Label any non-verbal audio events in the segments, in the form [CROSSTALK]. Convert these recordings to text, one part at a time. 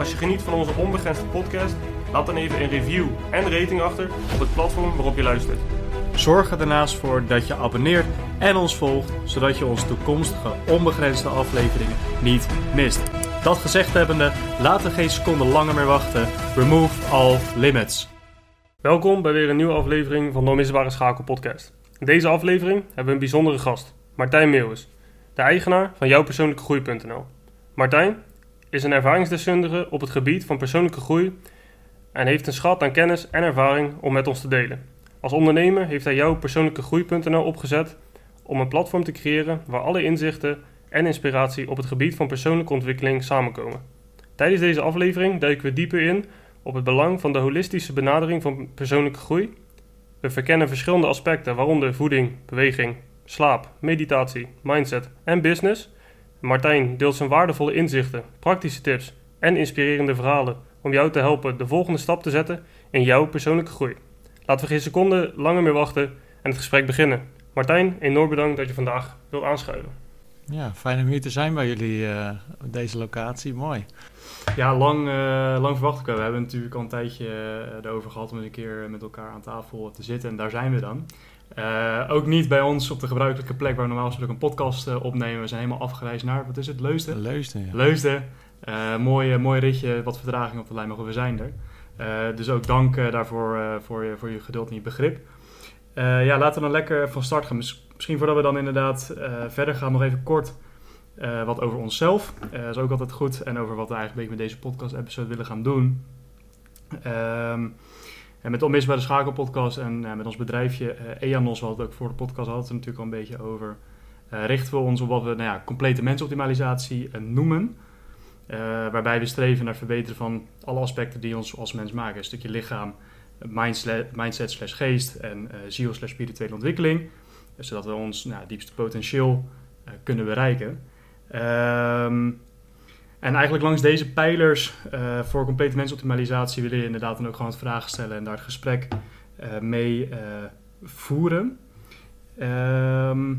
Als je geniet van onze onbegrensde podcast, laat dan even een review en rating achter op het platform waarop je luistert. Zorg er daarnaast voor dat je abonneert en ons volgt, zodat je onze toekomstige onbegrensde afleveringen niet mist. Dat gezegd hebbende, laten we geen seconde langer meer wachten. Remove all limits. Welkom bij weer een nieuwe aflevering van de Onmisbare Schakel podcast. In deze aflevering hebben we een bijzondere gast, Martijn Meeuwis, de eigenaar van jouwpersoonlijkegroei.nl. Martijn is een ervaringsdeskundige op het gebied van persoonlijke groei en heeft een schat aan kennis en ervaring om met ons te delen. Als ondernemer heeft hij jouwpersoonlijkegroei.nl opgezet om een platform te creëren waar alle inzichten en inspiratie op het gebied van persoonlijke ontwikkeling samenkomen. Tijdens deze aflevering duiken we dieper in op het belang van de holistische benadering van persoonlijke groei. We verkennen verschillende aspecten, waaronder voeding, beweging, slaap, meditatie, mindset en business. Martijn deelt zijn waardevolle inzichten, praktische tips en inspirerende verhalen om jou te helpen de volgende stap te zetten in jouw persoonlijke groei. Laten we geen seconde langer meer wachten en het gesprek beginnen. Martijn, enorm bedankt dat je vandaag wilt aanschuiven. Ja, fijn om hier te zijn bij jullie eh, op deze locatie. Mooi. Ja, lang, eh, lang verwacht ik wel. We hebben natuurlijk al een tijdje eh, erover gehad om eens een keer met elkaar aan tafel te zitten. En daar zijn we dan. Eh, ook niet bij ons op de gebruikelijke plek waar we normaal gesproken een podcast eh, opnemen. We zijn helemaal afgereisd naar, wat is het, Leusden? Leusden, ja. Leusden. Eh mooi, mooi ritje, wat vertraging op de lijn, maar goed, we zijn er. Eh, dus ook dank daarvoor voor, je, voor je geduld en je begrip. Ja, laten we dan lekker van start gaan. Mis- misschien voordat we dan inderdaad verder gaan, nog even kort wat over onszelf. Dat is ook altijd goed. En over wat we eigenlijk een beetje met deze podcast-episode willen gaan doen. Ehm, en met Onmisbare Schakelpodcast en eh, met ons bedrijfje eh EANOS, wat ook voor de podcast hadden, natuurlijk al een beetje over. eh, richten we ons op wat we nou ja, complete mensoptimalisatie noemen. Waarbij we streven naar verbeteren van alle aspecten die ons als mens maken. Een stukje lichaam, mindset, slash geest en ziel slash spirituele ontwikkeling. Zodat we ons nou, diepste potentieel kunnen bereiken. Ehm, en eigenlijk langs deze pijlers eh, voor complete mensoptimalisatie willen je inderdaad dan ook gewoon wat vragen stellen en daar het gesprek eh, mee eh, voeren. Ehm,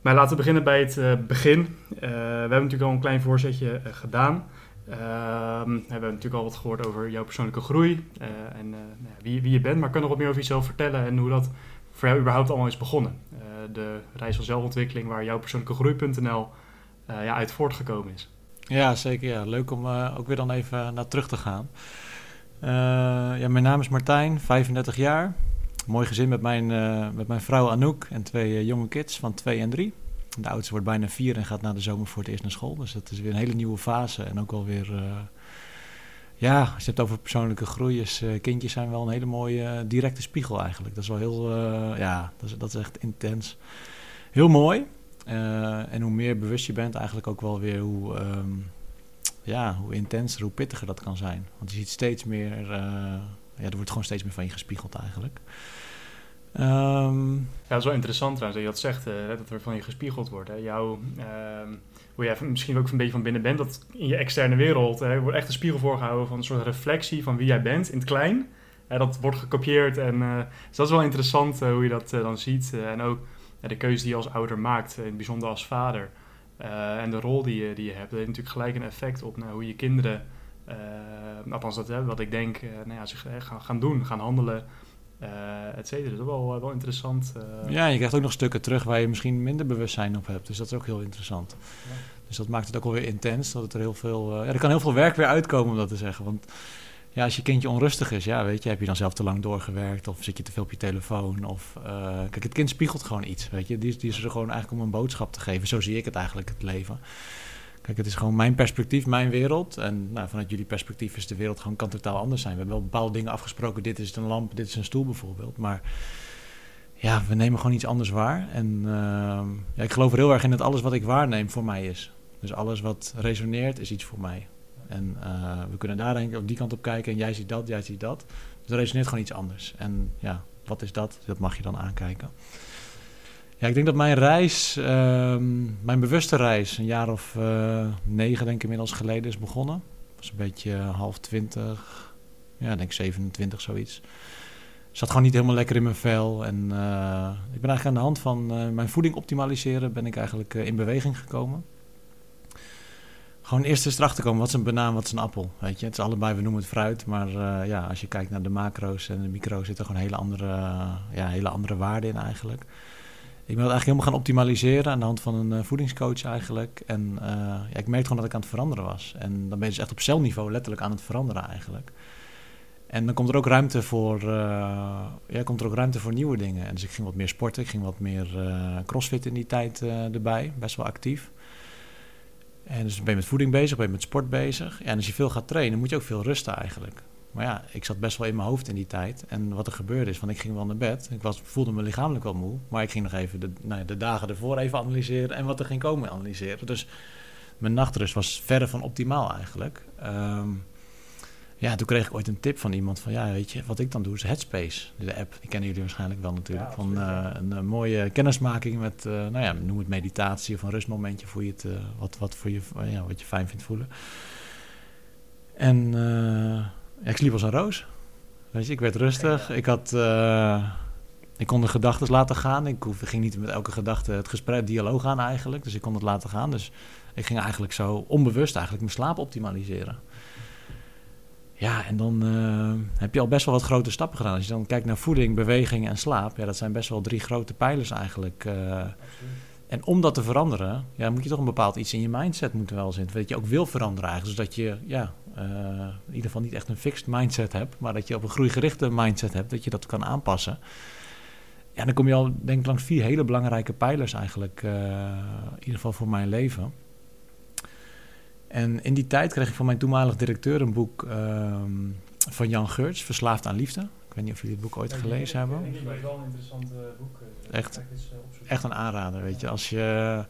maar laten we beginnen bij het begin. We hebben natuurlijk al een klein voorzetje gedaan. Ehm, we hebben natuurlijk al wat gehoord over jouw persoonlijke groei en nou wie, wie je bent. Maar kan nog wat meer over jezelf vertellen en hoe dat voor jou überhaupt allemaal is begonnen? De reis van zelfontwikkeling waar jouw persoonlijke groei.nl ja, uit voortgekomen is. Ja, zeker. Ja. Leuk om eh, ook weer dan even naar terug te gaan. Eh, ja, mijn naam is Martijn, 35 jaar. Mooi gezin met mijn, eh, met mijn vrouw Anouk en twee jonge kids van 2 en 3. De oudste wordt bijna 4 en gaat na de zomer voor het eerst naar school. Dus dat is weer een hele nieuwe fase. En ook alweer, ja, als je het hebt over persoonlijke groei, is kindjes zijn wel een hele mooie directe spiegel eigenlijk. Dat is wel heel, ja, dat is, dat is echt intens. Heel mooi. Eh, en hoe meer bewust je bent, eigenlijk ook wel weer hoe, ehm, ja, hoe intenser, hoe pittiger dat kan zijn. Want je ziet steeds meer, eh, ja, er wordt gewoon steeds meer van je gespiegeld eigenlijk. Ehm, Ja, dat is wel interessant trouwens dat je dat zegt, eh, dat er van je gespiegeld wordt. Hè. Ehm, hoe jij misschien ook een beetje van binnen bent, dat in je externe wereld hè, wordt echt een spiegel voorgehouden van een soort reflectie van wie jij bent in het klein. Dat wordt gekopieerd en dus dat is wel interessant hoe je dat dan ziet. En ook de keuze die je als ouder maakt, eh, in het bijzonder als vader. Eh, en de rol die je, die je hebt, dat heeft natuurlijk gelijk een effect op nou, hoe je kinderen, eh, althans dat hè, wat ik denk, nou ja, zich gaan, gaan doen, gaan handelen, et cetera. Dat is wel, wel interessant. ja, je krijgt ook nog stukken terug waar je misschien minder bewustzijn op hebt. Dus dat is ook heel interessant. Ja. Dus dat maakt het ook alweer intens. Dat het er heel veel. ja, er kan heel veel werk weer uitkomen om dat te zeggen. Want ja, als je kindje onrustig is, ja, weet je, heb je dan zelf te lang doorgewerkt of zit je te veel op je telefoon? Of eh, kijk, het kind spiegelt gewoon iets, weet je. Die, die is er gewoon eigenlijk om een boodschap te geven. Zo zie ik het eigenlijk, het leven. Kijk, het is gewoon mijn perspectief, mijn wereld. En nou, vanuit jullie perspectief is de wereld gewoon kan totaal anders zijn. We hebben wel bepaalde dingen afgesproken. Dit is een lamp, dit is een stoel bijvoorbeeld. Maar ja, we nemen gewoon iets anders waar. En ehm, ja, ik geloof er heel erg in dat alles wat ik waarneem voor mij is. Dus alles wat resoneert is iets voor mij. En eh, we kunnen daar denk ik op die kant op kijken en jij ziet dat, jij ziet dat. Dus er resoneert gewoon iets anders. En ja, wat is dat? Dat mag je dan aankijken. Ja, ik denk dat mijn reis, ehm, mijn bewuste reis, een jaar of uh, negen denk ik inmiddels geleden is begonnen. was een beetje half twintig, ja, denk 27 zoiets. Zat gewoon niet helemaal lekker in mijn vel. En uh, ik ben eigenlijk aan de hand van mijn voeding optimaliseren, ben ik eigenlijk in beweging gekomen. Gewoon eerst eens erachter komen, wat is een banaan, wat is een appel, weet je. Het is allebei, we noemen het fruit, maar ja, als je kijkt naar de macro's en de micro's, zitten gewoon hele andere, ja, hele andere waarden in eigenlijk. Ik ben het eigenlijk helemaal gaan optimaliseren aan de hand van een uh, voedingscoach eigenlijk. En ja, ik merkte gewoon dat ik aan het veranderen was. En dan ben je dus echt op celniveau letterlijk aan het veranderen eigenlijk. En dan komt er ook ruimte voor, ja, komt er ook ruimte voor nieuwe dingen. En dus ik ging wat meer sporten, ik ging wat meer crossfit in die tijd erbij, best wel actief. En dus ben je met voeding bezig, ben je met sport bezig. Ja, en als je veel gaat trainen, moet je ook veel rusten eigenlijk. Maar ja, ik zat best wel in mijn hoofd in die tijd. En wat er gebeurde is, want ik ging wel naar bed. Ik was, voelde me lichamelijk wel moe. Maar ik ging nog even de, nou ja, de dagen ervoor even analyseren. En wat er ging komen analyseren. Dus mijn nachtrust was verre van optimaal eigenlijk. Um, ja, toen kreeg ik ooit een tip van iemand van... Ja, weet je, wat ik dan doe is Headspace. De app, die kennen jullie waarschijnlijk wel natuurlijk. Ja, van uh, een, een, mooie kennismaking met, uh, nou ja, noem het meditatie of een rustmomentje... voor je het, uh, wat, wat, voor je, ja, wat je fijn vindt voelen. En ja, ik sliep als een roos. Weet je, ik werd rustig. Ik had... Ik kon de gedachten laten gaan. Ik ging niet met elke gedachte het gesprek, dialoog aan eigenlijk. Dus ik kon het laten gaan. Dus ik ging eigenlijk zo onbewust eigenlijk mijn slaap optimaliseren. Ja, en dan uh, heb je al best wel wat grote stappen gedaan. Als je dan kijkt naar voeding, beweging en slaap, ja, dat zijn best wel drie grote pijlers eigenlijk. Uh, en om dat te veranderen, ja, moet je toch een bepaald iets in je mindset moeten wel zitten. Dat je ook wil veranderen eigenlijk. Dus dat je ja, uh, in ieder geval niet echt een fixed mindset hebt, maar dat je op een groeigerichte mindset hebt, dat je dat kan aanpassen. Ja, dan kom je al, denk ik, langs vier hele belangrijke pijlers eigenlijk, in ieder geval voor mijn leven. En in die tijd kreeg ik van mijn toenmalig directeur een boek um, van Jan Geurts, Verslaafd aan Liefde. Ik weet niet of jullie het boek ooit ja, gelezen hebben. Ik denk het wel een interessant uh, boek. echt, echt een aanrader, weet je. Als je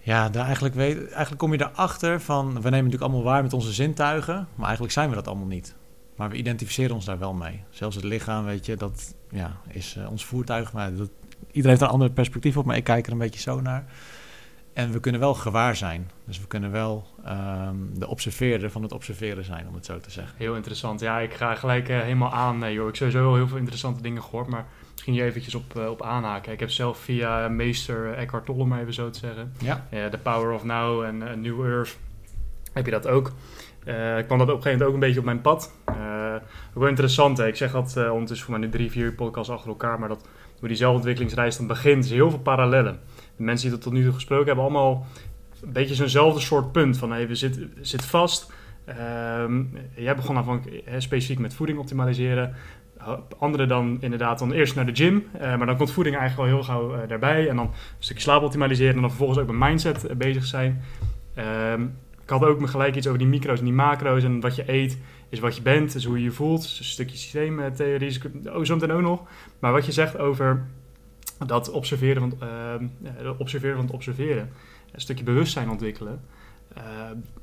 ja, daar eigenlijk, weet, eigenlijk kom je erachter van... We nemen natuurlijk allemaal waar met onze zintuigen... maar eigenlijk zijn we dat allemaal niet. Maar we identificeren ons daar wel mee. Zelfs het lichaam, weet je, dat ja, is uh, ons voertuig. Maar dat, iedereen heeft een ander perspectief op, maar ik kijk er een beetje zo naar. En we kunnen wel gewaar zijn. Dus we kunnen wel um, de observeerder van het observeren zijn, om het zo te zeggen. Heel interessant. Ja, ik ga gelijk uh, helemaal aan. Uh, joh. Ik heb sowieso wel heel veel interessante dingen gehoord, maar misschien hier eventjes op, uh, op aanhaken. Ik heb zelf via meester Eckhart Tolle, maar even zo te zeggen. Ja. The Power of Now en New Earth heb je dat ook. ik kwam dat op een gegeven moment ook een beetje op mijn pad. ook wel interessant. Hè. Ik zeg dat ondertussen voor mij nu drie, vier podcasts achter elkaar, maar dat hoe die zelfontwikkelingsreis dan begint, is heel veel parallellen de mensen die dat tot nu toe gesproken hebben, allemaal een beetje zo'nzelfde soort punt. Van we zitten zit vast. Um, jij begon aanvankelijk specifiek met voeding optimaliseren. Anderen dan inderdaad dan eerst naar de gym. Uh, maar dan komt voeding eigenlijk al heel gauw uh, daarbij. En dan een stukje slaap optimaliseren. En dan vervolgens ook met mindset uh, bezig zijn. Um, ik had ook me gelijk iets over die micro's en die macro's. En wat je eet is wat je bent. is hoe je je voelt. Dus een stukje systeemtheorie. Oh, zometeen ook nog. Maar wat je zegt over dat observeren van, observeren van het observeren, een stukje bewustzijn ontwikkelen, uh,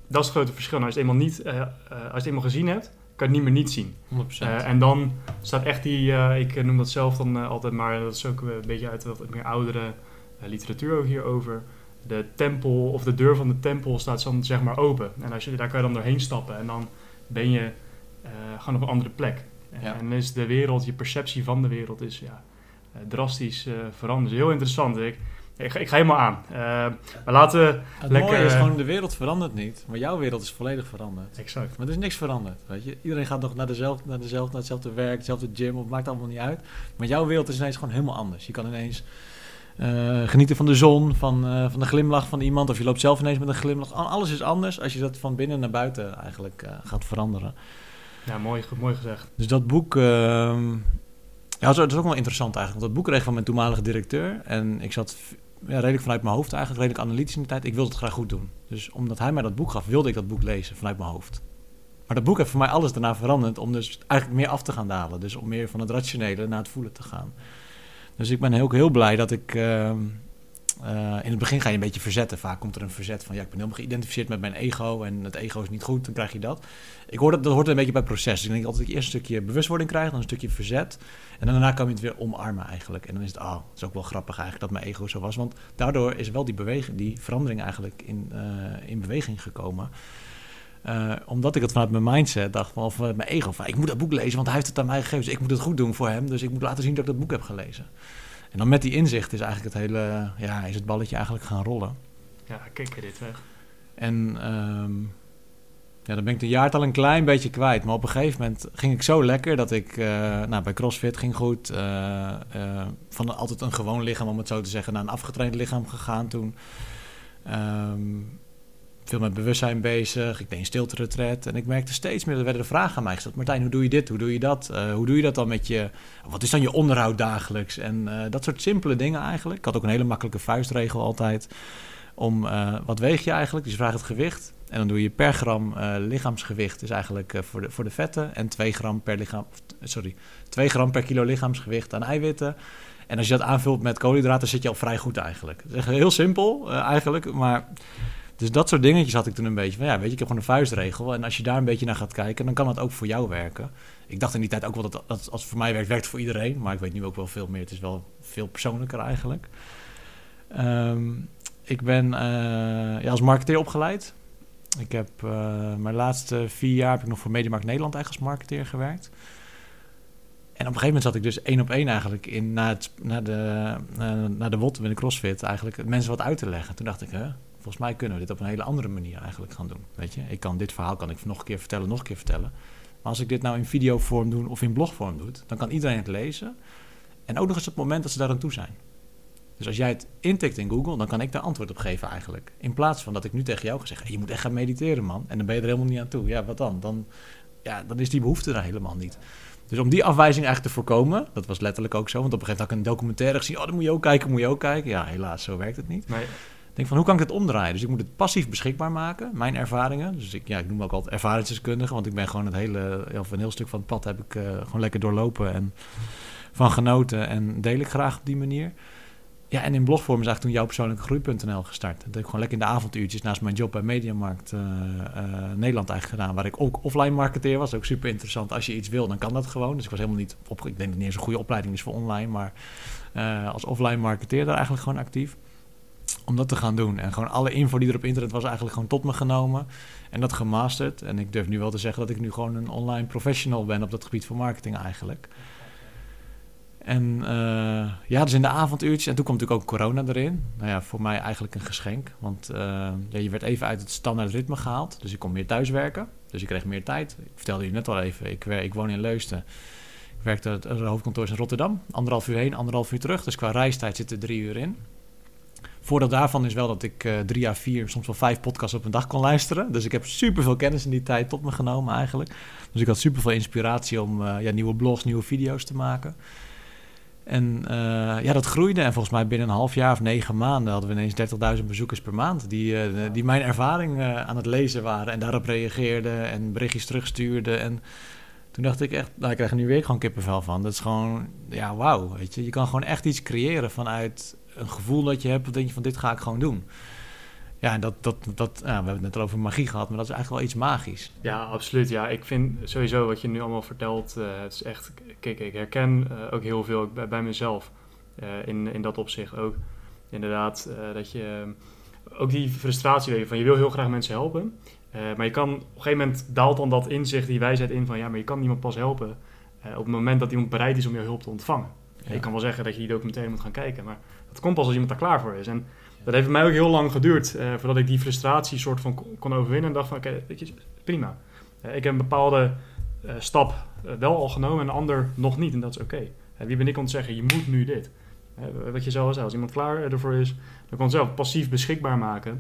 dat is het grote verschil. Nou, als, je het eenmaal niet, uh, als je het eenmaal gezien hebt, kan je het niet meer niet zien. 100%. en dan staat echt die, ik noem dat zelf dan altijd maar, dat is ook een beetje uit wat meer oudere literatuur ook hierover. De tempel of de deur van de tempel staat dan zeg maar open. En als je, daar kan je dan doorheen stappen en dan ben je gewoon op een andere plek. Ja. En is de wereld, je perceptie van de wereld is ja, eh, drastisch uh, veranderen. Heel interessant. Ik, ik, ik ga helemaal aan. Uh, maar laten we het lekker... mooie is gewoon, de wereld verandert niet. Maar jouw wereld is volledig veranderd. Exact. Maar er is niks veranderd. Weet je? Iedereen gaat nog naar, dezelfde, naar, dezelfde, naar hetzelfde werk, dezelfde gym. Of maakt allemaal niet uit. Maar jouw wereld is ineens gewoon helemaal anders. Je kan ineens... Uh, genieten van de zon, van, uh, van de glimlach van iemand. Of je loopt zelf ineens met een glimlach. Alles is anders als je dat van binnen naar buiten eigenlijk uh, gaat veranderen. Ja, mooi, mooi gezegd. Dus dat boek, ehm, ja, dat is ook wel interessant eigenlijk. Want dat boek kreeg van mijn toenmalige directeur. En ik zat ja, redelijk vanuit mijn hoofd eigenlijk, redelijk analytisch in de tijd. Ik wilde het graag goed doen. Dus omdat hij mij dat boek gaf, wilde ik dat boek lezen vanuit mijn hoofd. Maar dat boek heeft voor mij alles daarna veranderd om dus eigenlijk meer af te gaan dalen. Dus om meer van het rationele naar het voelen te gaan. Dus ik ben heel, heel blij dat ik, uh, eh, in het begin ga je een beetje verzetten. Vaak komt er een verzet van ja, ik ben helemaal geïdentificeerd met mijn ego en het ego is niet goed, dan krijg je dat. Ik hoor dat, dat hoort een beetje bij het proces. Ik denk altijd dat ik eerst een stukje bewustwording krijg, dan een stukje verzet. En dan daarna kan je het weer omarmen eigenlijk. En dan is het, oh, het is ook wel grappig eigenlijk dat mijn ego zo was. Want daardoor is wel die, beweging, die verandering eigenlijk in, eh, in beweging gekomen. Uh, omdat ik het vanuit mijn mindset dacht, of mijn ego, ik moet dat boek lezen, want hij heeft het aan mij gegeven. Dus ik moet het goed doen voor hem, dus ik moet laten zien dat ik dat boek heb gelezen. En dan met die inzicht is eigenlijk het hele, ja, is het balletje eigenlijk gaan rollen. Ja, kijk dit weg. En um, ja, dan ben ik de al een klein beetje kwijt. Maar op een gegeven moment ging ik zo lekker dat ik uh, nou, bij CrossFit ging goed. Uh, uh, van altijd een gewoon lichaam, om het zo te zeggen, naar een afgetraind lichaam gegaan toen. Um, veel met bewustzijn bezig. Ik deed een stilte retreat. En ik merkte steeds meer, er werden de vragen aan mij gesteld. Martijn, hoe doe je dit? Hoe doe je dat? Uh, hoe doe je dat dan met je... Wat is dan je onderhoud dagelijks? En uh, dat soort simpele dingen eigenlijk. Ik had ook een hele makkelijke vuistregel altijd. Om, uh, wat weeg je eigenlijk? Dus je vraagt het gewicht. En dan doe je per gram lichaamsgewicht is eigenlijk voor, de, voor de vetten. En 2 gram per lichaam... Sorry, 2 gram per kilo lichaamsgewicht aan eiwitten. En als je dat aanvult met koolhydraten, zit je al vrij goed eigenlijk. Is heel simpel eigenlijk, maar dus dat soort dingetjes had ik toen een beetje van, ja, weet je, ik heb gewoon een vuistregel. En als je daar een beetje naar gaat kijken, dan kan het ook voor jou werken. Ik dacht in die tijd ook wel dat, dat als het voor mij werkt, werkt het voor iedereen. Maar ik weet nu ook wel veel meer. Het is wel veel persoonlijker eigenlijk. Um, ik ben uh, ja, als marketeer opgeleid. Ik heb uh, mijn laatste vier jaar heb ik nog voor Mediamarkt Nederland eigenlijk als marketeer gewerkt. En op een gegeven moment zat ik dus één op één eigenlijk in, na, het, na de, uh, na de WOT in de CrossFit eigenlijk mensen wat uit te leggen. Toen dacht ik, hè, volgens mij kunnen we dit op een hele andere manier eigenlijk gaan doen. Weet je, ik kan dit verhaal kan ik nog een keer vertellen, nog een keer vertellen. Maar als ik dit nou in videovorm doe of in blogvorm doe, dan kan iedereen het lezen. En ook nog eens op het moment dat ze daar aan toe zijn. Dus als jij het intikt in Google, dan kan ik daar antwoord op geven eigenlijk. In plaats van dat ik nu tegen jou ga zeggen, je moet echt gaan mediteren man. En dan ben je er helemaal niet aan toe. Ja, wat dan? Dan, ja, dan is die behoefte er helemaal niet. Dus om die afwijzing eigenlijk te voorkomen, dat was letterlijk ook zo. Want op een gegeven moment had ik een documentaire gezien. Oh, dan moet je ook kijken, moet je ook kijken. Ja, helaas, zo werkt het niet. Nee denk van hoe kan ik het omdraaien? Dus ik moet het passief beschikbaar maken, mijn ervaringen. Dus ik, ja, ik noem me ook altijd ervaringsdeskundige, want ik ben gewoon het hele, of een heel stuk van het pad heb ik uh, gewoon lekker doorlopen en van genoten en deel ik graag op die manier. Ja, en in blogvorm is eigenlijk toen jouw persoonlijke groei.nl gestart. Dat heb ik gewoon lekker in de avonduurtjes naast mijn job bij Mediamarkt uh, Nederland eigenlijk gedaan. Waar ik ook offline marketeer was. Ook super interessant. Als je iets wil, dan kan dat gewoon. Dus ik was helemaal niet op. Ik denk dat het niet eens een goede opleiding is voor online. Maar als offline marketeer daar eigenlijk gewoon actief om dat te gaan doen. En gewoon alle info die er op internet was eigenlijk gewoon tot me genomen. En dat gemasterd. En ik durf nu wel te zeggen dat ik nu gewoon een online professional ben op dat gebied van marketing eigenlijk. En uh, ja, dus in de avonduurtjes. En toen kwam natuurlijk ook corona erin. Nou ja, voor mij eigenlijk een geschenk. Want uh, ja, je werd even uit het standaard ritme gehaald. Dus ik kon meer thuiswerken. Dus ik kreeg meer tijd. Ik vertelde je net al even, ik, ik woon in Leusden. Ik werkte het hoofdkantoor in Rotterdam. Anderhalf uur heen, anderhalf uur terug. Dus qua reistijd zit er drie uur in. Voordeel daarvan is wel dat ik uh, drie à vier, soms wel vijf podcasts op een dag kon luisteren. Dus ik heb super veel kennis in die tijd tot me genomen eigenlijk. Dus ik had super veel inspiratie om uh, ja, nieuwe blogs, nieuwe video's te maken. En uh, ja, dat groeide. En volgens mij binnen een half jaar of negen maanden hadden we ineens 30.000 bezoekers per maand. Die, die mijn ervaring aan het lezen waren en daarop reageerden en berichtjes terugstuurden. En toen dacht ik echt, nou, ik krijg er nu weer gewoon kippenvel van. Dat is gewoon, ja, wauw. Weet je, je kan gewoon echt iets creëren vanuit een gevoel dat je hebt, dan denk je van dit ga ik gewoon doen. Ja, dat, dat, dat, ja, we hebben het net al over magie gehad, maar dat is eigenlijk wel iets magisch. Ja, absoluut. Ja, ik vind sowieso wat je nu allemaal vertelt, uh, het is echt, kijk, ik herken uh, ook heel veel bij, bij mezelf uh, in, in dat opzicht ook. Inderdaad, dat je ook die frustratie weet van je wil heel graag mensen helpen, maar je kan op een gegeven moment daalt dan dat inzicht, die wijsheid in van ja, maar je kan iemand pas helpen op het moment dat iemand bereid is om jouw hulp te ontvangen. Ja. Je kan wel zeggen dat je die documentaire moet gaan kijken, maar dat komt pas als iemand daar klaar voor is. En dat heeft mij ook heel lang geduurd uh, voordat ik die frustratie soort van kon overwinnen. En dacht van, oké, prima. Uh, ik heb een bepaalde uh, stap wel al genomen en een ander nog niet. En dat is oké. Wie ben ik om te zeggen, je moet nu dit. wat je zelf zei, als iemand klaar ervoor is, dan kan het zelf passief beschikbaar maken.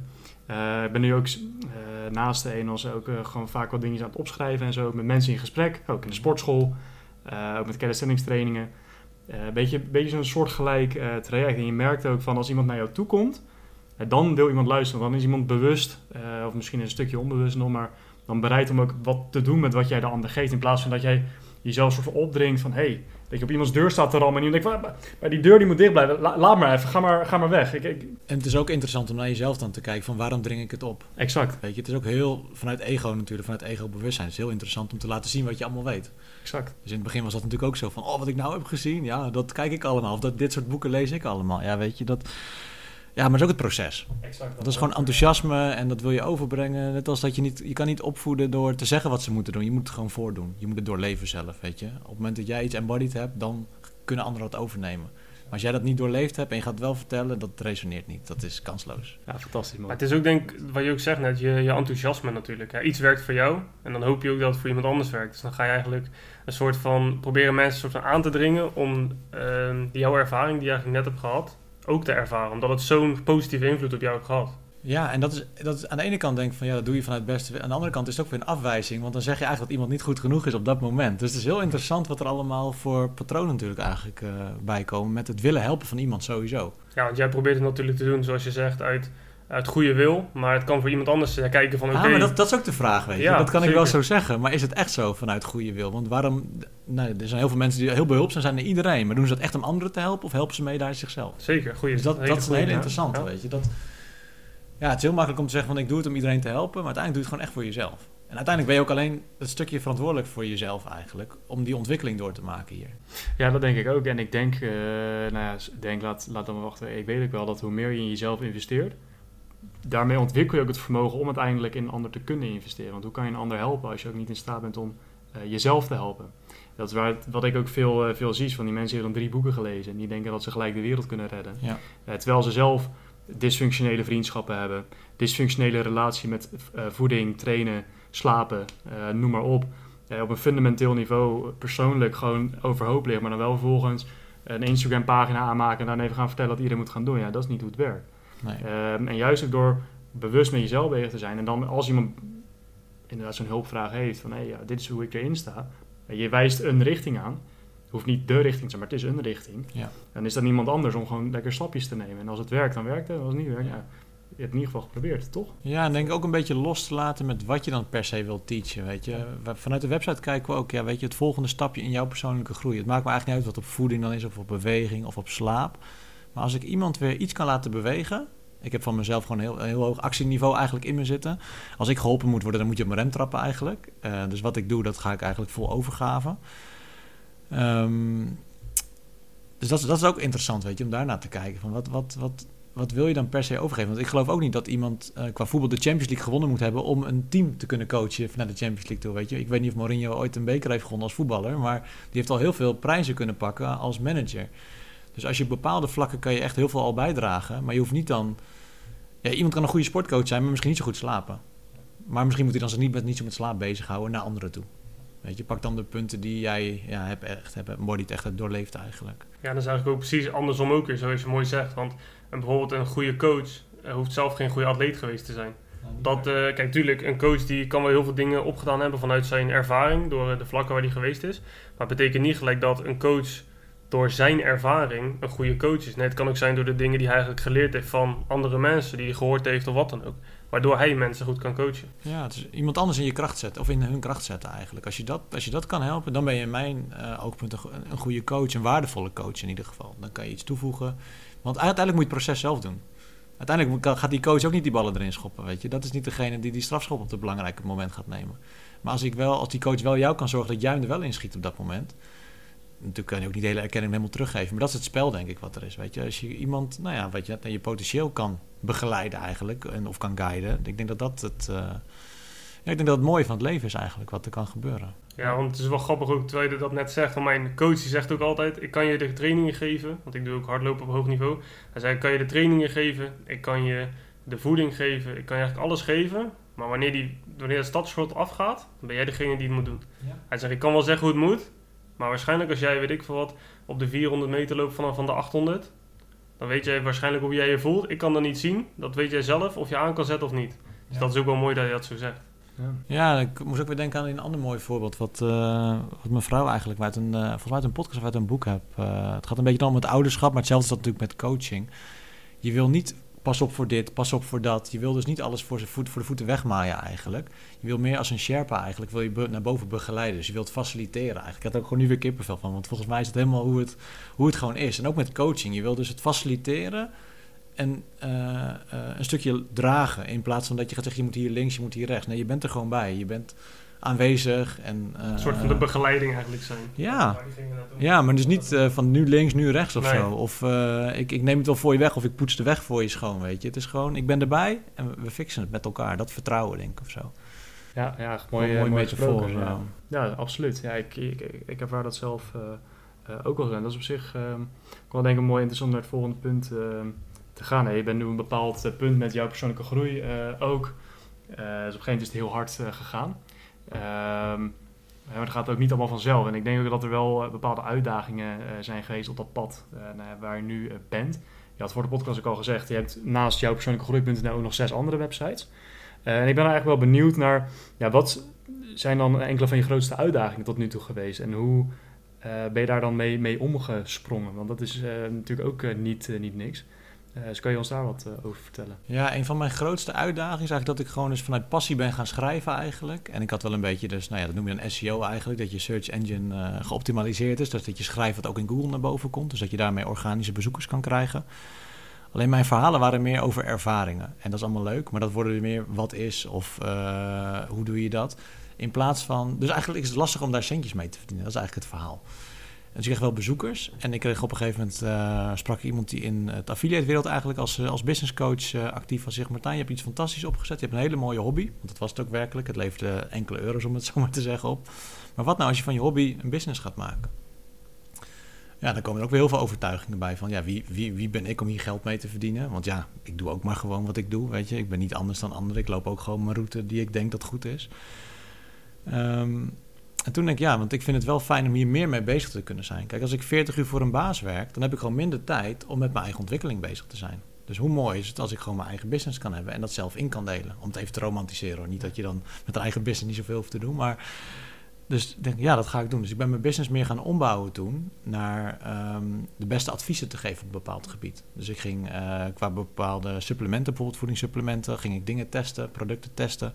ik ben nu ook naast de Enos ook gewoon vaak wat dingen aan het opschrijven en zo. Met mensen in gesprek, ook in de sportschool. ook met calisthenics een uh, beetje, beetje zo'n soortgelijk uh, traject. En je merkt ook van als iemand naar jou toe komt, uh, dan wil iemand luisteren. Dan is iemand bewust, eh, of misschien een stukje onbewust nog, maar dan bereid om ook wat te doen met wat jij de ander geeft. In plaats van dat jij jezelf soort van opdringt van... Hey, dat je op iemands deur staat te rammen en je denkt... "Maar- die deur die moet dicht blijven. La- laat maar even, ga maar, ga maar weg. Ik, ik- En het is ook interessant om naar jezelf dan te kijken van waarom dring ik het op? exact, Weet je, het is ook heel vanuit ego natuurlijk, vanuit ego-bewustzijn. Het is heel interessant om te laten zien wat je allemaal weet. exact. Dus in het begin was dat natuurlijk ook zo van, oh, wat ik nou heb gezien, ja, dat kijk ik allemaal. Of dat, dit soort boeken lees ik allemaal. Ja, weet je, dat... Ja, maar het is ook het proces. exact Dat is gewoon enthousiasme en dat wil je overbrengen. Net als dat je niet, je kan niet opvoeden door te zeggen wat ze moeten doen. Je moet het gewoon voordoen. Je moet het doorleven zelf, weet je. Op het moment dat jij iets embodied hebt, dan kunnen anderen dat overnemen. Maar als jij dat niet doorleefd hebt en je gaat het wel vertellen, dat resoneert niet. Dat is kansloos. Ja, fantastisch man. Maar het is ook denk ik, wat je ook zegt net, je, je enthousiasme natuurlijk. Ja, iets werkt voor jou en dan hoop je ook dat het voor iemand anders werkt. Dus dan ga je eigenlijk een soort van proberen mensen een soort van aan te dringen om ehm, jouw ervaring die je eigenlijk net hebt gehad, ook te ervaren. Omdat het zo'n positieve invloed op jou heeft gehad. Ja, en dat is, dat is aan de ene kant denk ik van ja, dat doe je vanuit het beste. Aan de andere kant is het ook weer een afwijzing, want dan zeg je eigenlijk dat iemand niet goed genoeg is op dat moment. Dus het is heel interessant wat er allemaal voor patronen natuurlijk eigenlijk eh bij komen met het willen helpen van iemand sowieso. Ja, want jij probeert het natuurlijk te doen, zoals je zegt, uit, uit goede wil. Maar het kan voor iemand anders eh, kijken van oké, Ah, maar dat, dat is ook de vraag, weet je. Ja, dat kan ik wel zo zeggen. Maar is het echt zo vanuit goede wil? Want waarom... Nou, er zijn heel veel mensen die heel behulpzaam zijn naar iedereen. Maar doen ze dat echt om anderen te helpen of helpen ze mee daar zichzelf? zeker, goeie. Dus dat, dat is een hele interessante, ja. weet je. Dat, ja, het is heel makkelijk om te zeggen van ik doe het om iedereen te helpen. Maar uiteindelijk doe je het gewoon echt voor jezelf. En uiteindelijk ben je ook alleen het stukje verantwoordelijk voor jezelf eigenlijk. Om die ontwikkeling door te maken hier. Ja, dat denk ik ook. En ik denk, eh, nou ja, denk laat, laat dan maar wachten. Ik weet ook wel dat hoe meer je in jezelf investeert, daarmee ontwikkel je ook het vermogen om uiteindelijk in een ander te kunnen investeren. Want hoe kan je een ander helpen als je ook niet in staat bent om eh, jezelf te helpen? Dat is waar het- wat ik ook veel, eh, veel zie. is Van die mensen hebben dan drie boeken gelezen en die denken dat ze gelijk de wereld kunnen redden. Ja. Eh, terwijl ze zelf dysfunctionele vriendschappen hebben, dysfunctionele relatie met voeding, trainen, slapen, noem maar op. Op een fundamenteel niveau persoonlijk gewoon overhoop liggen, maar dan wel vervolgens een Instagram pagina aanmaken en dan even gaan vertellen wat iedereen moet gaan doen. Ja, dat is niet hoe het werkt. Nee. Ehm, en juist ook door bewust met jezelf bezig te zijn. En dan als iemand inderdaad zo'n hulpvraag heeft van hé, ja, dit is hoe ik erin sta. En je wijst een richting aan. Het hoeft niet de richting te zijn, maar het is een richting. Ja. Dan is dat niemand anders om gewoon lekker stapjes te nemen. En als het werkt, dan werkt het. En als het niet werkt, ja, je hebt in ieder geval geprobeerd, toch? Ja, en denk ook een beetje los te laten met wat je dan per se wilt teachen, weet je. Vanuit de website kijken we ook, ja, weet je, het volgende stapje in jouw persoonlijke groei. Het maakt me eigenlijk niet uit wat op voeding dan is, of op beweging, of op slaap. Maar als ik iemand weer iets kan laten bewegen... Ik heb van mezelf gewoon een heel, heel hoog actieniveau eigenlijk in me zitten. Als ik geholpen moet worden, dan moet je op mijn rem trappen eigenlijk. Eh, dus wat ik doe, dat ga ik eigenlijk vol overgave. Ehm, dus dat, dat is ook interessant, weet je, om daarnaar te kijken. Van wat, wat, wat, wat wil je dan per se overgeven? Want ik geloof ook niet dat iemand eh, qua voetbal de Champions League gewonnen moet hebben om een team te kunnen coachen naar de Champions League toe. Weet je? Ik weet niet of Mourinho ooit een beker heeft gewonnen als voetballer, maar die heeft al heel veel prijzen kunnen pakken als manager. Dus als je op bepaalde vlakken kan je echt heel veel al bijdragen, maar je hoeft niet dan. Ja, iemand kan een goede sportcoach zijn, maar misschien niet zo goed slapen. Maar misschien moet hij dan zich niet met niet zo met slaap bezighouden naar anderen toe. Weet je, pak dan de punten die jij ja, hebt echt hebt embodied, echt hebt doorleefd eigenlijk. Ja, dat is eigenlijk ook precies andersom ook weer, zoals je mooi zegt. Want een, bijvoorbeeld een goede coach eh, hoeft zelf geen goede atleet geweest te zijn. Dat, eh, kijk, tuurlijk, een coach die kan wel heel veel dingen opgedaan hebben vanuit zijn ervaring, door eh, de vlakken waar hij geweest is. Maar het betekent niet gelijk dat een coach door zijn ervaring een goede coach is. Nee, het kan ook zijn door de dingen die hij eigenlijk geleerd heeft van andere mensen, die hij gehoord heeft of wat dan ook. Waardoor hij mensen goed kan coachen. Ja, het is iemand anders in je kracht zetten, of in hun kracht zetten eigenlijk. Als je dat, als je dat kan helpen, dan ben je in mijn eh, oogpunt een, een goede coach, een waardevolle coach in ieder geval. Dan kan je iets toevoegen. Want uiteindelijk moet je het proces zelf doen. Uiteindelijk gaat die coach ook niet die ballen erin schoppen, weet je. Dat is niet degene die die strafschop op het belangrijke moment gaat nemen. Maar als, ik wel, als die coach wel jou kan zorgen dat jij hem er wel inschiet op dat moment... Natuurlijk kan je ook niet de hele erkenning helemaal teruggeven. Maar dat is het spel, denk ik, wat er is. Weet je, als je iemand, nou ja, weet je, naar je potentieel kan begeleiden eigenlijk, en, of kan guiden. Ik denk dat dat het, eh, ja, ik denk dat het mooie van het leven is eigenlijk, wat er kan gebeuren. Ja, want het is wel grappig ook, terwijl je dat net zegt. Want mijn coach die zegt ook altijd, ik kan je de trainingen geven. Want ik doe ook hardlopen op hoog niveau. Hij zei, ik kan je de trainingen geven. Ik kan je de voeding geven. Ik kan je eigenlijk alles geven. Maar wanneer, die, wanneer het stadschot afgaat, dan ben jij degene die het moet doen. Ja. Hij zegt, ik kan wel zeggen hoe het moet. Maar waarschijnlijk als jij, weet ik veel wat, op de 400 meter loopt vanaf van de 800. Dan weet jij waarschijnlijk hoe jij je voelt. Ik kan dat niet zien. Dat weet jij zelf of je aan kan zetten of niet. Dus Ja. dat is ook wel mooi dat je dat zo zegt. Ja. Ja, ik moest ook weer denken aan een ander mooi voorbeeld. Wat, eh, wat mijn vrouw eigenlijk uit een, eh, volgens mij uit een podcast of uit een boek heb. Eh, het gaat een beetje dan om het ouderschap, maar hetzelfde is dat natuurlijk met coaching. Je wil niet pas op voor dit, pas op voor dat. Je wil dus niet alles voor, voet, voor de voeten wegmaaien eigenlijk. Je wil meer als een Sherpa eigenlijk, wil je naar boven begeleiden. Dus je wilt faciliteren eigenlijk. Ik had ook gewoon nu weer kippenvel van, want volgens mij is het helemaal hoe het, hoe het gewoon is. En ook met coaching, je wil dus het faciliteren en eh, eh, een stukje dragen. In plaats van dat je gaat zeggen, je moet hier links, je moet hier rechts. Nee, je bent er gewoon bij. Je bent aanwezig en... Een soort van de eh, begeleiding eigenlijk zijn. Ja. Ja, maar dus niet eh, van nu links, nu rechts of Nee. zo. Of eh, ik, ik neem het wel voor je weg of ik poets de weg voor je schoon, weet je. Het is gewoon, ik ben erbij en we, we fixen het met elkaar. Dat vertrouwen, denk ik, of zo. Ja, ja Mooi, mooi, mooi metafoor. ja. Absoluut. Ja, ik, ik, ik, ik ervaar dat zelf eh, eh, ook wel. En dat is op zich eh, wel denk ik mooi interessant naar het volgende punt eh, te gaan. Hè. Je bent nu een bepaald eh, punt met jouw persoonlijke groei eh, ook. Eh, dus op een gegeven moment is het heel hard eh, gegaan. Ehm, maar dat gaat ook niet allemaal vanzelf. En ik denk ook dat er wel eh, bepaalde uitdagingen eh, zijn geweest op dat pad eh, waar je nu bent. Je had voor de podcast ook al gezegd, je hebt naast jouw persoonlijke groei.nl ook nog zes andere websites. En ik ben eigenlijk wel benieuwd naar, ja, wat zijn dan enkele van je grootste uitdagingen tot nu toe geweest? En hoe ben je daar dan mee, mee omgesprongen? Want dat is natuurlijk ook niet, niet niks. Eh, dus kan je ons daar wat eh, over vertellen? Ja, een van mijn grootste uitdagingen is eigenlijk dat ik gewoon dus vanuit passie ben gaan schrijven eigenlijk. En ik had wel een beetje dus, nou ja, dat noem je dan SEO eigenlijk, dat je search engine eh, geoptimaliseerd is. Dus dat je schrijft wat ook in Google naar boven komt. Dus dat je daarmee organische bezoekers kan krijgen. Alleen mijn verhalen waren meer over ervaringen. En dat is allemaal leuk, maar dat worden meer wat is of hoe doe je dat. In plaats van, dus eigenlijk is het lastig om daar centjes mee te verdienen. Dat is eigenlijk het verhaal. Dus ik kreeg wel bezoekers. En ik kreeg op een gegeven moment, eh, sprak iemand die in het affiliate wereld eigenlijk als, eh, als business coach eh, actief was. Zegt Martijn, je hebt iets fantastisch opgezet. Je hebt een hele mooie hobby. Want dat was het ook werkelijk. Het leverde enkele euro's om het [LAUGHS] zo maar te zeggen op. Maar wat nou als je van je hobby een business gaat maken? Ja, dan komen er ook weer heel veel overtuigingen bij van ja, wie, wie, wie ben ik om hier geld mee te verdienen? Want ja, ik doe ook maar gewoon wat ik doe, weet je. Ik ben niet anders dan anderen. Ik loop ook gewoon mijn route die ik denk dat goed is. Ehm, en toen denk ik, ja, want ik vind het wel fijn om hier meer mee bezig te kunnen zijn. Kijk, als ik 40 uur voor een baas werk, dan heb ik gewoon minder tijd om met mijn eigen ontwikkeling bezig te zijn. Dus hoe mooi is het als ik gewoon mijn eigen business kan hebben en dat zelf in kan delen. Om het even te romantiseren. Niet dat je dan met een eigen business niet zoveel hoeft te doen, maar... Dus ik denk, ja, dat ga ik doen. Dus ik ben mijn business meer gaan ombouwen toen naar ehm, de beste adviezen te geven op een bepaald gebied. Dus ik ging eh, qua bepaalde supplementen, bijvoorbeeld voedingssupplementen, ging ik dingen testen, producten testen.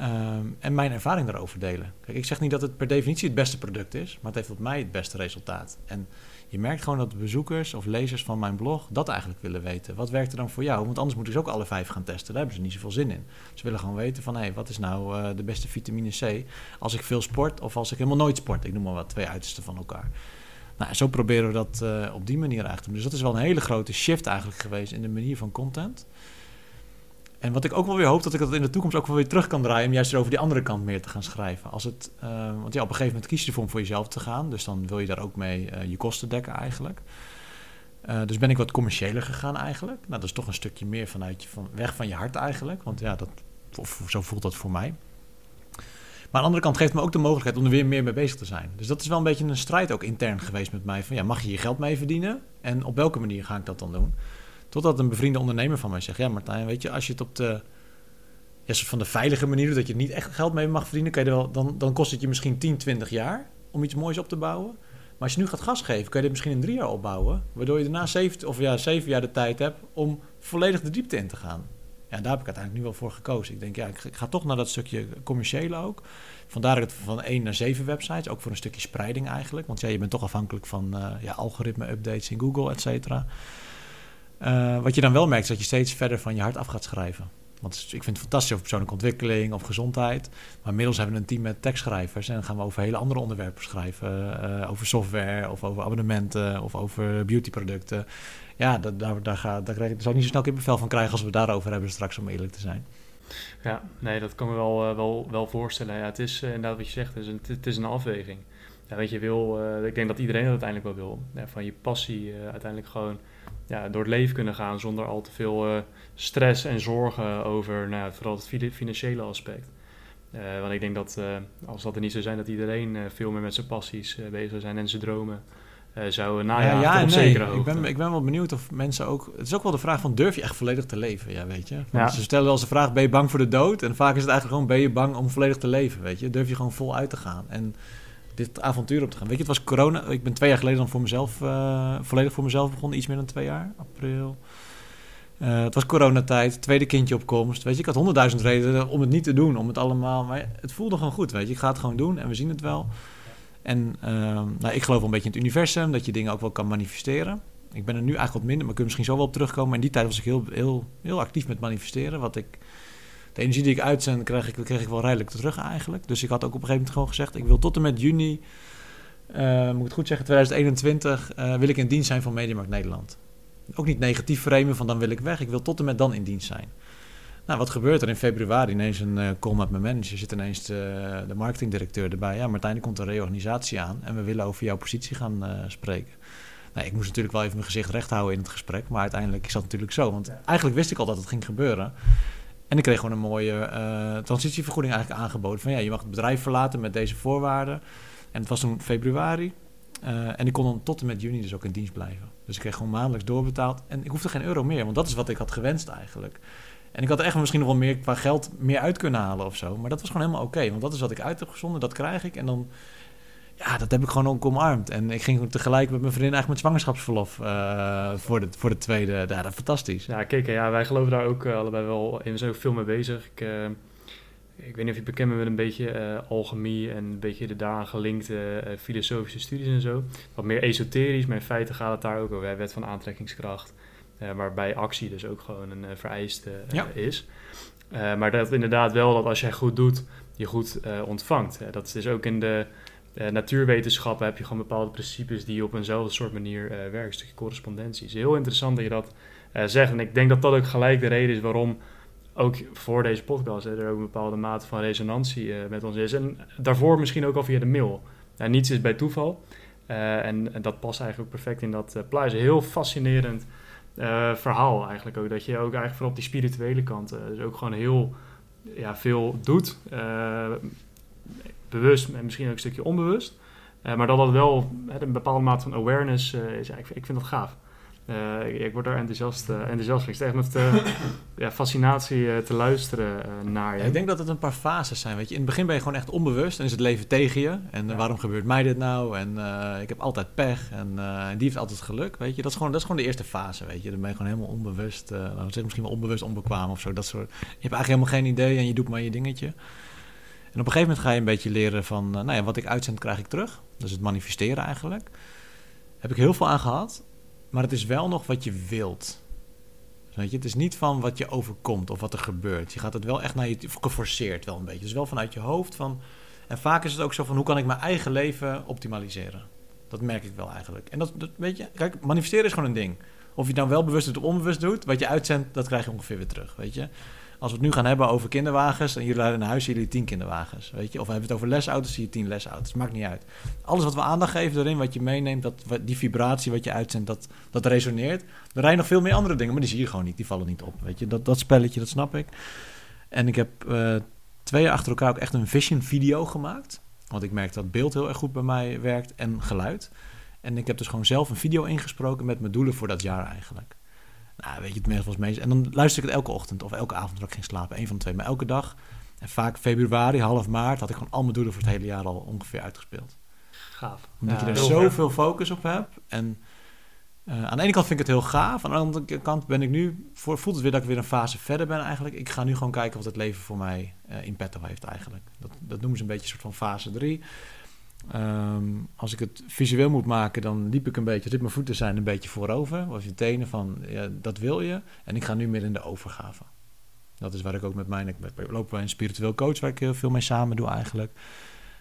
Ehm, en mijn ervaring daarover delen. Kijk, ik zeg niet dat het per definitie het beste product is, maar het heeft op mij het beste resultaat. En je merkt gewoon dat bezoekers of lezers van mijn blog dat eigenlijk willen weten. Wat werkt er dan voor jou? Want anders moeten ze ook alle vijf gaan testen. Daar hebben ze niet zoveel zin in. Ze willen gewoon weten van, hé, hey, wat is nou eh, de beste vitamine C als ik veel sport of als ik helemaal nooit sport? Ik noem maar wat, twee uitersten van elkaar. Nou, zo proberen we dat eh, op die manier eigenlijk te doen. Dus dat is wel een hele grote shift eigenlijk geweest in de manier van content. En wat ik ook wel weer hoop, dat ik dat in de toekomst ook wel weer terug kan draaien... om juist er over die andere kant meer te gaan schrijven. Als het, eh, want ja, op een gegeven moment kies je ervoor om voor jezelf te gaan. Dus dan wil je daar ook mee eh, je kosten dekken eigenlijk. Eh, dus ben ik wat commerciëler gegaan eigenlijk. Nou, dat is toch een stukje meer vanuit je, van, weg van je hart eigenlijk. Want ja, dat, of, zo voelt dat voor mij. Maar aan de andere kant geeft me ook de mogelijkheid om er weer meer mee bezig te zijn. Dus dat is wel een beetje een strijd ook intern geweest met mij. Van ja, mag je je geld mee verdienen? En op welke manier ga ik dat dan doen? Totdat een bevriende ondernemer van mij zegt: Ja, Martijn, weet je, als je het op de. Ja, soort van de veilige manier doet, dat je niet echt geld mee mag verdienen, kan je wel, dan, dan kost het je misschien 10, 20 jaar om iets moois op te bouwen. Maar als je nu gaat gas geven, kan je dit misschien in drie jaar opbouwen. Waardoor je daarna zeven, of ja, zeven jaar de tijd hebt om volledig de diepte in te gaan. Ja, daar heb ik uiteindelijk nu wel voor gekozen. Ik denk, ja, ik ga toch naar dat stukje commerciële ook. Vandaar dat van één naar zeven websites, ook voor een stukje spreiding eigenlijk. Want ja, je bent toch afhankelijk van uh, ja, algoritme-updates in Google, et cetera. Uh, wat je dan wel merkt, is dat je steeds verder van je hart af gaat schrijven. Want ik vind het fantastisch over persoonlijke ontwikkeling of gezondheid. Maar inmiddels hebben we een team met tekstschrijvers. En dan gaan we over hele andere onderwerpen schrijven. Uh, over software of over abonnementen of over beautyproducten. Ja, daar, daar, daar, ga, daar, krijg, daar zou ik niet zo snel kippenvel van krijgen als we daarover hebben straks, om eerlijk te zijn. Ja, nee, dat kan me wel, uh, wel, wel voorstellen. Ja, het is inderdaad wat je zegt, het is een, het is een afweging. Ja, weet je, wil, ik denk dat iedereen dat uiteindelijk wel wil. Van je passie uiteindelijk gewoon ja, door het leven kunnen gaan zonder al te veel stress en zorgen over nou, vooral het financiële aspect. Uh, want ik denk dat uh, als dat er niet zou zijn, dat iedereen uh, veel meer met zijn passies bezig zou zijn en zijn dromen zou najagen ja, ja, op nee. zekere hoogte. Ik ben, ik ben wel benieuwd of mensen ook... Het is ook wel de vraag van, durf je echt volledig te leven? Ja, weet je? Ja. Ze stellen wel eens de vraag, ben je bang voor de dood? En vaak is het eigenlijk gewoon, ben je bang om volledig te leven? Weet je? Durf je gewoon vol uit te gaan? En dit avontuur op te gaan. Weet je, het was corona. Ik ben twee jaar geleden dan voor mezelf, volledig voor mezelf begonnen. Iets meer dan twee jaar, april... Uh, het was coronatijd, tweede kindje op komst. Weet je, ik had honderdduizend redenen om het niet te doen, om het allemaal. Maar het voelde gewoon goed, weet je. Ik ga het gewoon doen en we zien het wel. En uh, nou, ik geloof een beetje in het universum, dat je dingen ook wel kan manifesteren. Ik ben er nu eigenlijk wat minder, maar kan misschien zo wel op terugkomen. Maar in die tijd was ik heel, heel, heel actief met manifesteren. Wat ik, de energie die ik uitzend, kreeg ik, kreeg ik wel redelijk terug eigenlijk. Dus ik had ook op een gegeven moment gewoon gezegd... ik wil tot en met juni, uh, moet ik het goed zeggen, 2021... Uh, wil ik in dienst zijn van Mediamarkt Nederland. Ook niet negatief framen van dan wil ik weg. Ik wil tot en met dan in dienst zijn. Nou, wat gebeurt er in februari? Ineens een uh, call met mijn manager. Zit ineens de, de marketingdirecteur erbij. Ja, Martijn, er komt een reorganisatie aan. En we willen over jouw positie gaan spreken. Nou, ik moest natuurlijk wel even mijn gezicht recht houden in het gesprek. Maar uiteindelijk is dat natuurlijk zo. Want eigenlijk wist ik al dat het ging gebeuren. En ik kreeg gewoon een mooie uh, transitievergoeding eigenlijk aangeboden. Van ja, je mag het bedrijf verlaten met deze voorwaarden. En het was toen februari. Uh, en ik kon dan tot en met juni dus ook in dienst blijven. Dus ik kreeg gewoon maandelijks doorbetaald. En ik hoefde geen euro meer, want dat is wat ik had gewenst eigenlijk. En ik had echt misschien nog wel meer qua geld meer uit kunnen halen of zo. Maar dat was gewoon helemaal oké. Want dat is wat ik uit heb gezonden, dat krijg ik. En dan, ja, dat heb ik gewoon ook omarmd. En ik ging tegelijk met mijn vriendin eigenlijk met zwangerschapsverlof uh, voor, de, voor de tweede. Ja, dat is fantastisch. Ja, kijk, ja, wij geloven daar ook uh, allebei wel in. We zijn ook veel mee bezig. Ik, uh, ik weet niet of je bekend bent met een beetje alchemie en een beetje de daaraan gelinkte filosofische studies en zo. Wat meer esoterisch, maar in feite gaat het daar ook over. Wet van aantrekkingskracht. Waarbij actie dus ook gewoon een vereiste ja. is. maar dat inderdaad wel dat als jij goed doet, je goed ontvangt. dat is dus ook in de natuurwetenschappen heb je gewoon bepaalde principes die op eenzelfde soort manier werken. Een stukje correspondentie. Het is heel interessant dat je dat zegt. En ik denk dat dat ook gelijk de reden is waarom ook voor deze podcast er ook een bepaalde mate van resonantie met ons is. En daarvoor misschien ook al via de mail. Niets is bij toeval. En, en, dat past eigenlijk ook perfect in dat uh, plaatje. Heel fascinerend uh, verhaal eigenlijk ook. Dat je ook eigenlijk vooral op die spirituele kant uh, dus ook gewoon heel ja, veel doet. Uh, bewust en misschien ook een stukje onbewust. maar dat dat wel een bepaalde mate van awareness is. Ja, ik, ik vind dat gaaf. Uh, ik, ik, word daar enthousiast, uh, enthousiast van. Ik echt met uh, [LAUGHS] ja, fascinatie te luisteren naar je. Ja, ik denk dat het een paar fases zijn. Weet je. In het begin ben je gewoon echt onbewust en is het leven tegen je. En waarom gebeurt mij dit nou? En ik heb altijd pech en die heeft altijd geluk. Weet je. Dat, is gewoon, dat is gewoon de eerste fase. Weet je. Dan ben je gewoon helemaal onbewust. nou, zeg misschien wel onbewust onbekwaam of zo. Dat soort. Je hebt eigenlijk helemaal geen idee en je doet maar je dingetje. En op een gegeven moment ga je een beetje leren van... nou ja, wat ik uitzend krijg ik terug. Dus het manifesteren eigenlijk. Heb ik heel veel aan gehad. Maar het is wel nog wat je wilt. Weet je? Het is niet van wat je overkomt of wat er gebeurt. Je gaat het wel echt naar je geforceerd wel een beetje. Dus wel vanuit je hoofd van. En vaak is het ook zo van hoe kan ik mijn eigen leven optimaliseren. Dat merk ik wel eigenlijk. En dat, dat weet je, kijk, manifesteren is gewoon een ding. Of je het nou wel bewust of onbewust doet, wat je uitzendt, dat krijg je ongeveer weer terug, weet je. Als we het nu gaan hebben over kinderwagens en jullie in huis jullie tien kinderwagens, weet je. Of we hebben het over lesauto's, zie je tien lesauto's. Maakt niet uit. Alles wat we aandacht geven erin, wat je meeneemt, dat, die vibratie wat je uitzendt, dat, dat resoneert. Er rijden nog veel meer andere dingen, maar die zie je gewoon niet. Die vallen niet op, weet je. Dat, dat spelletje, dat snap ik. En ik heb uh, twee jaar achter elkaar ook echt een vision video gemaakt. Want ik merk dat beeld heel erg goed bij mij werkt en geluid. En ik heb dus gewoon zelf een video ingesproken met mijn doelen voor dat jaar eigenlijk. Nou, weet je, het meestal was En dan luister ik het elke ochtend of elke avond dat ik ging slapen. Een van de twee. Maar elke dag. En vaak februari, half maart, had ik gewoon al mijn doelen voor het hele jaar al ongeveer uitgespeeld. Gaaf. Omdat ja, je er zoveel focus op hebt. En uh, aan de ene kant vind ik het heel gaaf. Aan de andere kant ben ik nu, voor, voelt het weer dat ik weer een fase verder ben eigenlijk. Ik ga nu gewoon kijken wat het leven voor mij uh, in petto heeft eigenlijk. Dat, dat noemen ze een beetje een soort van fase 3. Um, als ik het visueel moet maken, dan liep ik een beetje, dit mijn voeten zijn een beetje voorover. Of je tenen van, ja, dat wil je. En ik ga nu meer in de overgave. Dat is waar ik ook met mijn, ik loop bij een spiritueel coach, waar ik heel veel mee samen doe eigenlijk.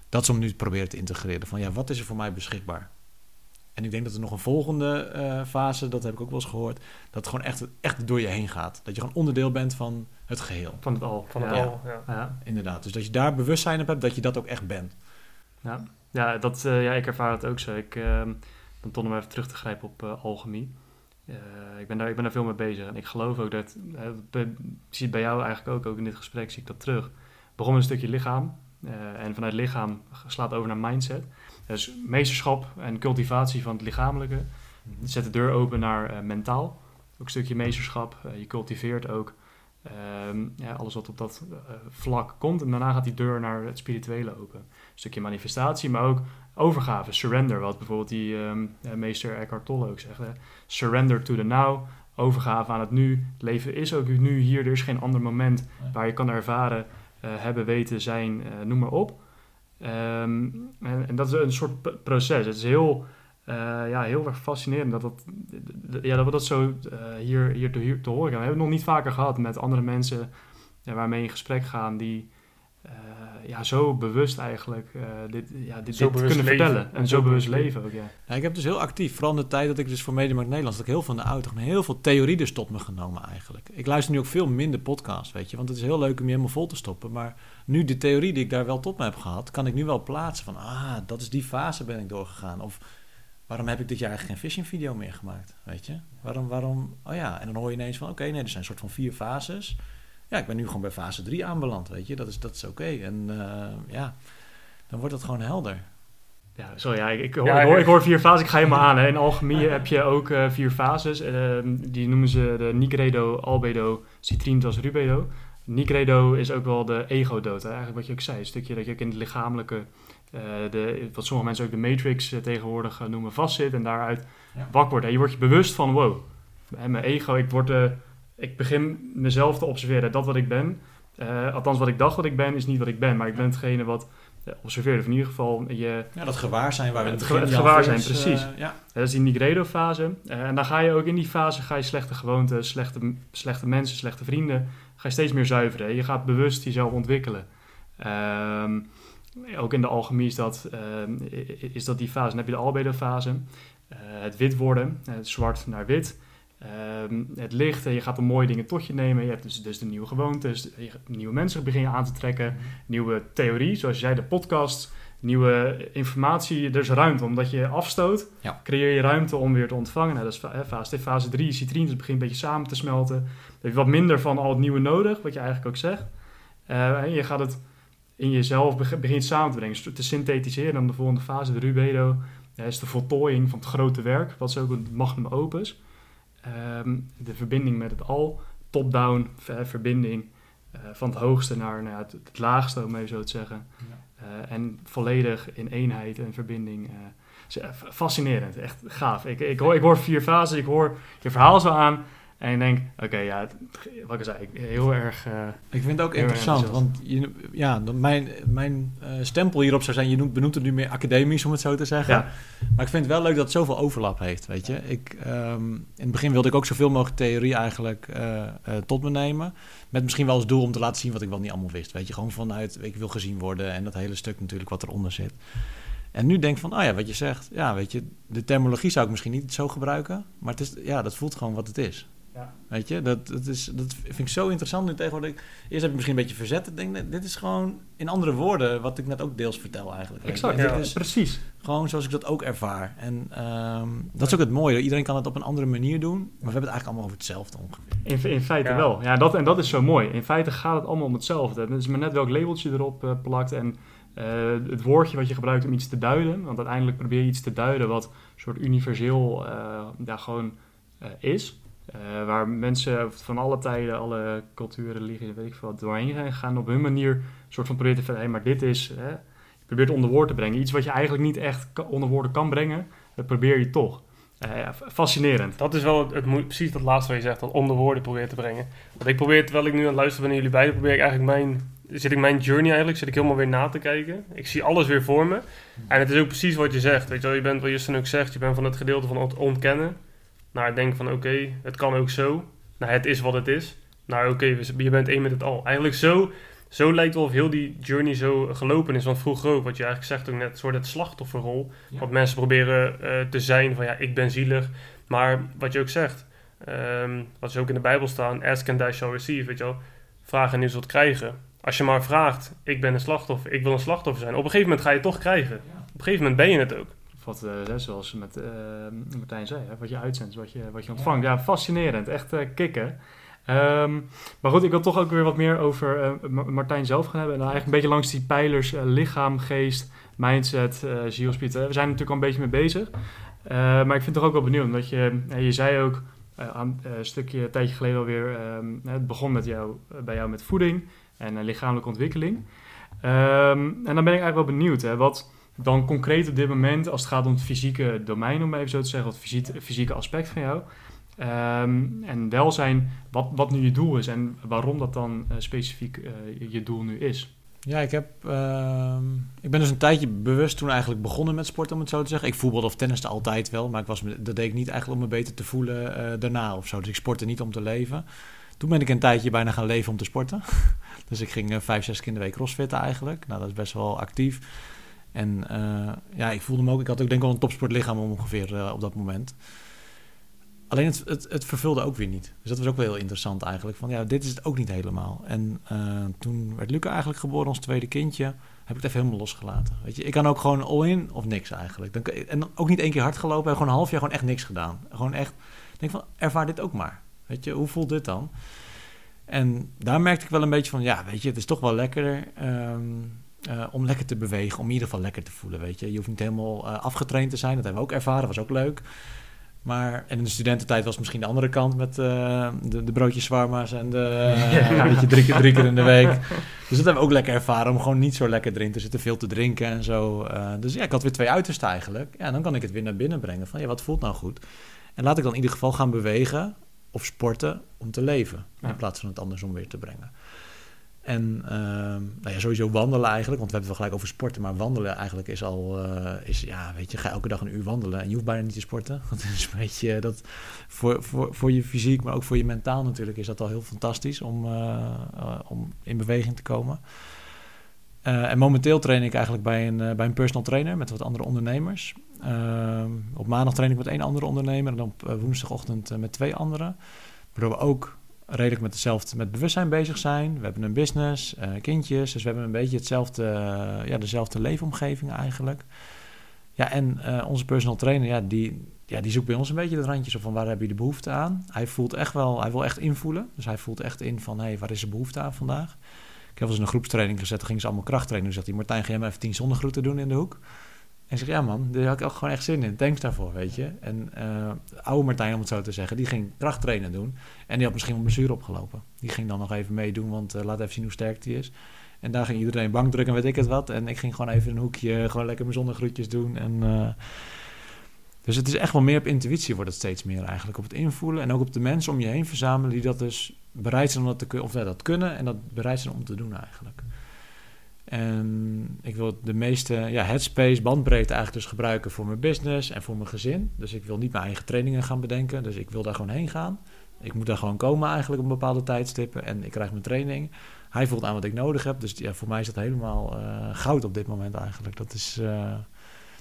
Dat is om nu te proberen te integreren van, ja, wat is er voor mij beschikbaar? En ik denk dat er nog een volgende uh, fase, dat heb ik ook wel eens gehoord, dat het gewoon echt, echt door je heen gaat. Dat je gewoon onderdeel bent van het geheel. Van het al. Van het ja. al, ja. ja. Inderdaad. Dus dat je daar bewustzijn op hebt, dat je dat ook echt bent. Ja. Ja, dat, uh, ja, ik ervaar het ook zo. Ik, uh, dan toch nog even terug te grijpen op uh, alchemie. ik, ben daar, ik ben daar veel mee bezig. En ik geloof ook dat, ik zie het bij jou eigenlijk ook, ook in dit gesprek zie ik dat terug. Begon met een stukje lichaam. en vanuit lichaam slaat over naar mindset. Dus meesterschap en cultivatie van het lichamelijke. Mhm. Zet de deur open naar mentaal. Ook een stukje meesterschap. je cultiveert ook Um, ja, alles wat op dat vlak komt. En daarna gaat die deur naar het spirituele open. Stukje manifestatie, maar ook overgave, surrender. Wat bijvoorbeeld die um, meester Eckhart Tolle ook zegt. Hè? Surrender to the now, overgave aan het nu. Het leven is ook nu hier. Er is geen ander moment waar je kan ervaren, eh, hebben, weten, zijn, eh, noem maar op. Ehm, en, en dat is een soort proces. Het is heel, eh, ja, heel erg fascinerend dat, dat, ja, dat we dat zo eh, hier, hier, te, hier te horen krijgen. We hebben het nog niet vaker gehad met andere mensen ja, waarmee je in gesprek gaan die eh, ja, zo bewust eigenlijk eh, dit, ja, dit, Zo dit bewust kunnen leven. vertellen. En zo bewust leven ook, ja. Ja, ik heb dus heel actief, vooral in de tijd dat ik dus voor Mediamarkt Nederlands, dat ik heel veel in de auto, heel veel theorie dus tot me genomen eigenlijk. Ik luister nu ook veel minder podcasts, weet je, want het is heel leuk om je helemaal vol te stoppen. Maar nu de theorie die ik daar wel tot me heb gehad, kan ik nu wel plaatsen van, ah, dat is die fase ben ik doorgegaan. Of waarom heb ik dit jaar eigenlijk geen fishing video meer gemaakt, weet je? Waarom, waarom, oh ja, en dan hoor je ineens van, oké, nee, er zijn een soort van vier fases. Ja, ik ben nu gewoon bij fase 3 aanbeland, weet je, dat is, dat is oké. En eh, ja, dan wordt het gewoon helder. Ja, sorry, ja, ik, ik, hoor, Ja, ik, hoor, ja. ik hoor vier fases. Ik ga helemaal [LAUGHS] aan. Hè. In alchemie heb je ook eh, vier fases. Ehm, die noemen ze de Nigredo, Albedo, Citrinitas, Rubedo. Nigredo is ook wel de ego-dood. Eigenlijk wat je ook zei. Een stukje dat je ook in het lichamelijke, eh, de, wat sommige mensen ook de matrix tegenwoordig noemen, vastzit. En daaruit Ja. wakker wordt. En je wordt je bewust van, wow, hè, mijn ego, ik, word, ik begin mezelf te observeren. Dat wat ik ben, eh, althans wat ik dacht wat ik ben, is niet wat ik ben. Maar ik ben hetgene wat eh, observeert. Of in ieder geval je... Ja, dat gewaarzijn waar we Het het begin... ge- het Jan gewaarzijn, Veers, precies. eh, ja. Dat is die Nigredo-fase. Eh, en dan ga je ook in die fase, ga je slechte gewoonten, slechte, slechte mensen, slechte vrienden, ga je steeds meer zuiveren. Je gaat bewust jezelf ontwikkelen. Ehm, ook in de alchemie is dat, ehm, is dat die fase. Dan heb je de albedo-fase, eh, het wit worden, eh, het zwart naar wit. Ehm, het licht, en je gaat de mooie dingen tot je nemen. Je hebt dus, dus de nieuwe gewoontes, nieuwe mensen begin je aan te trekken, nieuwe theorie, zoals je zei, de podcast, nieuwe informatie. Er is ruimte, omdat je afstoot, Ja. creëer je ruimte om weer te ontvangen. Nou, dat is fase, fase 3, citrine, dus het begint een beetje samen te smelten. Dan heb je wat minder van al het nieuwe nodig, wat je eigenlijk ook zegt. Eh, en je gaat het in jezelf beg- begint samen te brengen, te synthetiseren. Dan de volgende fase, de rubedo, ja, is de voltooiing van het grote werk. Dat is ook een magnum opus. Ehm, de verbinding met het al, top-down ver- verbinding eh, van het hoogste naar nou het, het laagste, om even zo te zeggen. Eh, en volledig in eenheid en verbinding. eh, fascinerend, echt gaaf. Ik, ik, hoor, ik hoor vier fases, ik hoor je verhaal zo aan. En ik denk, oké, ja, wat ik zei, heel erg... eh, Ik vind het ook interessant, want je, ja, mijn, mijn eh, stempel hierop zou zijn, je noemt, benoemt het nu meer academisch, om het zo te zeggen. Ja. Maar ik vind het wel leuk dat het zoveel overlap heeft, weet je. Ik, ehm, in het begin wilde ik ook zoveel mogelijk theorie eigenlijk eh, tot me nemen. Met misschien wel als doel om te laten zien wat ik wel niet allemaal wist, weet je. Gewoon vanuit, ik wil gezien worden en dat hele stuk natuurlijk wat eronder zit. En nu denk ik van, oh ja, wat je zegt, ja, weet je, de terminologie zou ik misschien niet zo gebruiken, maar het is, ja, dat voelt gewoon wat het is. Ja. Weet je, dat, dat, is, dat vind ik zo interessant nu tegenwoordig. Eerst heb ik misschien een beetje verzet. Ik denk, dit is gewoon in andere woorden wat ik net ook deels vertel eigenlijk. je. exact, Dit ja. is precies. gewoon zoals ik dat ook ervaar. En ehm, dat is ook het mooie. Iedereen kan het op een andere manier doen. Maar we hebben het eigenlijk allemaal over hetzelfde ongeveer. In, in feite Ja. wel. Ja, dat, en dat is zo mooi. In feite gaat het allemaal om hetzelfde. Het is maar net welk labeltje erop eh, plakt en eh, het woordje wat je gebruikt om iets te duiden. Want uiteindelijk probeer je iets te duiden wat een soort universeel eh daar gewoon eh, is. Eh, waar mensen van alle tijden, alle culturen, religies, weet ik veel wat, doorheen gegaan. Op hun manier een soort van proberen te hey, maar dit is... Hè, je probeert onder woorden te brengen. Iets wat je eigenlijk niet echt onder woorden kan brengen, dat probeer je toch. Eh, fascinerend. Dat is wel het, het precies dat laatste wat je zegt, dat om de woorden proberen te brengen. Want ik probeer, terwijl ik nu aan het luisteren ben jullie beiden, probeer ik eigenlijk mijn, zit ik mijn journey eigenlijk, zit ik helemaal weer na te kijken. Ik zie alles weer voor me. En het is ook precies wat je zegt, weet je wel, je bent, wat Justin ook zegt, je bent van het gedeelte van het ontkennen, naar het denken van oké, het kan ook zo, nou het is wat het is, nou oké, je bent één met het al. Eigenlijk zo, zo lijkt wel of heel die journey zo gelopen is, want vroeger ook, wat je eigenlijk zegt ook net, een soort het slachtofferrol, Ja. wat mensen proberen eh, te zijn van ja, ik ben zielig, maar wat je ook zegt, ehm, wat is ook in de Bijbel staan, ask and thou shall receive, weet je wel. Vraag en je zult krijgen. Als je maar vraagt, ik ben een slachtoffer, ik wil een slachtoffer zijn. Op een gegeven moment ga je het toch krijgen. Op een gegeven moment ben je het ook. Wat, eh, hè, zoals met, eh, Martijn zei, hè, wat je uitzendt, wat je, wat je ontvangt. Ja, fascinerend. Echt eh, kicken. Ehm, maar goed, ik wil toch ook weer wat meer over Ma- Martijn zelf gaan hebben. En dan eigenlijk een beetje langs die pijlers lichaam, geest, mindset. Eh, We zijn er natuurlijk al een beetje mee bezig. Maar ik vind het toch ook wel benieuwd, omdat je, je zei ook een stukje, een tijdje geleden alweer, ehm, het begon met jou, bij jou met voeding en lichamelijke ontwikkeling. Ehm, en dan ben ik eigenlijk wel benieuwd, hè, wat dan concreet op dit moment, als het gaat om het fysieke domein, om even zo te zeggen, het fysieke, aspect van jou. Ehm, en welzijn, wat, wat nu je doel is en waarom dat dan eh, specifiek eh, je- doel nu is. Ja, ik, heb, ehm, ik ben dus een tijdje bewust toen eigenlijk begonnen met sport, om het zo te zeggen. Ik voetbalde of tenniste altijd wel, maar ik was, dat deed ik niet eigenlijk om me beter te voelen eh, daarna of zo. Dus ik sportte niet om te leven. Toen ben ik een tijdje bijna gaan leven om te sporten. [LAUGHS] dus ik ging vijf, zes keer in de week crossfitten eigenlijk. Nou, dat is best wel actief. En eh, ja, ik voelde me ook, ik had ook denk ik wel een topsportlichaam ongeveer eh, op dat moment. Alleen het, het, het vervulde ook weer niet. Dus dat was ook wel heel interessant eigenlijk. Van ja, dit is het ook niet helemaal. En eh, toen werd Luca eigenlijk geboren, ons tweede kindje. Heb ik het even helemaal losgelaten. Weet je, ik kan ook gewoon all-in of niks eigenlijk. Dan, en ook niet één keer hard gelopen. En gewoon een half jaar gewoon echt niks gedaan. Gewoon echt, denk van, ervaar dit ook maar. Weet je, hoe voelt dit dan? En daar merkte ik wel een beetje van, ja, weet je, het is toch wel lekkerder ehm, eh, om lekker te bewegen. Om in ieder geval lekker te voelen, weet je. Je hoeft niet helemaal eh, afgetraind te zijn. Dat hebben we ook ervaren, was ook leuk. Maar en in de studententijd was misschien de andere kant met eh, de, de broodjes zwarma's en de [LAUGHS] Ja. weet je, drie, keer, drie keer in de week. Dus dat hebben we ook lekker ervaren om gewoon niet zo lekker erin te zitten, veel te drinken en zo. Dus ja, ik had weer twee uitersten eigenlijk. Ja, dan kan ik het weer naar binnen brengen van ja, wat voelt nou goed? En laat ik dan in ieder geval gaan bewegen of sporten om te leven. Ja. In plaats van het andersom weer te brengen. En ehm, nou ja, sowieso wandelen eigenlijk, want we hebben het wel gelijk over sporten, maar wandelen eigenlijk is al, eh, is, ja, weet je, ga elke dag een uur wandelen en je hoeft bijna niet te sporten. [LAUGHS] Dat is een beetje, dat, voor, voor, voor je fysiek, maar ook voor je mentaal natuurlijk, is dat al heel fantastisch om, eh, eh, om in beweging te komen. Eh, en momenteel train ik eigenlijk bij een, eh, bij een personal trainer met wat andere ondernemers. Ehm, op maandag train ik met één andere ondernemer en op eh, woensdagochtend eh, met twee anderen. Waardoor we ook redelijk met hetzelfde met bewustzijn bezig zijn. We hebben een business, eh, kindjes, dus we hebben een beetje hetzelfde, eh, ja, dezelfde leefomgeving eigenlijk. Ja, en eh, onze personal trainer, ja, die, ja, die zoekt bij ons een beetje de randjes op van waar heb je de behoefte aan. Hij voelt echt wel, hij wil echt invoelen. Dus hij voelt echt in van, hé, hey, waar is de behoefte aan vandaag? Ik heb wel eens een groepstraining gezet, dan gingen ze allemaal krachttrainen. Dus zegt hij, Martijn, ga jij maar even tien zonnegroeten doen in de hoek? En ik zeg, ja man, daar had ik ook gewoon echt zin in. Thanks daarvoor, weet je. En eh, oude Martijn, om het zo te zeggen, die ging krachttrainen doen. En die had misschien wel blessure opgelopen. Die ging dan nog even meedoen, want eh, laat even zien hoe sterk die is. En daar ging iedereen bankdrukken, weet ik het wat. En ik ging gewoon even een hoekje, gewoon lekker mijn zonnegroetjes doen. En, eh, dus het is echt wel meer op intuïtie wordt het steeds meer eigenlijk. Op het invoelen en ook op de mensen om je heen verzamelen die dat dus bereid zijn om dat te kunnen, of ja, dat kunnen en dat bereid zijn om te doen eigenlijk. En ik wil de meeste ja, headspace, bandbreedte eigenlijk dus gebruiken voor mijn business en voor mijn gezin. Dus ik wil niet mijn eigen trainingen gaan bedenken. Dus ik wil daar gewoon heen gaan. Ik moet daar gewoon komen eigenlijk op bepaalde tijdstippen. En ik krijg mijn training. Hij voelt aan wat ik nodig heb. Dus ja, voor mij is dat helemaal eh, goud op dit moment eigenlijk. Dat is... eh,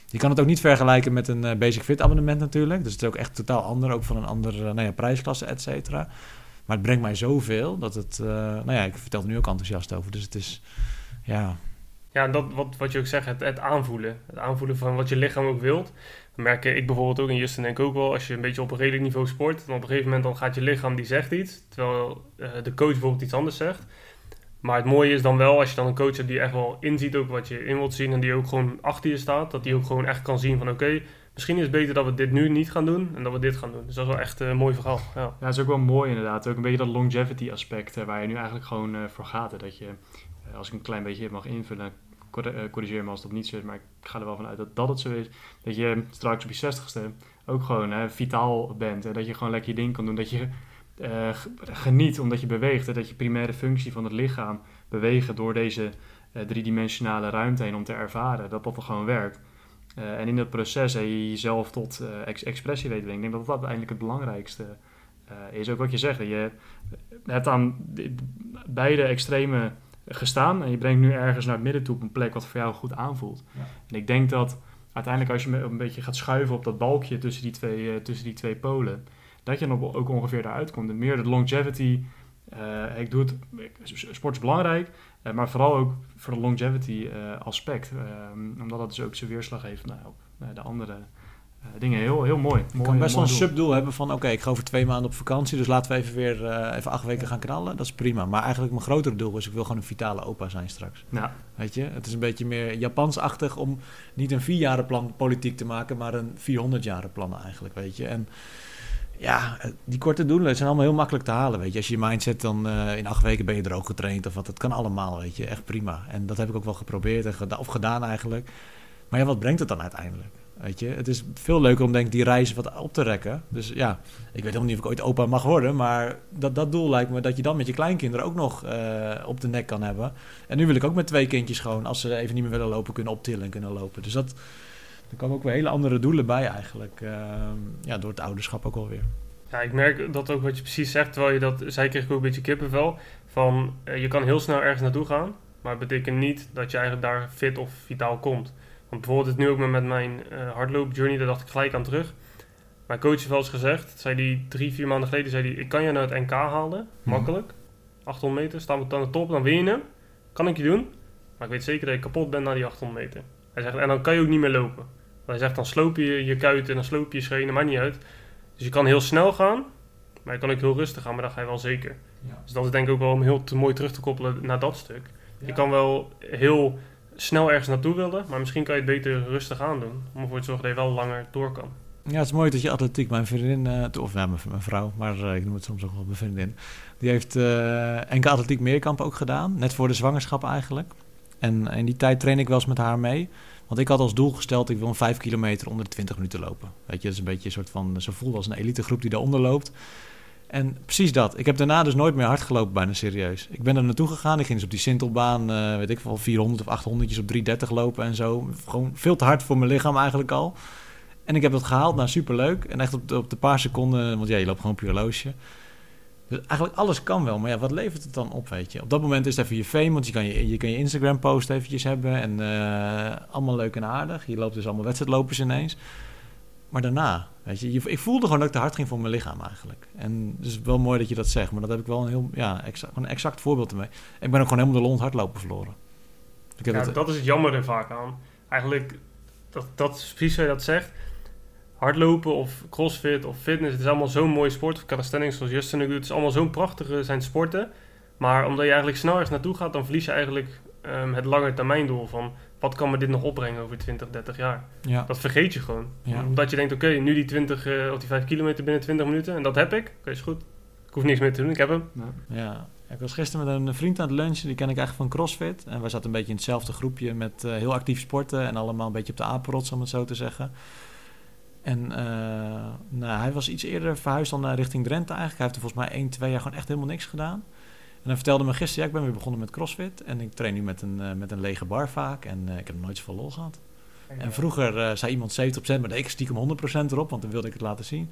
je kan het ook niet vergelijken met een eh, Basic Fit abonnement natuurlijk. Dus het is ook echt totaal ander. Ook van een andere nou ja, prijsklasse, et cetera. Maar het brengt mij zoveel dat het... eh, nou ja, ik vertel er nu ook enthousiast over. Dus het is... Ja, Ja, en dat, wat, wat je ook zegt, het, het aanvoelen. Het aanvoelen van wat je lichaam ook wilt. Dan merk ik bijvoorbeeld ook, en Justin denk ik ook wel, als je een beetje op een redelijk niveau sport, dan op een gegeven moment dan gaat je lichaam die zegt iets, terwijl eh, de coach bijvoorbeeld iets anders zegt. Maar het mooie is dan wel, als je dan een coach hebt die echt wel inziet ook wat je in wilt zien en die ook gewoon achter je staat, dat die ook gewoon echt kan zien van oké, misschien is het beter dat we dit nu niet gaan doen en dat we dit gaan doen. Dus dat is wel echt eh, een mooi verhaal. Ja. Ja, dat is ook wel mooi inderdaad. Ook een beetje dat longevity aspect eh, waar je nu eigenlijk gewoon eh, voor gaat. Hè. Dat je, als ik een klein beetje mag invullen, eh, corrigeer me als dat niet zo is, maar ik ga er wel van uit dat dat het zo is. Dat je straks op je zestigste ook gewoon hè, vitaal bent. En dat je gewoon lekker je ding kan doen. Dat je eh, geniet omdat je beweegt. Dat je primaire functie van het lichaam bewegen door deze eh, driedimensionale ruimte heen om te ervaren. Dat dat er gewoon werkt. Eh, en in dat proces hè, je jezelf tot eh, ex- expressie weet brengen. Ik denk dat dat uiteindelijk het belangrijkste eh, is. Ook wat je zegt. Je hebt aan de- beide extreme gestaan. En je brengt nu ergens naar het midden toe op een plek wat voor jou goed aanvoelt. Ja. En ik denk dat uiteindelijk als je een beetje gaat schuiven op dat balkje tussen die twee, eh, tussen die twee polen, dat je dan ook- ongeveer daaruit komt. En meer de longevity. eh, ik doe het, sport is belangrijk, eh, maar vooral ook voor de longevity aspect. Ehm, omdat dat dus ook zijn weerslag heeft nou, op de andere dingen. Heel, heel mooi. Je mooi kan best wel een subdoel hebben van... oké, ik ga over twee maanden op vakantie... dus laten we even weer eh, even acht weken gaan knallen. Dat is prima. Maar eigenlijk mijn grotere doel is... ik wil gewoon een vitale opa zijn straks. Ja, Weet je? Het is een beetje meer Japansachtig... om niet een vierjarenplan politiek te maken... maar een 400 jaren plan eigenlijk, weet je. En ja, eh, die korte doelen zijn allemaal heel makkelijk te halen, weet je. Als je je mindset dan eh, in acht weken ben je er ook getraind of wat. Dat kan allemaal, weet je. Echt prima. En dat heb ik ook wel geprobeerd en geda- of gedaan eigenlijk. Maar ja, wat brengt het dan uiteindelijk? Weet je, het is veel leuker om denk ik die reizen wat op te rekken. Dus ja, ik weet helemaal niet of ik ooit opa mag worden, maar dat, dat doel lijkt me dat je dan met je kleinkinderen ook nog eh, op de nek kan hebben. En nu wil ik ook met twee kindjes gewoon, als ze even niet meer willen lopen, kunnen optillen en kunnen lopen. Dus dat, er komen ook weer hele andere doelen bij eigenlijk. Uh, ja, door het ouderschap ook alweer. Ja, ik merk dat ook wat je precies zegt, terwijl je dat zei, kreeg ik ook een beetje kippenvel. Van uh, je kan heel snel ergens naartoe gaan, maar het betekent niet dat je eigenlijk daar fit of vitaal komt. Want bijvoorbeeld het nu ook met mijn uh, hardloopjourney, daar dacht ik gelijk aan terug. Mijn coach heeft wel eens gezegd, zei die drie, vier maanden geleden, zei die, ik kan je naar het NK halen, hmm. makkelijk. 800 meter, staan we aan de top, dan win je hem. Kan ik je doen, maar ik weet zeker dat je kapot bent na die 800 meter. Hij zegt, en dan kan je ook niet meer lopen. Want hij zegt, dan sloop je je kuiten en dan sloop je je schenen, maakt niet uit. Dus je kan heel snel gaan, maar je kan ook heel rustig gaan, maar dan ga je wel zeker. Ja. Dus dat is denk ik ook wel om heel te mooi terug te koppelen naar dat stuk. Je kan wel heel snel ergens naartoe willen, maar misschien kan je het beter rustig aandoen. Om ervoor te zorgen dat je wel langer door kan. Ja, het is mooi dat je atletiek, mijn vriendin, uh, of ja, mijn, vrouw, maar uh, ik noem het soms ook wel mijn vriendin. Die heeft uh, enkele atletiek meerkamp ook gedaan, net voor de zwangerschap eigenlijk. En in die tijd train ik wel eens met haar mee. Want ik had als doel gesteld, ik wil een 5 kilometer onder de 20 minuten lopen. Weet je, dat is een beetje een soort van, zo voelt als een elitegroep die daaronder loopt. En precies dat. Ik heb daarna dus nooit meer hard gelopen, bijna serieus. Ik ben er naartoe gegaan. Ik ging dus op die Sintelbaan, uh, weet ik wel, 400 of 800 op 330 lopen en zo. Gewoon veel te hard voor mijn lichaam eigenlijk al. En ik heb dat gehaald, nou superleuk. En echt op de, op de paar seconden, want ja, je loopt gewoon op je horloge. Dus eigenlijk alles kan wel, maar ja, wat levert het dan op, weet je? Op dat moment is het even je fame, want je kan je, je, kan je Instagram-post eventjes hebben en uh, allemaal leuk en aardig. Je loopt dus allemaal wedstrijdlopers ineens. Maar daarna, weet je, ik voelde gewoon dat ik te hard ging voor mijn lichaam eigenlijk. En dus wel mooi dat je dat zegt, maar dat heb ik wel een heel, ja, exact, een exact voorbeeld ermee. Ik ben ook gewoon helemaal de lont hardlopen verloren. Ik heb ja, dat is het jammer er vaak aan. Eigenlijk, dat, dat precies je dat zegt. Hardlopen of crossfit of fitness, het is allemaal zo'n mooie sport. Of calisthenics zoals Justin doet, het is allemaal zo'n prachtige zijn sporten. Maar omdat je eigenlijk snel ergens naartoe gaat, dan verlies je eigenlijk um, het lange termijn doel van wat kan me dit nog opbrengen over 20, 30 jaar? Ja. Dat vergeet je gewoon. Omdat je denkt, oké, nu die 20 uh, of die 5 kilometer binnen 20 minuten en dat heb ik. Oké, is goed. Ik hoef niks meer te doen, ik heb hem. Ja. Ik was gisteren met een vriend aan het lunchen, die ken ik eigenlijk van CrossFit. En wij zaten een beetje in hetzelfde groepje met uh, heel actief sporten en allemaal een beetje op de apenrots, om het zo te zeggen. En uh, nou, hij was iets eerder verhuisd dan naar richting Drenthe eigenlijk. Hij heeft er volgens mij 1, 2 jaar gewoon echt helemaal niks gedaan. En hij vertelde me gisteren, ja, ik ben weer begonnen met CrossFit. En ik train nu met een, uh, met een lege bar vaak. En uh, ik heb nooit zoveel lol gehad. En vroeger uh, zei iemand 70%, maar ik stiekem 100% erop, want dan wilde ik het laten zien.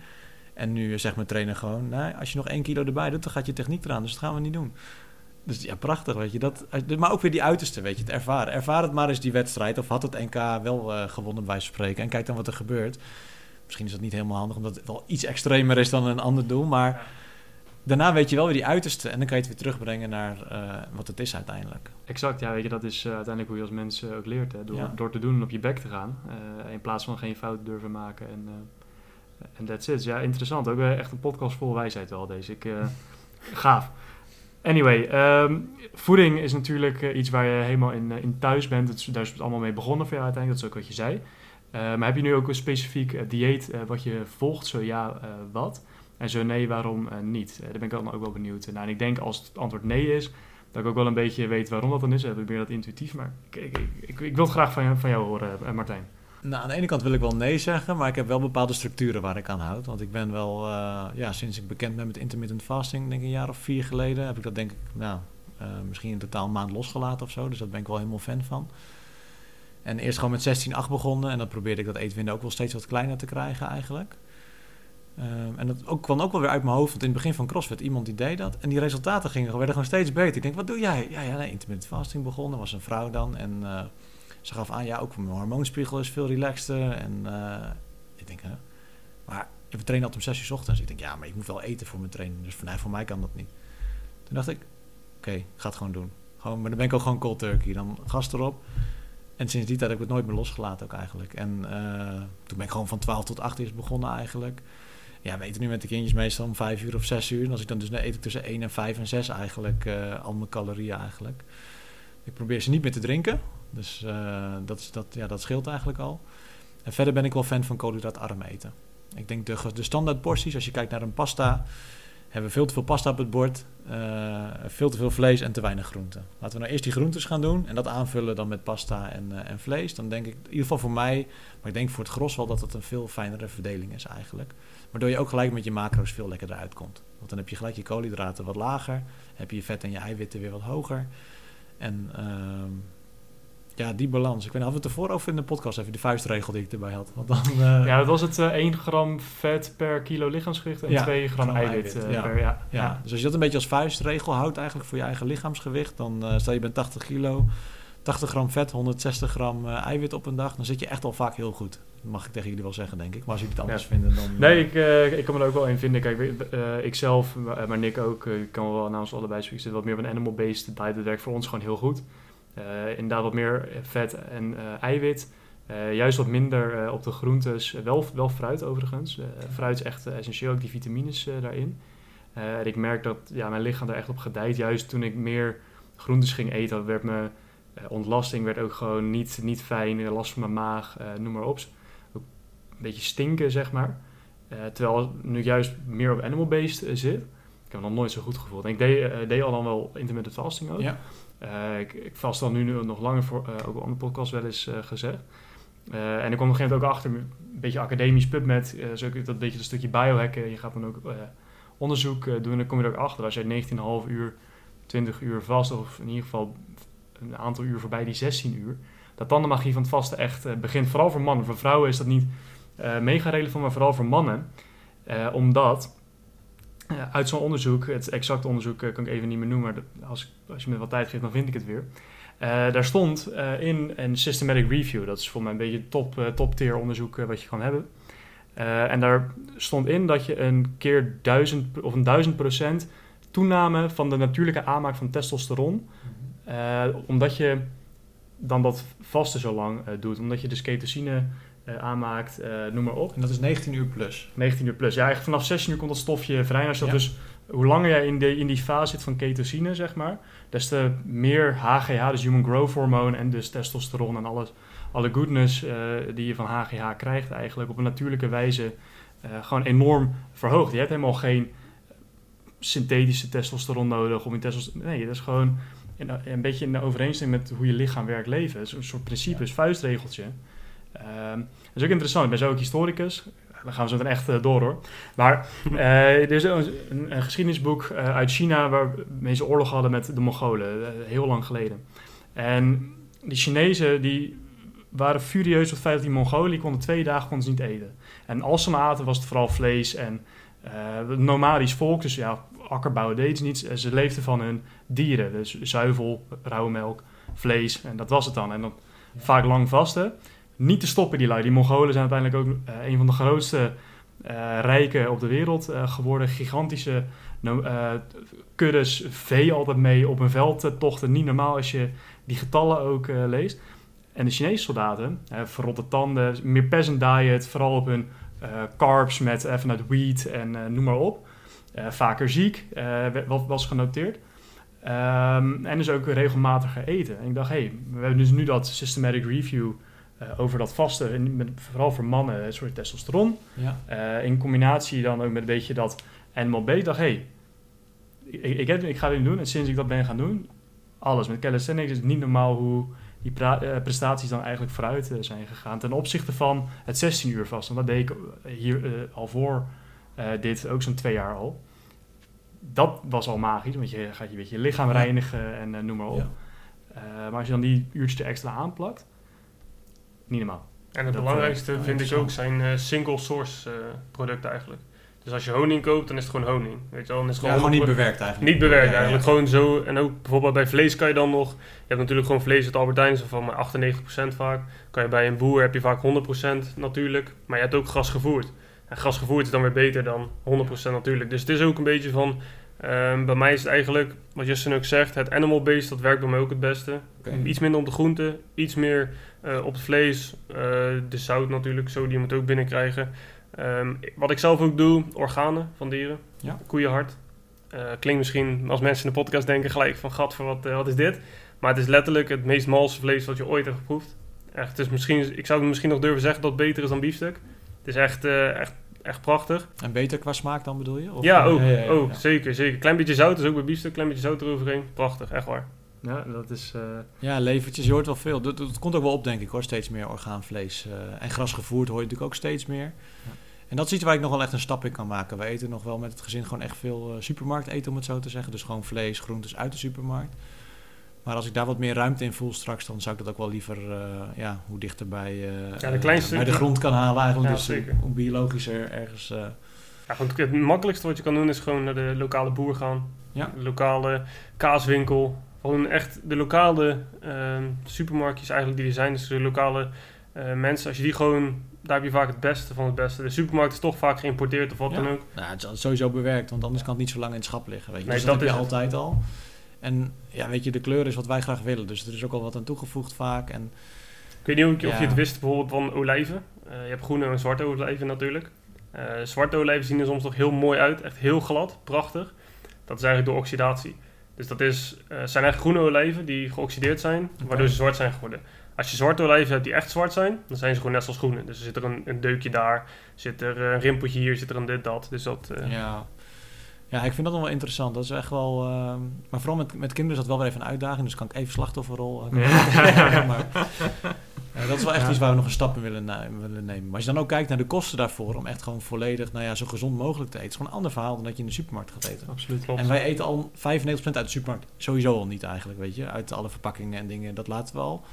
En nu zegt mijn trainer gewoon, nee, als je nog één kilo erbij doet, dan gaat je techniek eraan. Dus dat gaan we niet doen. Dus ja, prachtig, weet je. Dat, maar ook weer die uiterste, weet je, het ervaren. Ervaar het maar eens die wedstrijd. Of had het NK wel gewonnen bij spreken. En kijk dan wat er gebeurt. Misschien is dat niet helemaal handig, omdat het wel iets extremer is dan een ander doel. Maar daarna weet je wel weer die uiterste. En dan kan je het weer terugbrengen naar uh, wat het is uiteindelijk. Exact, ja, weet je, dat is uh, uiteindelijk hoe je als mens uh, ook leert. Hè? Door, ja. door te doen en op je bek te gaan. in plaats van geen fout durven maken. En en that's it. Ja, interessant. Ook echt een podcast vol wijsheid wel, deze. Ik, [LAUGHS] gaaf. Anyway, um, voeding is natuurlijk iets waar je helemaal in, in thuis bent. Het, daar is het allemaal mee begonnen voor jou uiteindelijk. Dat is ook wat je zei. maar heb je nu ook een specifiek dieet wat je volgt? Zo ja, wat? En zo nee, waarom uh, niet? Uh, daar ben ik ook wel benieuwd. En ik denk als het antwoord nee is, dat ik ook wel een beetje weet waarom dat dan is. We proberen dat intuïtief, maar ik, ik, ik, ik wil het graag van, van jou horen, uh, Martijn. Nou, aan de ene kant wil ik wel nee zeggen, maar ik heb wel bepaalde structuren waar ik aan houd. Want ik ben wel, ja, sinds ik bekend ben met intermittent fasting, denk ik een jaar of vier geleden, heb ik dat denk ik, nou, misschien in totaal een maand losgelaten of zo. Dus daar ben ik wel helemaal fan van. En eerst gewoon met 16-8 begonnen en dan probeerde ik dat eetwinnen ook wel steeds wat kleiner te krijgen eigenlijk. Um, en dat ook, kwam ook wel weer uit mijn hoofd, want in het begin van CrossFit iemand die deed dat. En die resultaten gingen, werden gewoon steeds beter. Ik denk, wat doe jij? Ja, ja nee, intermittent fasting begonnen, was een vrouw dan. En uh, ze gaf aan, ja, ook mijn hormoonspiegel is veel relaxter. En uh, ik denk, hè? Maar we trainen altijd om 6 uur s ochtends. Ik denk, ja, maar ik moet wel eten voor mijn training. Dus voor, voor mij kan dat niet. Toen dacht ik, oké, okay, ga het gewoon doen. Gewoon, maar dan ben ik ook gewoon cold turkey. Dan gas erop. En sinds die tijd heb ik het nooit meer losgelaten ook eigenlijk. En uh, toen ben ik gewoon van 12 tot 8 is begonnen eigenlijk ja, we nu met de kindjes meestal om vijf uur of zes uur. En als ik dan dus eet ik tussen 1 en 5 en 6 eigenlijk uh, al mijn calorieën eigenlijk. Ik probeer ze niet meer te drinken. Dus uh, dat, is, dat, ja, dat scheelt eigenlijk al. En verder ben ik wel fan van koolhydraatarm eten. Ik denk de, de standaard porties, als je kijkt naar een pasta, hebben we veel te veel pasta op het bord, eh, veel te veel vlees en te weinig groenten. Laten we nou eerst die groentes gaan doen en dat aanvullen dan met pasta en, eh, en vlees. Dan denk ik, in ieder geval voor mij, maar ik denk voor het gros wel dat het een veel fijnere verdeling is eigenlijk. Waardoor je ook gelijk met je macro's veel lekkerder uitkomt. Want dan heb je gelijk je koolhydraten wat lager, heb je je vet en je eiwitten weer wat hoger. En ehm, ja, die balans. Ik weet niet, hadden we het ervoor over in de podcast even de vuistregel die ik erbij had. Want dan, [LAUGHS] eh, Ja, dat was het eh 1 gram vet per kilo lichaamsgewicht en Ja, 2 gram gram eiwit, eiwit, eh, ja. per... Ja, Ja, dus als je dat een beetje als vuistregel houdt eigenlijk voor je eigen lichaamsgewicht, dan eh, stel je bent 80 kilo, 80 gram vet, 160 gram eh, eiwit op een dag, dan zit je echt al vaak heel goed. Mag ik tegen jullie wel zeggen, denk ik. Maar als jullie het anders Ja. vinden, dan... Nee, ik, eh, ik kan me er ook wel in vinden. Kijk, eh, ik zelf, maar maar Nick ook, eh, ik kan wel namens allebei spreken. Zit wat meer op een animal-based diet. Dat werkt voor ons gewoon heel goed. Eh, inderdaad wat meer vet en eh, eiwit. Eh, juist wat minder eh, op de groentes. Eh, wel, wel fruit overigens. Eh, fruit is echt eh, essentieel, ook die vitamines eh, daarin. Eh, en ik merk dat ja, mijn lichaam er echt op gedijt. Juist toen ik meer groentes ging eten, werd mijn eh, ontlasting werd ook gewoon niet, niet fijn. eh, Last van mijn maag, eh, noem maar op. Een beetje stinken, zeg maar. Eh, terwijl nu juist meer op animal-based eh, zit. Ik heb me nog nooit zo goed gevoeld. En ik deed, eh, deed al dan wel intermittent fasting ook. Ja. Ik, ik vast al nu, nog langer voor, ook op andere podcast wel eens gezegd. En ik kwam op een gegeven moment ook achter, een beetje academisch PubMed, eh zo dat beetje een stukje biohacken. Je gaat dan ook onderzoek doen en dan kom je er ook achter. Als je 19,5 uur, 20 uur vast, of in ieder geval een aantal uur voorbij die 16 uur, dat dan de magie van het vasten echt begint. Vooral voor mannen. Voor vrouwen is dat niet mega relevant, maar vooral voor mannen. Eh, omdat eh, uit zo'n onderzoek, het exacte onderzoek eh, kan ik even niet meer noemen, maar als, als je me wat tijd geeft, dan vind ik het weer. Eh, daar stond eh, in een systematic review, dat is voor mij een beetje top, eh, top tier onderzoek eh, wat je kan hebben. Eh, en daar stond in dat je een keer duizend of een duizend procent toename van de natuurlijke aanmaak van testosteron, eh, omdat je dan dat vasten zo lang eh, doet, omdat je dus ketosine eh, aanmaakt, eh, noem maar op. En dat is 19 uur plus. 19 uur plus. Ja, eigenlijk vanaf 16 uur komt dat stofje vrij. Als dat Ja. dus, hoe langer jij in, de, in die fase zit van ketosine, zeg maar, des te meer HGH, dus Human Growth Hormone en dus testosteron en alles, alle goodness eh, die je van HGH krijgt eigenlijk op een natuurlijke wijze gewoon enorm verhoogd. Je hebt helemaal geen synthetische testosteron nodig om je testosteron... Nee, dat is gewoon in, een beetje in de overeenstemming met hoe je lichaam werkt leven. Het is een soort principe, vuistregeltje. Ehm, dat is ook interessant. Ik ben zo ook historicus. Dan gaan we zo dan echt eh, door hoor. Maar [LAUGHS] eh, er is een, een, geschiedenisboek eh, uit China waar mensen oorlog hadden met de Mongolen, heel lang geleden. En die Chinezen die waren furieus op het feit dat die Mongolen die konden twee dagen konden ze niet eten. En als ze maar aten was het vooral vlees en nomadisch volk, dus ja, akkerbouwen deden ze niet. Ze leefden van hun dieren, dus zuivel, rauwe melk, vlees en dat was het dan. En dan vaak lang vasten. Niet te stoppen die lui. Die Mongolen zijn uiteindelijk ook eh, een van de grootste eh, rijken op de wereld eh, geworden. Gigantische kuddes, vee altijd mee op een veldtochten. Niet normaal als je die getallen ook leest. En de Chinese soldaten, verrotte tanden, meer peasant diet, vooral op hun carbs met eh, vanuit wheat en noem maar op. Vaker ziek, wat was genoteerd. Ehm, en dus ook regelmatiger eten. En ik dacht, hé, hey, we hebben dus nu dat systematic review eh, over dat vasten, en met, vooral voor mannen, een soort testosteron. Ja. Eh, in combinatie dan ook met een beetje dat animal based. Ik dacht, hé, hey, ik, ik, heb- ik ga dit doen. En sinds ik dat ben gaan doen, alles. Met calisthenics is het niet normaal hoe die eh, prestaties dan eigenlijk vooruit zijn gegaan. Ten opzichte van het 16 uur vast. Want dat deed ik hier al voor dit, ook zo'n twee jaar al. Dat was al magisch, want je gaat je, weet je lichaam reinigen en noem maar op. Ja. Maar als je dan die uurtjes er extra aanplakt, niet normaal. En het Dat, belangrijkste eh, vind ik ook zijn eh, single source eh, producten eigenlijk. Dus als je honing koopt, dan is het gewoon honing. Weet je wel, dan is het Ja, gewoon, gewoon niet 100% bewerkt eigenlijk. Niet bewerkt Ja, eigenlijk, ja. gewoon zo. En ook bijvoorbeeld bij vlees kan je dan nog... Je hebt natuurlijk gewoon vlees uit Albert Heijn, zo van maar 98% vaak. Kan je bij een boer heb je vaak 100% natuurlijk. Maar je hebt ook gras gevoerd. En gras gevoerd is dan weer beter dan 100% natuurlijk. Dus het is ook een beetje van... ehm, bij mij is het eigenlijk, wat Justin ook zegt, het animal-based, dat werkt bij mij ook het beste. Iets minder op de groenten, iets meer op het vlees. eh, de zout natuurlijk, sodium moet ook binnenkrijgen. Ehm, wat ik zelf ook doe, organen van dieren. Ja. Koeienhart. Eh, klinkt misschien als mensen in de podcast denken gelijk van gat, voor wat, eh, wat is dit? Maar het is letterlijk het meest malse vlees wat je ooit hebt geproefd. Echt, het is misschien, ik zou misschien nog durven zeggen dat het beter is dan biefstuk. Het is echt, eh, echt, echt prachtig. En beter qua smaak dan bedoel je? Of, ja, eh, ook. ja, ja, ja, ook ja. Zeker, zeker. Klein beetje zout is ook bij biefstuk. Klein beetje zout eroverheen. Prachtig, echt waar. Ja, dat is... eh, Ja, levertjes, je hoort wel veel. Dat, dat komt ook wel op, denk ik hoor. Steeds meer orgaanvlees. eh, en grasgevoerd hoor je natuurlijk ook steeds meer. En dat is iets waar ik nog wel echt een stap in kan maken. We eten nog wel met het gezin gewoon echt veel eh, supermarkt eten, om het zo te zeggen. Dus gewoon vlees, groentes uit de supermarkt. Maar als ik daar wat meer ruimte in voel straks, dan zou ik dat ook wel liever uh, ja, hoe dichter bij, uh, ja, de kleinste, bij de grond kan halen eigenlijk. Ja, dus zeker. hoe biologischer ergens... Uh, ja, goed, het makkelijkste wat je kan doen is gewoon naar de lokale boer gaan. Ja. De lokale kaaswinkel. Gewoon echt de lokale uh, supermarktjes eigenlijk die er zijn. Dus de lokale uh, mensen. Als je die gewoon... Daar heb je vaak het beste van het beste. De supermarkt is toch vaak geïmporteerd of wat ja. dan ook. Nou, het is sowieso bewerkt, want anders kan het niet zo lang in het schap liggen. Weet je. Nee, dus dat, dat heb je altijd al. En ja, weet je, de kleur is wat wij graag willen. Dus er is ook al wat aan toegevoegd vaak. En, ik weet niet of je, Ja. of je het wist bijvoorbeeld van olijven. Uh, je hebt groene en zwarte olijven natuurlijk. Uh, zwarte olijven zien er soms nog heel mooi uit. Echt heel glad, prachtig. Dat is eigenlijk door oxidatie. Dus dat is, uh, zijn eigenlijk groene olijven die geoxideerd zijn, waardoor ze zwart zijn geworden. Als je zwarte olijven hebt die echt zwart zijn, dan zijn ze gewoon net zoals groene. Dus er zit er een, een deukje daar, zit er een rimpeltje hier, zit er een dit, dat. Dus dat... eh, ja. ja, ik vind dat nog wel interessant. Dat is echt wel... ehm, maar vooral met, met kinderen is dat wel weer even een uitdaging. Dus kan ik even slachtofferrol... eh, Ja. [LAUGHS] [LAUGHS] maar, dat is wel echt Ja. iets waar we nog een stap in willen, willen nemen. Maar als je dan ook kijkt naar de kosten daarvoor... om echt gewoon volledig, nou ja, zo gezond mogelijk te eten... is gewoon een ander verhaal dan dat je in de supermarkt gaat eten. Absoluut. klopt. En wij eten al 95% uit de supermarkt. Sowieso al niet eigenlijk, weet je. Uit alle verpakkingen en dingen, dat laten we al.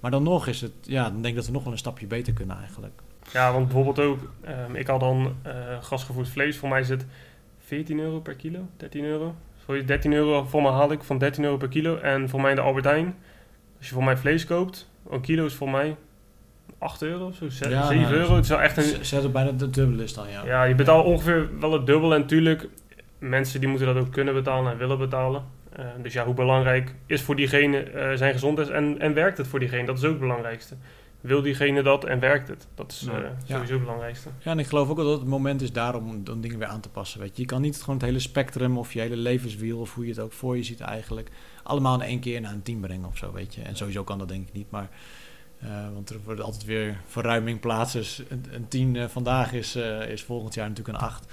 Maar dan nog is het... Ja, dan denk ik dat we nog wel een stapje beter kunnen eigenlijk. Ja, want bijvoorbeeld ook, ehm, ik had dan eh gasgevoerd vlees. Voor mij is het 14 euro per kilo, 13 euro. Sorry, 13 euro voor mij haal ik van 13 euro per kilo. En voor mij in de Albert Heijn, als je voor mij vlees koopt, een kilo is voor mij 8 euro of zo, ze- Ja, 7 nou, euro. Het is wel echt een, Zet het bijna de dubbele is dan, ja. ja, je betaalt ongeveer wel het dubbele. En natuurlijk, mensen die moeten dat ook kunnen betalen en willen betalen. Eh, dus ja, hoe belangrijk is voor diegene eh, zijn gezondheid en, en werkt het voor diegene? Dat is ook het belangrijkste. Wil diegene dat en werkt het? Dat is eh, Ja. sowieso het belangrijkste. Ja, en ik geloof ook dat het moment is daar om, om dingen weer aan te passen. Weet je. je kan niet gewoon het hele spectrum of je hele levenswiel of hoe je het ook voor je ziet eigenlijk... allemaal in één keer naar een team brengen of zo, weet je. En sowieso kan dat denk ik niet, maar... eh, want er wordt altijd weer verruiming plaats. Dus een, een 10 eh, vandaag is, eh, is volgend jaar natuurlijk een 8.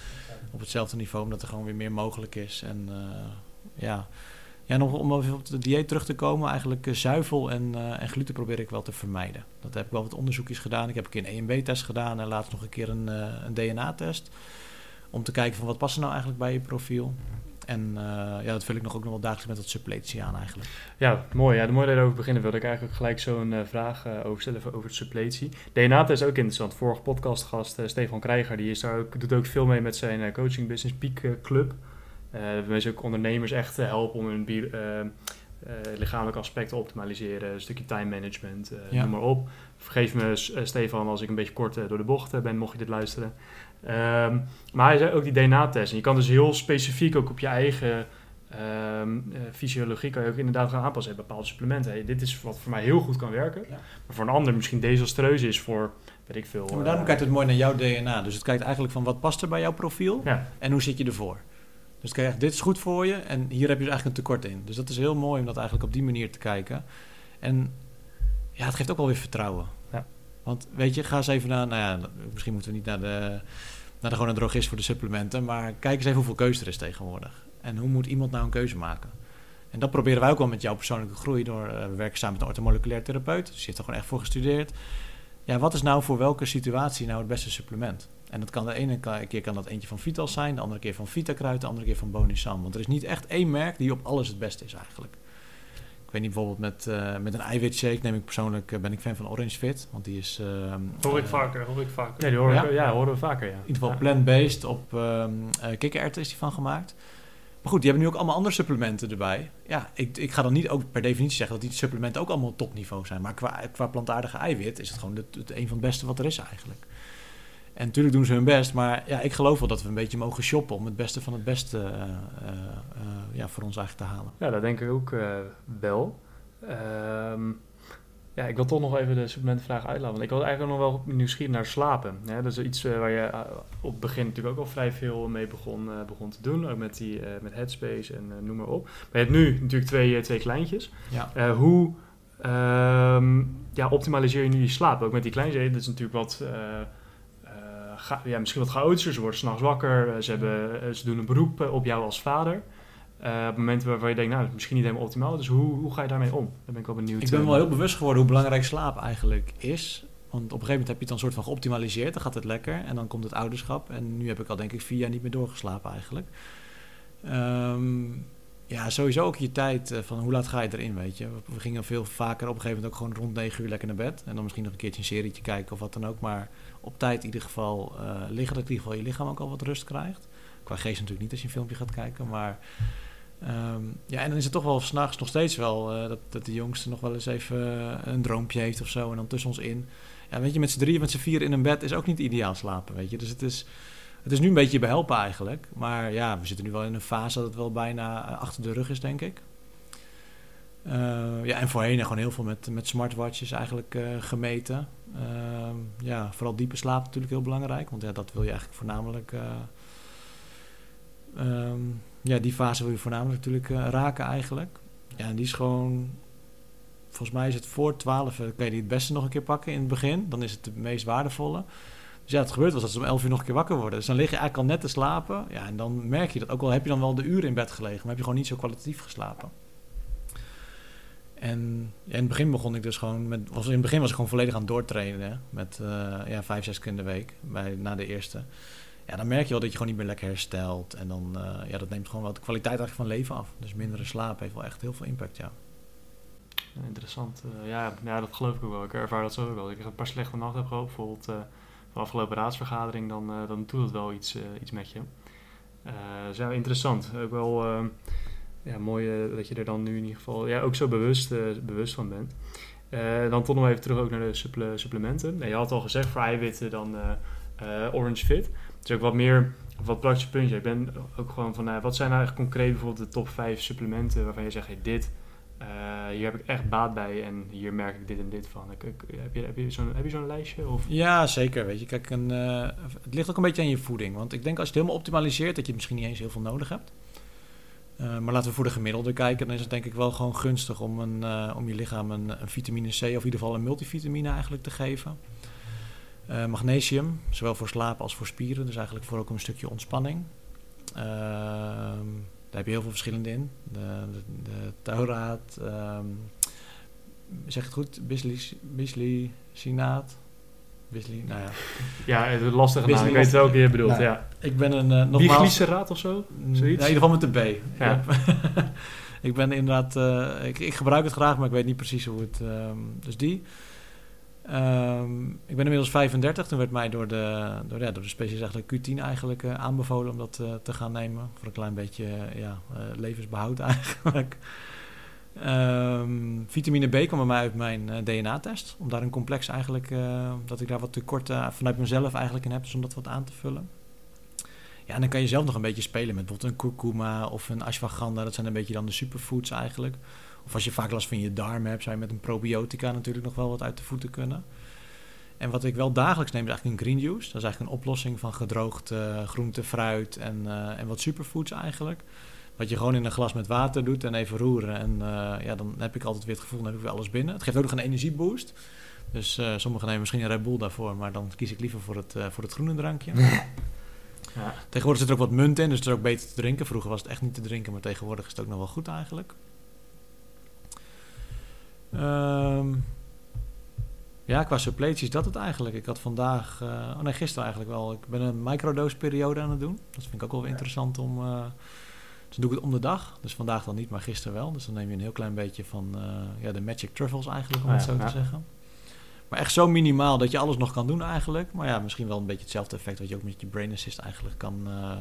Op hetzelfde niveau, omdat er gewoon weer meer mogelijk is. En ja... Ja, nog om even op het dieet terug te komen, eigenlijk zuivel en, en gluten probeer ik wel te vermijden. Dat heb ik wel wat onderzoekjes gedaan. Ik heb een keer een EMB-test gedaan en laatst nog een keer een, een DNA-test. Om te kijken van wat past er nou eigenlijk bij je profiel. En eh, ja, dat vul ik nog ook nog wel dagelijks met wat suppletie aan eigenlijk. Ja, mooi. Ja, de mooie dat je erover beginnen wilde ik eigenlijk gelijk zo'n eh, vraag eh, over stellen over suppletie. DNA-test is ook interessant. Vorige podcastgast Stefan Krijger, die is daar ook, doet ook veel mee met zijn coaching business Peak Club. Eh we ook ondernemers echt helpen om hun bio- eh, lichamelijke aspecten te optimaliseren. Een stukje time management, Ja. noem maar op. Vergeef me eh, Stefan als ik een beetje kort door de bocht ben, mocht je dit luisteren. Ehm, maar hij zei ook die DNA-test. En je kan dus heel specifiek ook op je eigen ehm, eh, fysiologie kan je ook inderdaad gaan aanpassen. Bepaalde supplementen. Hey, dit is wat voor mij heel goed kan werken. Ja. Maar voor een ander misschien desastreus is voor, weet ik veel. Ja, maar daarom kijkt het mooi naar jouw DNA. Dus het kijkt eigenlijk van wat past er bij jouw profiel Ja, en hoe zit je ervoor. Dus kijk, echt, dit is goed voor je en hier heb je dus eigenlijk een tekort in. Dus dat is heel mooi om dat eigenlijk op die manier te kijken. En ja, het geeft ook wel weer vertrouwen. Ja. Want weet je, ga eens even naar, nou ja, misschien moeten we niet naar de, naar de gewone drogist voor de supplementen, maar kijk eens even hoeveel keuze er is tegenwoordig. En hoe moet iemand nou een keuze maken? En dat proberen wij ook wel met jouw persoonlijke groei door, eh, we werken samen met een orthomoleculair therapeut, dus je hebt er gewoon echt voor gestudeerd. Ja, wat is nou voor welke situatie nou het beste supplement? En dat kan de ene keer kan dat eentje van Vital zijn, de andere keer van Vitakruid, de andere keer van Bonisam. Want er is niet echt één merk die op alles het beste is eigenlijk. Ik weet niet, bijvoorbeeld met, eh, met een eiwitshake neem ik persoonlijk, eh, ben ik fan van Orange Fit. Want die is... ehm, Hoor ik eh, vaker, hoor ik vaker. nee, die horen, Ja? we, ja, horen we vaker, ja. In ieder geval Ja. plant-based op ehm eh, kikkererwten is die van gemaakt. Maar goed, die hebben nu ook allemaal andere supplementen erbij. Ja, ik, ik ga dan niet ook per definitie zeggen dat die supplementen ook allemaal topniveau zijn. Maar qua, qua plantaardige eiwit is het gewoon het, het een van het beste wat er is eigenlijk. En natuurlijk doen ze hun best, maar ja, ik geloof wel dat we een beetje mogen shoppen om het beste van het beste eh, eh, eh, ja, voor ons eigenlijk te halen. Ja, dat denk ik ook wel. Ehm, ja, ik wil toch nog even de supplementenvraag uitlaten. Want ik was eigenlijk nog wel nieuwsgierig naar slapen. Hè? Dat is iets waar je op het begin natuurlijk ook al vrij veel mee begon, begon te doen. Ook met, die, met Headspace en noem maar op. Maar je hebt nu natuurlijk twee, twee kleintjes. Ja. Hoe ehm, ja, optimaliseer je nu je slaap? Ook met die kleintjes. Dat is natuurlijk wat ga- ja, misschien wat chaotischer. Ze worden s'nachts wakker. eh, ze, hebben, eh, ze doen een beroep eh, op jou als vader. Op momenten waarvan je denkt, nou, dat is misschien niet helemaal optimaal. Dus hoe, hoe ga je daarmee om? Daar ben ik wel benieuwd. Ik ben wel heel bewust geworden hoe belangrijk slaap eigenlijk is. Want op een gegeven moment heb je het dan soort van geoptimaliseerd. Dan gaat het lekker. En dan komt het ouderschap. En nu heb ik al denk ik vier jaar niet meer doorgeslapen eigenlijk. Ehm, ja, sowieso ook je tijd van hoe laat ga je erin, weet je. We, we gingen veel vaker op een gegeven moment ook gewoon rond negen uur lekker naar bed. En dan misschien nog een keertje een serietje kijken of wat dan ook. Maar op tijd in ieder geval eh, liggen dat in ieder geval je lichaam ook al wat rust krijgt. Qua geest natuurlijk niet als je een filmpje gaat kijken, maar... Ehm, ja, en dan is het toch wel s'nachts nog steeds wel eh, dat, dat de jongste nog wel eens even eh, een droompje heeft of zo. En dan tussen ons in. Ja, weet je, met z'n drieën, met z'n vier in een bed is ook niet ideaal slapen, weet je. Dus het is, het is nu een beetje behelpen eigenlijk. Maar ja, we zitten nu wel in een fase dat het wel bijna achter de rug is, denk ik. Eh, ja, en voorheen gewoon heel veel met, met smartwatches eigenlijk eh, gemeten. Ehm, ja, vooral diepe slaap natuurlijk heel belangrijk. Want ja, dat wil je eigenlijk voornamelijk... eh, ehm, ja, die fase wil je voornamelijk natuurlijk raken eigenlijk. Ja, en die is gewoon... Volgens mij is het voor 12, eh, kan je die het beste nog een keer pakken in het begin. Dan is het de meest waardevolle. Dus ja, het gebeurt was dat ze om 11 uur nog een keer wakker worden. Dus dan lig je eigenlijk al net te slapen. Ja, en dan merk je dat. Ook al heb je dan wel de uren in bed gelegen, maar heb je gewoon niet zo kwalitatief geslapen. En in het begin begon ik dus gewoon met. Was, in het begin was ik gewoon volledig aan het doortrainen. Met eh, ja, vijf, zes keer in de week. Bij, na de eerste. Ja, dan merk je wel dat je gewoon niet meer lekker herstelt. En dan eh, ja, dat neemt gewoon wat de kwaliteit eigenlijk van leven af. Dus mindere slaap heeft wel echt heel veel impact, ja. Interessant. Eh, ja, ja, dat geloof ik ook wel. Ik ervaar dat zo ook wel. Als ik een paar slechte nachten heb gehad, bijvoorbeeld van de afgelopen raadsvergadering, dan, dan doet dat wel iets, iets met je. Dus ja, interessant. Ook wel ja, mooi eh, dat je er dan nu in ieder geval ja, ook zo bewust, eh, bewust van bent. Eh, dan toch nog even terug ook naar de supple- supplementen. Je had al gezegd voor eiwitten dan Orange Fit. Is ook wat meer wat praktische puntje. Ik ben ook gewoon van, wat zijn nou eigenlijk concreet bijvoorbeeld de top 5 supplementen waarvan je zegt, hey, dit, hier heb ik echt baat bij en hier merk ik dit en dit van. Ik, heb je, heb je zo'n lijstje? Of? Ja, zeker. Weet je, kijk, een, het ligt ook een beetje aan je voeding. Want ik denk als je het helemaal optimaliseert, dat je misschien niet eens heel veel nodig hebt. Eh, maar laten we voor de gemiddelde kijken. Dan is het denk ik wel gewoon gunstig om, een, eh, om je lichaam een, een vitamine C of in ieder geval een multivitamine eigenlijk te geven. Eh, magnesium, zowel voor slaap als voor spieren. Dus eigenlijk voor ook een stukje ontspanning. Daar heb je heel veel verschillende in. De, de, ehm, zeg het goed? Bisli- Bislicinaat. Bisli, nou ja. Ja, het is een lastige Wees naam. Ik weet welke je bedoelt, Nou, ja. Ik ben een, uh, nogmaals... Biglyceraat of zo? Mm, Zoiets? ja, in ieder geval met de B. Ja. [LAUGHS] ik ben inderdaad... eh, ik, ik gebruik het graag, maar ik weet niet precies hoe het... ehm, dus die. Ehm, ik ben inmiddels 35. Toen werd mij door de, door, ja, door de specialist eigenlijk Q10 eigenlijk eh, aanbevolen om dat eh, te gaan nemen. Voor een klein beetje ja, eh, levensbehoud [LAUGHS] eigenlijk. Ehm, vitamine B kwam bij mij uit mijn eh, DNA-test. Om daar een complex eigenlijk... eh, dat ik daar wat tekort eh, vanuit mezelf eigenlijk in heb. Dus om dat wat aan te vullen. Ja, en dan kan je zelf nog een beetje spelen met bijvoorbeeld een kurkuma of een ashwagandha. Dat zijn een beetje dan de superfoods eigenlijk. Of als je vaak last van je darmen hebt, zou je met een probiotica natuurlijk nog wel wat uit de voeten kunnen. En wat ik wel dagelijks neem is eigenlijk een green juice. Dat is eigenlijk een oplossing van gedroogd eh, groente, fruit en, en wat superfoods eigenlijk. Wat je gewoon in een glas met water doet en even roeren. En eh, ja, dan heb ik altijd weer het gevoel, dan heb ik weer alles binnen. Het geeft ook nog een energieboost. Dus eh, sommigen nemen misschien een Red Bull daarvoor, maar dan kies ik liever voor het, eh, voor het groene drankje. [LAUGHS] Ja. Tegenwoordig zit er ook wat munt in, dus het is ook beter te drinken. Vroeger was het echt niet te drinken, maar tegenwoordig is het ook nog wel goed eigenlijk. Ehm, ja, qua suppletie is dat het eigenlijk. Ik had vandaag, oh nee, gisteren eigenlijk wel. Ik ben een microdose periode aan het doen. Dat vind ik ook wel weer interessant om. Dus doe ik het om de dag. Dus vandaag dan niet, maar gisteren wel. Dus dan neem je een heel klein beetje van eh, ja, de magic truffles eigenlijk, om Ah, het zo ja. te zeggen. Maar echt zo minimaal dat je alles nog kan doen eigenlijk. Maar ja, misschien wel een beetje hetzelfde effect wat je ook met je brain assist eigenlijk kan. eh,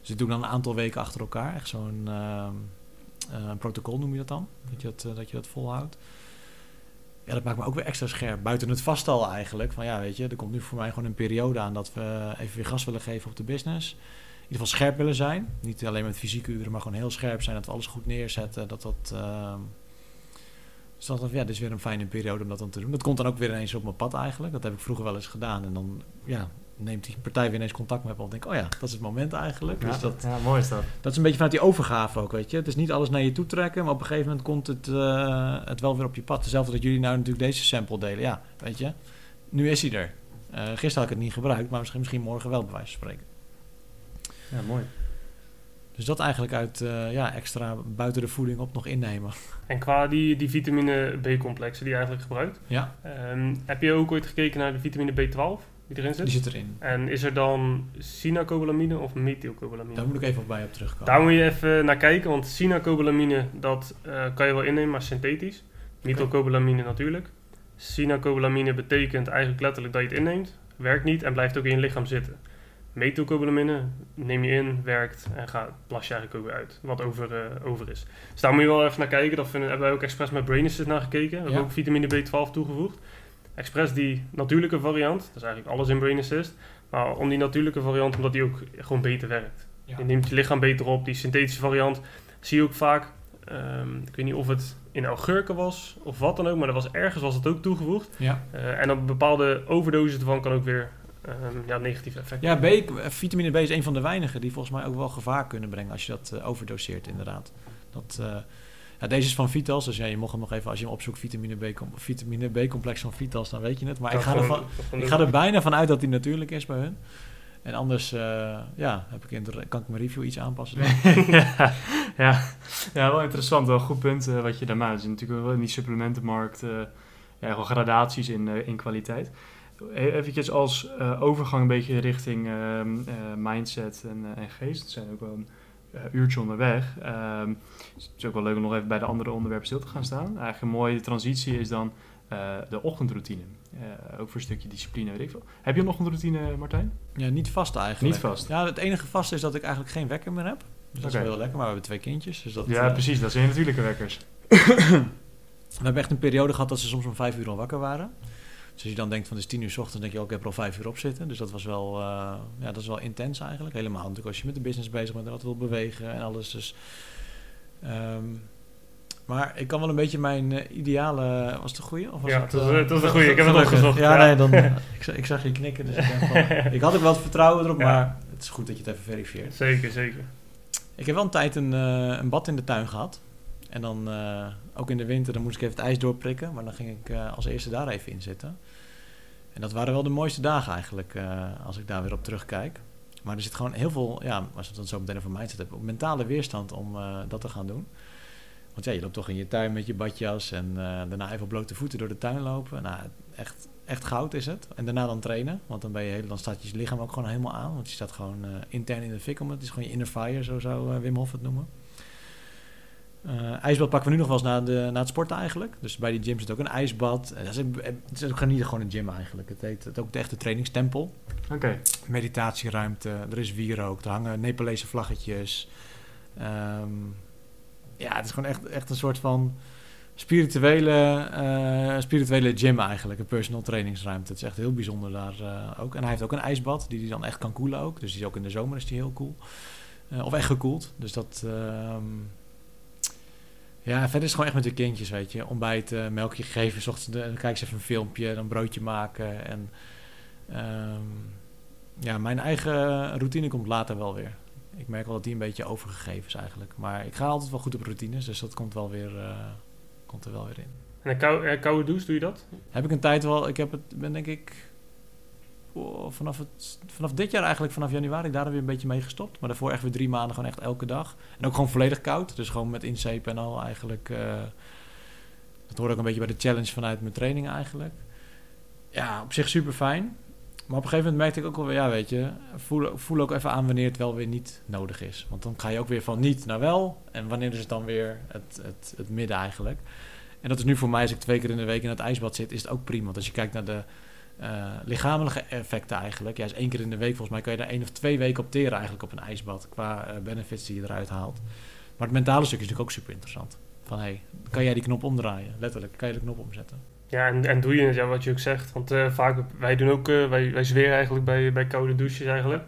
dus ik doe dan een aantal weken achter elkaar. Echt zo'n eh, protocol noem je dat dan. Dat je dat, dat je dat volhoudt. Ja, dat maakt me ook weer extra scherp. Buiten het vastal eigenlijk. Van ja, weet je, er komt nu voor mij gewoon een periode aan dat we even weer gas willen geven op de business. In ieder geval scherp willen zijn. Niet alleen met fysieke uren, maar gewoon heel scherp zijn. Dat we alles goed neerzetten. Dat dat... ehm, dus dat, ja, dit is weer een fijne periode om dat dan te doen. Dat komt dan ook weer ineens op mijn pad eigenlijk. Dat heb ik vroeger wel eens gedaan. En dan ja, neemt die partij weer ineens contact met me op. En denk oh ja, dat is het moment eigenlijk. Ja, Dus dat, ja, mooi is dat. dat is een beetje vanuit die overgave ook, weet je. Het is niet alles naar je toe trekken, maar op een gegeven moment komt het, eh, het wel weer op je pad. Hetzelfde dat jullie nou natuurlijk deze sample delen. Ja, weet je, nu is hij er. Eh, gisteren had ik het niet gebruikt, maar misschien, misschien morgen wel bij wijze van spreken. Ja, mooi. Dus dat eigenlijk uit eh, ja, extra buiten de voeding op nog innemen. En qua die, die vitamine B-complexen die je eigenlijk gebruikt, Ja, ehm, heb je ook ooit gekeken naar de vitamine B12 die erin zit? die zit erin. En is er dan sinacobalamine of methylcobalamine? Daar moet ik even op bij op terugkomen. Daar moet je even naar kijken, want sinacobalamine dat eh, kan je wel innemen, maar synthetisch. Methylcobalamine natuurlijk. Sinacobalamine betekent eigenlijk letterlijk dat je het inneemt, werkt niet en blijft ook in je lichaam zitten. Methylcobalamine neem je in, werkt en gaat, plas je eigenlijk ook weer uit, wat over, eh, over is. Dus daar moet je wel even naar kijken. Dat vinden, hebben wij ook expres met Brain Assist naar gekeken. We hebben Ja. ook vitamine B12 toegevoegd. Expres die natuurlijke variant, dat is eigenlijk alles in Brain Assist. Maar om die natuurlijke variant, omdat die ook gewoon beter werkt. Ja. Je neemt je lichaam beter op. Die synthetische variant zie je ook vaak. ehm, ik weet niet of het in augurken was of wat dan ook, maar er was ergens was het ook toegevoegd. Ja, Eh, en een bepaalde overdosis ervan kan ook weer ehm, ja, negatieve effecten ja. B, vitamine B is een van de weinigen die volgens mij ook wel gevaar kunnen brengen als je dat eh, overdoseert, inderdaad. Dat, eh, ja, deze is van Vitals, dus ja, je mocht hem nog even, als je hem opzoekt, vitamine B, com- vitamine B-complex van Vitals, dan weet je het. Maar ik ga, gewoon- gewoon ik ga er bijna van uit dat die natuurlijk is bij hun. En anders eh, ja, heb ik in de, kan ik mijn review iets aanpassen. ja, [LAUGHS] ja. ja, wel interessant. Wel een goed punt eh, wat je daar maakt. Er is natuurlijk wel in die supplementenmarkt eh ja, wel gradaties in, eh, in kwaliteit. E- Eventjes als eh, overgang een beetje richting ehm, eh, mindset en, eh, en geest. Het zijn ook wel een uurtje onderweg. Ehm, het is ook wel leuk om nog even bij de andere onderwerpen stil te gaan staan. Eigenlijk een mooie transitie is dan de ochtendroutine. Ook voor een stukje discipline, weet ik veel. Heb je een ochtendroutine, Martijn? Ja, niet vast eigenlijk. Niet vast. Ja, het enige vast is dat ik eigenlijk geen wekker meer heb. Dus dat is wel heel lekker, maar we hebben twee kindjes. Dus dat, ja, precies. Dat zijn natuurlijke wekkers. We hebben echt een periode gehad dat ze soms om vijf uur al wakker waren. Dus als je dan denkt van het is tien uur s ochtends, denk je ook, ik heb er al vijf uur op zitten. Dus dat was wel, eh, ja, dat is wel intens eigenlijk. Helemaal natuurlijk als je met de business bezig bent en dat wil bewegen en alles. Dus, ehm, maar ik kan wel een beetje mijn eh, ideale... Was het een goeie? Of was Ja, het, het was- eh, was een goeie. Ik heb het opgezocht. Ja, Ja. nee, dan, [LAUGHS] ik, zag, ik zag je knikken, dus ik van... [LAUGHS] ik had ook wel het vertrouwen erop, Ja. maar het is goed dat je het even verifieert. Zeker, zeker. Ik heb wel een tijd een, een bad in de tuin gehad. En dan, eh, ook in de winter, dan moest ik even het ijs doorprikken. Maar dan ging ik eh, als eerste daar even in zitten. En dat waren wel de mooiste dagen eigenlijk, eh, als ik daar weer op terugkijk. Maar er zit gewoon heel veel, ja, als we het dan zo meteen over mindset hebben, mentale weerstand om dat te gaan doen. Want ja, je loopt toch in je tuin met je badjas en daarna even op blote voeten door de tuin lopen. Nou, echt, echt goud is het. En daarna dan trainen, want dan, ben je, dan staat je lichaam ook gewoon helemaal aan. Want je staat gewoon intern in de fik om het. Is gewoon je inner fire, zo zou Wim Hof het noemen. Eh, ijsbad pakken we nu nog wel eens na, de, na het sporten eigenlijk. Dus bij die gym zit ook een ijsbad. Eh, dat is, het is ook niet gewoon een gym eigenlijk. Het heet het ook de echte trainingstempel. Oké. Meditatieruimte, er is wierook, er hangen Nepalese vlaggetjes. Ehm, ja, het is gewoon echt, echt een soort van spirituele, eh, spirituele gym eigenlijk. Een personal trainingsruimte. Het is echt heel bijzonder daar eh, ook. En hij heeft ook een ijsbad die hij dan echt kan koelen ook. Dus die is ook in de zomer is die heel cool. Eh, of echt gekoeld. Dus dat... ehm, ja, verder is het gewoon echt met de kindjes, weet je. Ontbijten, melkje geven, 's ochtends, dan kijk eens even een filmpje, dan broodje maken. En ehm, ja, mijn eigen routine komt later wel weer. Ik merk wel dat die een beetje overgegeven is eigenlijk. Maar ik ga altijd wel goed op routines, dus dat komt, wel weer, eh, komt er wel weer in. En een eh, koude douche, doe je dat? Heb ik een tijd wel, ik heb het, ben denk ik vanaf, vanaf dit jaar eigenlijk, vanaf januari, daar weer een beetje mee gestopt. Maar daarvoor echt weer drie maanden gewoon echt elke dag. En ook gewoon volledig koud, dus gewoon met inzeep en al eigenlijk. eh, dat hoort ook een beetje bij de challenge vanuit mijn training eigenlijk. Ja, op zich super fijn. Maar op een gegeven moment merkte ik ook wel ja weet je, voel, voel ook even aan wanneer het wel weer niet nodig is. Want dan ga je ook weer van niet naar wel. En wanneer is het dan weer het, het, het midden eigenlijk. En dat is nu voor mij, als ik twee keer in de week in het ijsbad zit, is het ook prima. Want als je kijkt naar de eh, lichamelijke effecten eigenlijk. Ja, is één keer in de week, volgens mij kan je daar één of twee weken op teren eigenlijk op een ijsbad. Qua eh, benefits die je eruit haalt. Maar het mentale stuk is natuurlijk ook super interessant. Van, hey, kan jij die knop omdraaien? Letterlijk, kan je de knop omzetten? Ja, en, en doe je het, ja, wat je ook zegt. Want eh, vaak, wij doen ook, wij, wij zweren eigenlijk bij, bij koude douches eigenlijk.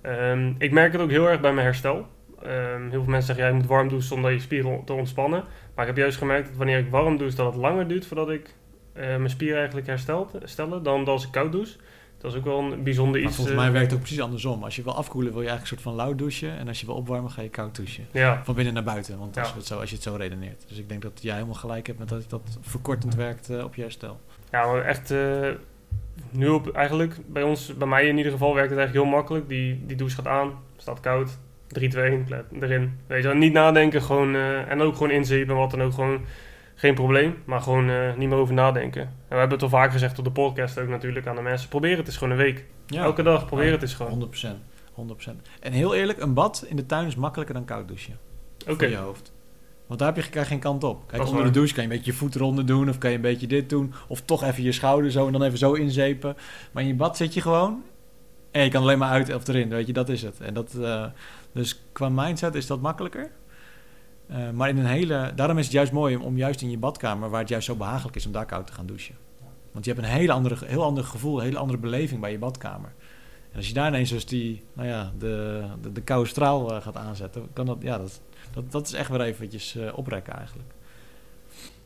Ehm, ik merk het ook heel erg bij mijn herstel. Ehm, heel veel mensen zeggen, ja, je moet warm douchen dat je spieren te ontspannen. Maar ik heb juist gemerkt dat wanneer ik warm douche, dat het langer duurt voordat ik mijn spieren eigenlijk herstelt, herstellen dan, dan als ik koud douche. Dat is ook wel een bijzonder Maar iets. volgens eh, mij werkt het ook precies andersom. Als je wil afkoelen, wil je eigenlijk een soort van lauw douchen. En als je wil opwarmen, ga je koud douchen. Ja, Van binnen naar buiten, want als, Ja. het zo, als je het zo redeneert. Dus ik denk dat jij helemaal gelijk hebt met dat dat verkortend werkt eh, op je herstel. ja maar echt, eh, nu op, eigenlijk, bij ons, bij mij in ieder geval, werkt het eigenlijk heel makkelijk. Die, die douche gaat aan, staat koud, 3, 2, erin. Weet je wel, niet nadenken, gewoon, eh, en ook gewoon inzepen, wat dan ook, gewoon geen probleem. Maar gewoon eh, niet meer over nadenken. En we hebben het al vaak gezegd op de podcast ook natuurlijk aan de mensen. Probeer het eens gewoon een week. Ja. Elke dag, probeer het eens gewoon. 100%. 100%. En heel eerlijk, een bad in de tuin is makkelijker dan koud douchen. Oké, Voor je hoofd. Want daar heb je geen kant op. Kijk, onder de douche kan je een beetje je voet eronder doen. Of kan je een beetje dit doen. Of toch even je schouder zo en dan even zo inzepen. Maar in je bad zit je gewoon. En je kan alleen maar uit of erin. Weet je, dat is het. En dat, eh, dus qua mindset is dat makkelijker. Eh, maar in een hele... Daarom is het juist mooi om, om juist in je badkamer... waar het juist zo behagelijk is om daar koud te gaan douchen. Want je hebt een hele andere, heel ander gevoel, een hele andere beleving bij je badkamer. En als je daar ineens dus die, nou ja, de, de, de koude straal eh, gaat aanzetten, kan dat, ja, dat, dat, dat is echt weer eventjes eh, oprekken eigenlijk.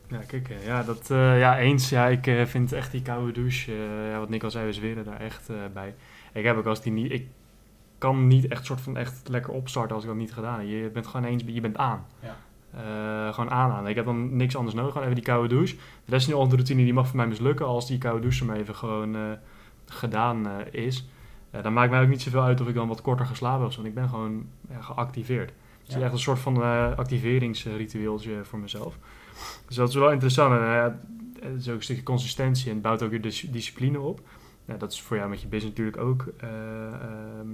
Ja, kijk, ja, dat, ja, eens. Ja, ik vind echt die koude douche, ja, wat Nick al zei, we zweren daar echt bij. Ik heb ook als die niet, ik kan niet echt soort van echt lekker opstarten als ik dat niet gedaan heb. Je bent gewoon eens, je bent aan. Ja. Eh, gewoon aan aan. Ik heb dan niks anders nodig, gewoon even die koude douche. De rest van de routine die mag voor mij mislukken als die koude douche er maar even gewoon eh, gedaan eh, is. Dan maakt mij ook niet zoveel uit of ik dan wat korter geslapen zo, want ik ben gewoon ja, geactiveerd. Het is Ja. echt een soort van activeringsritueeltje voor mezelf. Dus dat is wel interessant. En, het is ook een stukje consistentie en het bouwt ook weer dis- discipline op. Ja, dat is voor jou met je business natuurlijk ook eh, ehm,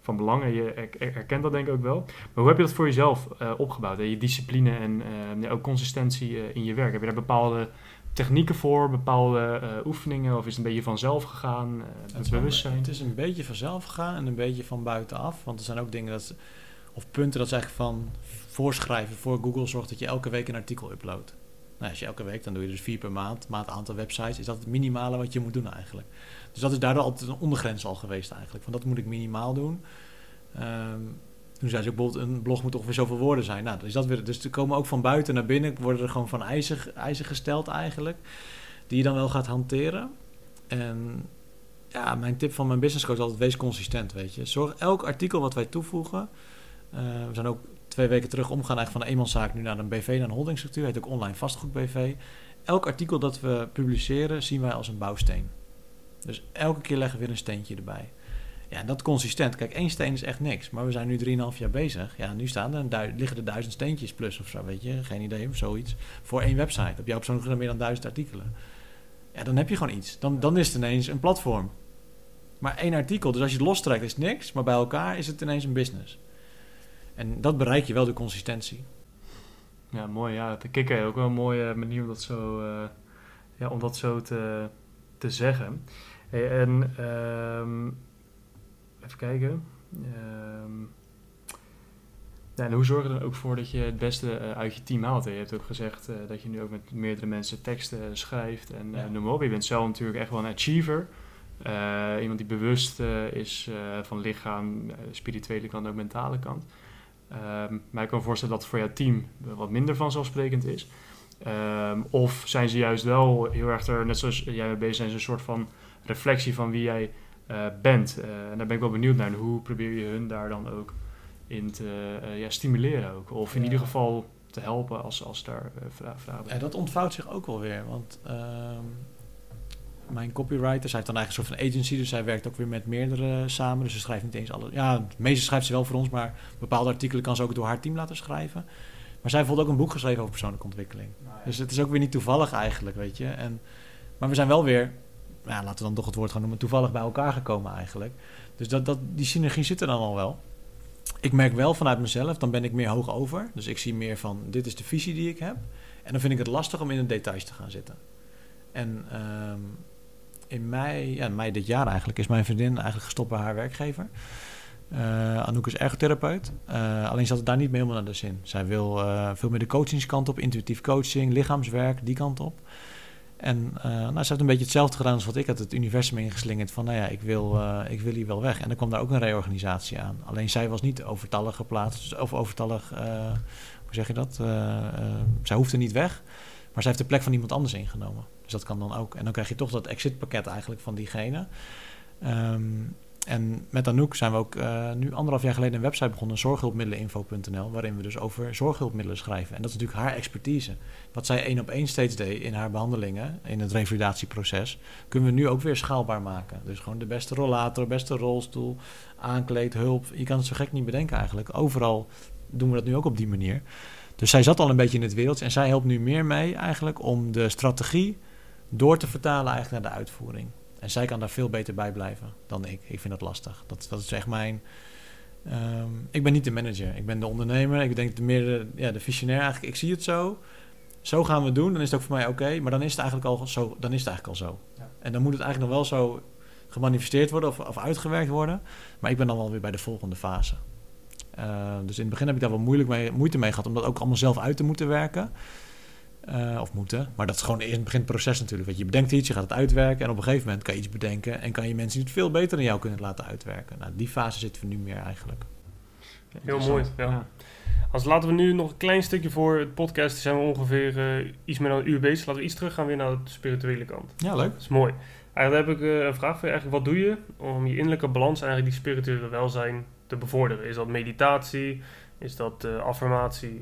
van belang. En je er- er- herkent dat denk ik ook wel. Maar hoe heb je dat voor jezelf eh, opgebouwd? Hè? Je discipline en eh, ook consistentie eh, in je werk. Heb je daar bepaalde technieken voor, bepaalde oefeningen? Of is het een beetje vanzelf gegaan? Het bewustzijn? het is een beetje vanzelf gegaan en een beetje van buitenaf. Want er zijn ook dingen dat, of punten dat ze eigenlijk van voorschrijven voor Google zorgt dat je elke week een artikel uploadt. Nou, als je elke week, dan doe je dus vier per maand, maand aantal websites. Is dat het minimale wat je moet doen eigenlijk. Dus dat is daardoor altijd een ondergrens al geweest eigenlijk. Van dat moet ik minimaal doen. Ehm, toen zei ze ook bijvoorbeeld, een blog moet ongeveer zoveel woorden zijn. Nou, is dat weer, dus er komen ook van buiten naar binnen, worden er gewoon van eisen, eisen gesteld eigenlijk. Die je dan wel gaat hanteren. En ja, mijn tip van mijn business coach is altijd, wees consistent, weet je. Zorg elk artikel wat wij toevoegen. eh, we zijn ook twee weken terug omgegaan eigenlijk van een eenmanszaak nu naar een BV, naar een holdingstructuur. Heet ook online vastgoed BV. Elk artikel dat we publiceren zien wij als een bouwsteen. Dus elke keer leggen we weer een steentje erbij. Ja, dat consistent. Kijk, één steen is echt niks. Maar we zijn nu 3,5 jaar bezig. Ja, nu staan er, liggen er duizend steentjes plus of zo, weet je. Geen idee of zoiets. Voor één website. Op jouw persoonlijke meer dan duizend artikelen. Ja, dan heb je gewoon iets. Dan, dan is het ineens een platform. Maar één artikel, dus als je het lostrekt is niks. Maar bij elkaar is het ineens een business. En dat bereik je wel door consistentie. Ja, mooi. Ja, te kicken. Ook wel een mooie manier om dat zo, eh, ja, om dat zo te, te zeggen. Hey, en ehm, even kijken. Ehm, ja, en hoe zorg je er dan ook voor dat je het beste eh, uit je team haalt? hè? Je hebt ook gezegd eh, dat je nu ook met meerdere mensen teksten schrijft en eh, Ja. noem maar op. Je bent zelf natuurlijk echt wel een achiever. Eh, iemand die bewust eh, is eh, van lichaam, eh, spirituele kant en ook mentale kant. Ehm, maar ik kan me voorstellen dat het voor jouw team wat minder vanzelfsprekend is. Of zijn ze juist wel heel erg er, net zoals jij mee bezig zijn, ze een soort van reflectie van wie jij eh, bent. Eh, en daar ben ik wel benieuwd naar. En hoe probeer je hun daar dan ook in te eh, ja, stimuleren ook? Of in Ja. ieder geval te helpen als, als daar vra- vragen Ja, dat ontvouwt zich ook wel weer. Want ehm, mijn copywriter, zij heeft dan eigenlijk een soort van agency, dus zij werkt ook weer met meerdere samen. Dus ze schrijft niet eens alle. Ja, het meeste schrijft ze wel voor ons, maar bepaalde artikelen kan ze ook door haar team laten schrijven. Maar zij heeft bijvoorbeeld ook een boek geschreven over persoonlijke ontwikkeling. Dus het is ook weer niet toevallig eigenlijk, weet je. En, maar we zijn wel weer, ja, laten we dan toch het woord gaan noemen, toevallig bij elkaar gekomen eigenlijk. Dus dat, dat, die synergie zit er dan al wel. Ik merk wel vanuit mezelf, dan ben ik meer hoog over. Dus ik zie meer van, dit is de visie die ik heb. En dan vind ik het lastig om in de details te gaan zitten. En ehm, in mei, ja, mei dit jaar eigenlijk, is mijn vriendin eigenlijk gestopt bij haar werkgever. Eh, Anouk is ergotherapeut. Eh, alleen zat het daar niet meer helemaal naar de zin. Zij wil eh, veel meer de coachingskant op, intuïtief coaching, lichaamswerk, die kant op. En eh, nou, ze heeft een beetje hetzelfde gedaan als wat ik had, het universum ingeslingerd van, nou ja, ik wil, eh, ik wil hier wel weg. En dan kwam daar ook een reorganisatie aan. Alleen zij was niet overtallig geplaatst, of overtallig, eh, hoe zeg je dat? Zij hoefde niet weg, maar zij heeft de plek van iemand anders ingenomen. Dus dat kan dan ook. En dan krijg je toch dat exitpakket eigenlijk van diegene. Ehm, En met Anouk zijn we ook uh, nu anderhalf jaar geleden een website begonnen, zorghulpmiddeneninfo.nl, waarin we dus over zorghulpmiddelen schrijven. En dat is natuurlijk haar expertise. Wat zij één op één steeds deed in haar behandelingen, in het revalidatieproces, kunnen we nu ook weer schaalbaar maken. Dus gewoon de beste rollator, beste rolstoel, aankleed, hulp. Je kan het zo gek niet bedenken eigenlijk. Overal doen we dat nu ook op die manier. Dus zij zat al een beetje in het wereld en zij helpt nu meer mee eigenlijk om de strategie door te vertalen eigenlijk naar de uitvoering. En zij kan daar veel beter bij blijven dan ik. Ik vind dat lastig. Dat, dat is echt mijn. Ehm, ik ben niet de manager, ik ben de ondernemer. Ik denk de meer de, ja, de visionair eigenlijk. Ik zie het zo. Zo gaan we het doen. Dan is het ook voor mij oké. maar dan is het eigenlijk al zo. Dan is het eigenlijk al zo. Ja. En dan moet het eigenlijk nog wel zo gemanifesteerd worden of, of uitgewerkt worden. Maar ik ben dan wel weer bij de volgende fase. Ehm, dus in het begin heb ik daar wel moeilijk mee, moeite mee gehad om dat ook allemaal zelf uit te moeten werken. Uh, of moeten. Maar dat is gewoon in het begin het proces natuurlijk. Want je bedenkt iets, je gaat het uitwerken. En op een gegeven moment kan je iets bedenken. En kan je mensen die het veel beter dan jou kunnen laten uitwerken. Nou, die fase zitten we nu meer eigenlijk. Heel mooi. Ja. Als laten we nu nog een klein stukje voor het podcast. Zijn we ongeveer uh, iets meer dan een uur bezig. Laten we iets terug gaan weer naar de spirituele kant. Ja, leuk. Dat is mooi. Eigenlijk heb ik uh, een vraag voor je. Eigenlijk, wat doe je om je innerlijke balans, eigenlijk die spirituele welzijn, te bevorderen? Is dat meditatie? Is dat affirmatie?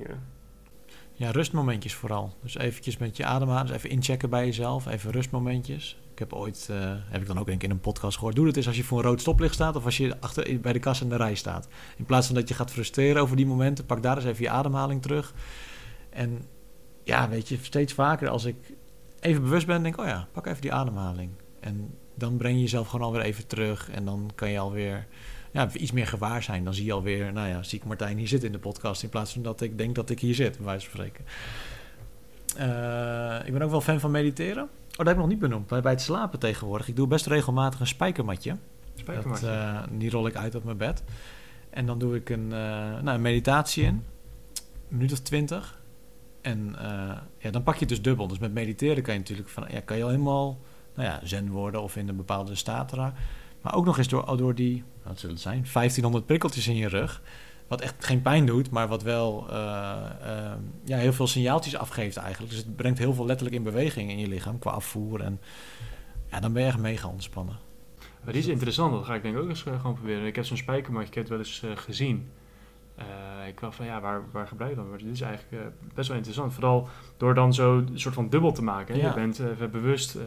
Ja, rustmomentjes vooral. Dus eventjes met je ademhalen, dus even inchecken bij jezelf, even rustmomentjes. Ik heb ooit, uh, heb ik dan ook een keer in een podcast gehoord, doe dat eens als je voor een rood stoplicht staat of als je achter bij de kassa in de rij staat. In plaats van dat je gaat frustreren over die momenten, pak daar eens even je ademhaling terug. En ja, weet je, steeds vaker als ik even bewust ben, denk ik, oh ja, pak even die ademhaling. En dan breng je jezelf gewoon alweer even terug en dan kan je alweer ja, iets meer gewaar zijn. Dan zie je alweer, nou ja, zie ik Martijn hier zitten in de podcast... in plaats van dat ik denk dat ik hier zit, bij wijze van spreken. Uh, ik ben ook wel fan van mediteren. Oh, dat heb ik nog niet benoemd. Bij, bij het slapen tegenwoordig. Ik doe best regelmatig een spijkermatje. Spijkermatje? Dat, uh, die rol ik uit op mijn bed. En dan doe ik een, uh, nou, een meditatie in. Een minuut of twintig. En ja, dan pak je het dus dubbel. Dus met mediteren kan je natuurlijk van, ja, kan je al helemaal nou ja, zen worden of in een bepaalde staat raken. Maar ook nog eens door, door die, wat zullen het zijn, 1500 prikkeltjes in je rug. Wat echt geen pijn doet, maar wat wel uh, uh, ja, heel veel signaaltjes afgeeft eigenlijk. Dus het brengt heel veel letterlijk in beweging in je lichaam qua afvoer. En ja, dan ben je echt mega ontspannen. Maar die is interessant, dat ga ik denk ik ook eens uh, gewoon proberen. Ik heb zo'n spijkermatje, ik heb het wel eens gezien. ik dacht van ja, waar, waar gebruik je dan? Maar dit is eigenlijk best wel interessant. Vooral door dan zo een soort van dubbel te maken. Ja. Je bent bewust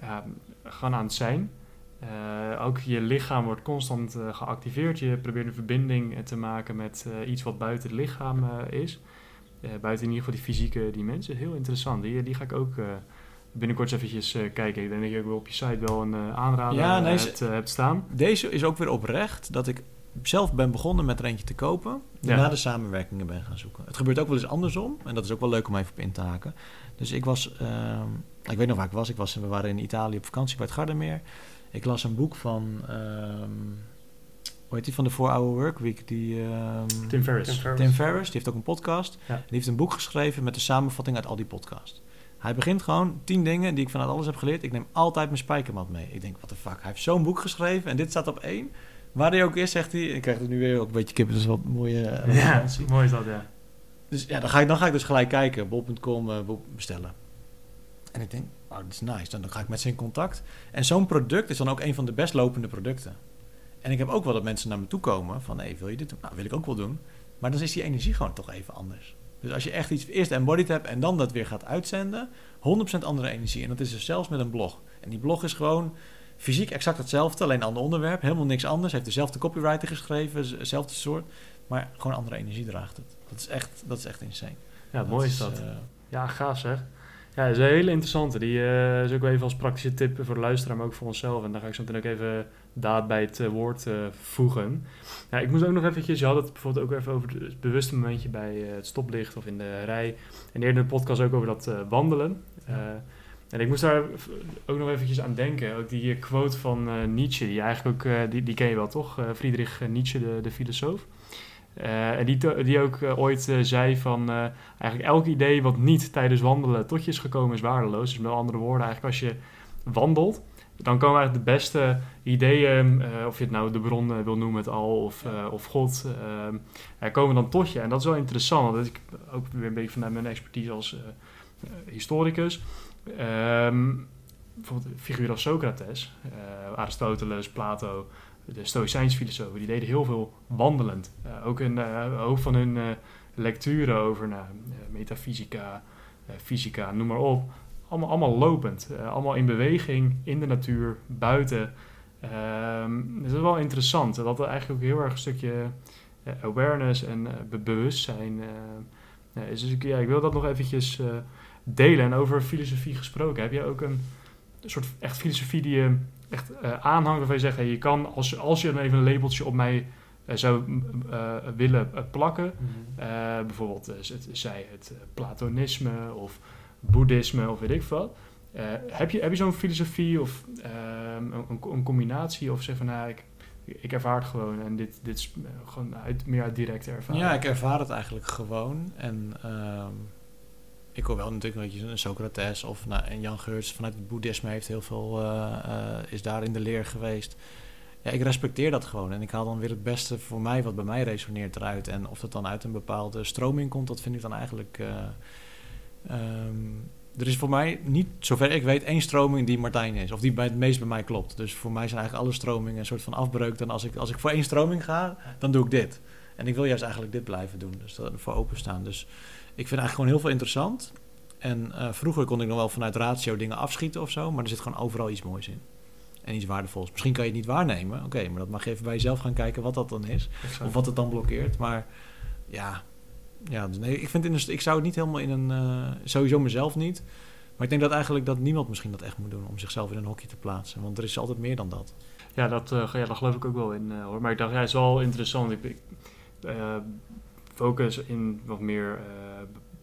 ja, gewoon aan het zijn. Uh, ook je lichaam wordt constant uh, geactiveerd. Je probeert een verbinding te maken met iets wat buiten het lichaam is. buiten in ieder geval die fysieke dimensie. Heel interessant. Die, die ga ik ook binnenkort eventjes kijken. Ik denk dat je ook wel op je site wel een aanrader ja, nee, hebt, hebt, staan. Deze is ook weer oprecht dat ik zelf ben begonnen met er eentje te kopen. Daarna ja. de samenwerkingen ben gaan zoeken. Het gebeurt ook wel eens andersom. En dat is ook wel leuk om even op in te haken. Dus ik was... Ehm, ik weet nog waar ik was. ik was. We waren in Italië op vakantie bij het Gardermeer. Ik las een boek van, um, hoe heet die, van de 4 Hour Work Week? Die, um, Tim, Ferriss. Tim Ferriss. die heeft ook een podcast. Ja. Die heeft een boek geschreven met de samenvatting uit al die podcasts. Hij begint gewoon tien dingen die ik vanuit alles heb geleerd. Ik neem altijd mijn spijkermat mee. Ik denk, wat de fuck, hij heeft zo'n boek geschreven en dit staat op één. Waar hij ook is, zegt hij. Ik krijg het nu weer ook een beetje kippen, dus wat mooie uh, Ja, mooi is dat, ja. Dus ja, dan ga ik, dan ga ik dus gelijk kijken, bol.com uh, bestellen. En ik denk, oh, dat is nice. Dan ga ik met ze in contact. En zo'n product is dan ook een van de best lopende producten. En ik heb ook wel dat mensen naar me toe komen van, hé, wil je dit doen? Nou, wil ik ook wel doen. Maar dan is die energie gewoon toch even anders. Dus als je echt iets eerst embodied hebt en dan dat weer gaat uitzenden, 100% andere energie. En dat is dus zelfs met een blog. En die blog is gewoon fysiek exact hetzelfde, alleen een ander onderwerp, helemaal niks anders. Heeft dezelfde copywriter geschreven, dezelfde soort, maar gewoon andere energie draagt het. Dat is echt, dat is echt insane. Ja, mooi is dat. Uh, ja, gaaf zeg. Ja, dat is een hele interessante. Die uh, is ook wel even als praktische tip voor de luisteraar, maar ook voor onszelf. En daar ga ik zo meteen ook even daad bij het uh, woord uh, voegen. Ja, ik moest ook nog eventjes, je had het bijvoorbeeld ook even over het bewuste momentje bij het stoplicht of in de rij. En eerder in de podcast ook over dat wandelen. Ja. en ik moest daar ook nog eventjes aan denken. Ook die quote van Nietzsche, die eigenlijk ook, die, die ken je wel toch? Friedrich Nietzsche, de, de filosoof. Uh, en die, die ook uh, ooit uh, zei van eigenlijk elk idee wat niet tijdens wandelen tot je is gekomen is waardeloos. Dus met andere woorden, eigenlijk als je wandelt, dan komen eigenlijk de beste ideeën, of je het nou de bron wil noemen, het al of, of God, komen dan tot je. En dat is wel interessant, want ik ook weer een beetje vanuit mijn expertise als historicus. Um, bijvoorbeeld figuren als Socrates, Aristoteles, Plato, de Stoïcijns filosofen, die deden heel veel wandelend. Uh, ook een hoop van hun uh, lecturen over nou, metafysica, fysica, noem maar op. Allemaal, lopend. allemaal in beweging, in de natuur, buiten. Um, dat is wel interessant. Dat er eigenlijk ook heel erg een stukje awareness en be bewustzijn is. Dus ik, ja, ik wil dat nog eventjes delen. En over filosofie gesproken, heb je ook een soort echt filosofie die je echt uh, aanhangt waarvan je zegt, hey, je kan, als, als je dan even een labeltje op mij uh, zou uh, willen plakken, -hmm. bijvoorbeeld zij het platonisme of boeddhisme of weet ik wat, heb je, heb je zo'n filosofie of ehm, een, een, combinatie of zeg van, nou, ik, ik ervaar het gewoon en dit, dit is gewoon uit, meer uit directe ervaring? Ja, ik ervaar het eigenlijk gewoon en... Ehm, ik hoor wel natuurlijk een een Socrates of nou, en Jan Geurts vanuit het boeddhisme heeft heel veel, uh, is daar in de leer geweest. Ja, ik respecteer dat gewoon en ik haal dan weer het beste voor mij wat bij mij resoneert eruit. En of dat dan uit een bepaalde stroming komt, dat vind ik dan eigenlijk... Uh, um, er is voor mij niet, zover ik weet, één stroming die Martijn is. Of die bij het meest bij mij klopt. Dus voor mij zijn eigenlijk alle stromingen een soort van afbreuk. Dan als ik, als ik voor één stroming ga, dan doe ik dit. En ik wil juist eigenlijk dit blijven doen. Dus dat voor openstaan. Dus ik vind eigenlijk gewoon heel veel interessant. En uh, vroeger kon ik nog wel vanuit ratio dingen afschieten of zo, maar er zit gewoon overal iets moois in. En iets waardevols. Misschien kan je het niet waarnemen, oké, maar dat mag je even bij jezelf gaan kijken wat dat dan is. Of wat het dan blokkeert. Maar ja, ja dus nee, ik, vind in ik zou het niet helemaal in een. Uh, sowieso mezelf niet. Maar ik denk dat eigenlijk dat niemand misschien dat echt moet doen om zichzelf in een hokje te plaatsen. Want er is altijd meer dan dat. Ja, dat, uh, ja, daar geloof ik ook wel in hoor. Maar ik dacht, ja, het is wel interessant. Ik, ik focus in wat meer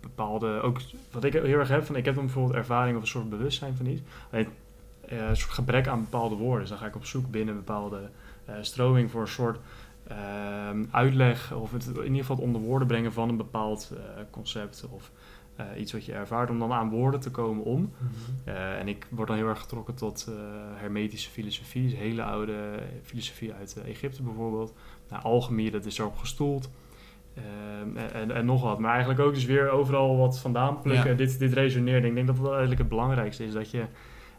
bepaalde, ook wat ik heel erg heb, van ik heb dan bijvoorbeeld ervaring of een soort bewustzijn van iets. Alleen, uh, een soort gebrek aan bepaalde woorden. Dus dan ga ik op zoek binnen een bepaalde uh, stroming voor een soort uh, uitleg of het, in ieder geval het onder woorden brengen van een bepaald concept of iets wat je ervaart, om dan aan woorden te komen om. Mm -hmm. en ik word dan heel erg getrokken tot hermetische filosofie, dus hele oude filosofie uit Egypte bijvoorbeeld. Nou, alchemie, dat is erop gestoeld. Ehm, en, en, nog wat. Maar eigenlijk ook dus weer overal wat vandaan plukken. Dit, dit resoneert. Ik denk dat dat eigenlijk het belangrijkste is. Dat je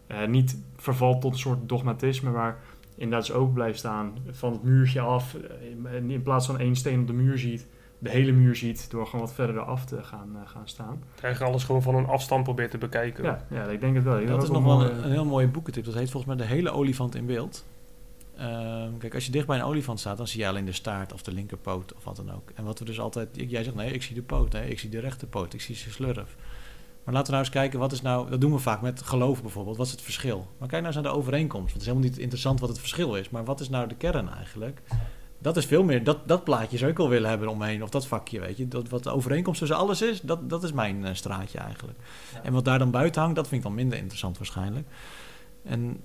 uh, niet vervalt tot een soort dogmatisme. Maar inderdaad dus ook blijft staan van het muurtje af. Eh, in, in plaats van één steen op de muur ziet. De hele muur ziet door gewoon wat verder af te gaan, uh, gaan staan. Eigenlijk alles gewoon van een afstand probeert te bekijken. Ja, ja ik denk het wel. dat is nog wel een, een, heel mooie boekentip. Dat heet volgens mij De hele olifant in beeld. Ehm, kijk, als je dicht bij een olifant staat, dan zie je alleen de staart of de linkerpoot of wat dan ook. En wat we dus altijd, jij zegt nee, ik zie de poot, nee, ik zie de rechterpoot, ik zie zijn slurf. Maar laten we nou eens kijken, wat is nou, dat doen we vaak met geloof bijvoorbeeld, wat is het verschil? Maar kijk nou eens naar de overeenkomst, want het is helemaal niet interessant wat het verschil is, maar wat is nou de kern eigenlijk? Dat is veel meer, dat, dat plaatje zou ik wel willen hebben omheen, of dat vakje, weet je. Dat, wat de overeenkomst tussen alles is, dat, dat is mijn uh, straatje eigenlijk. En wat daar dan buiten hangt, dat vind ik dan minder interessant waarschijnlijk. En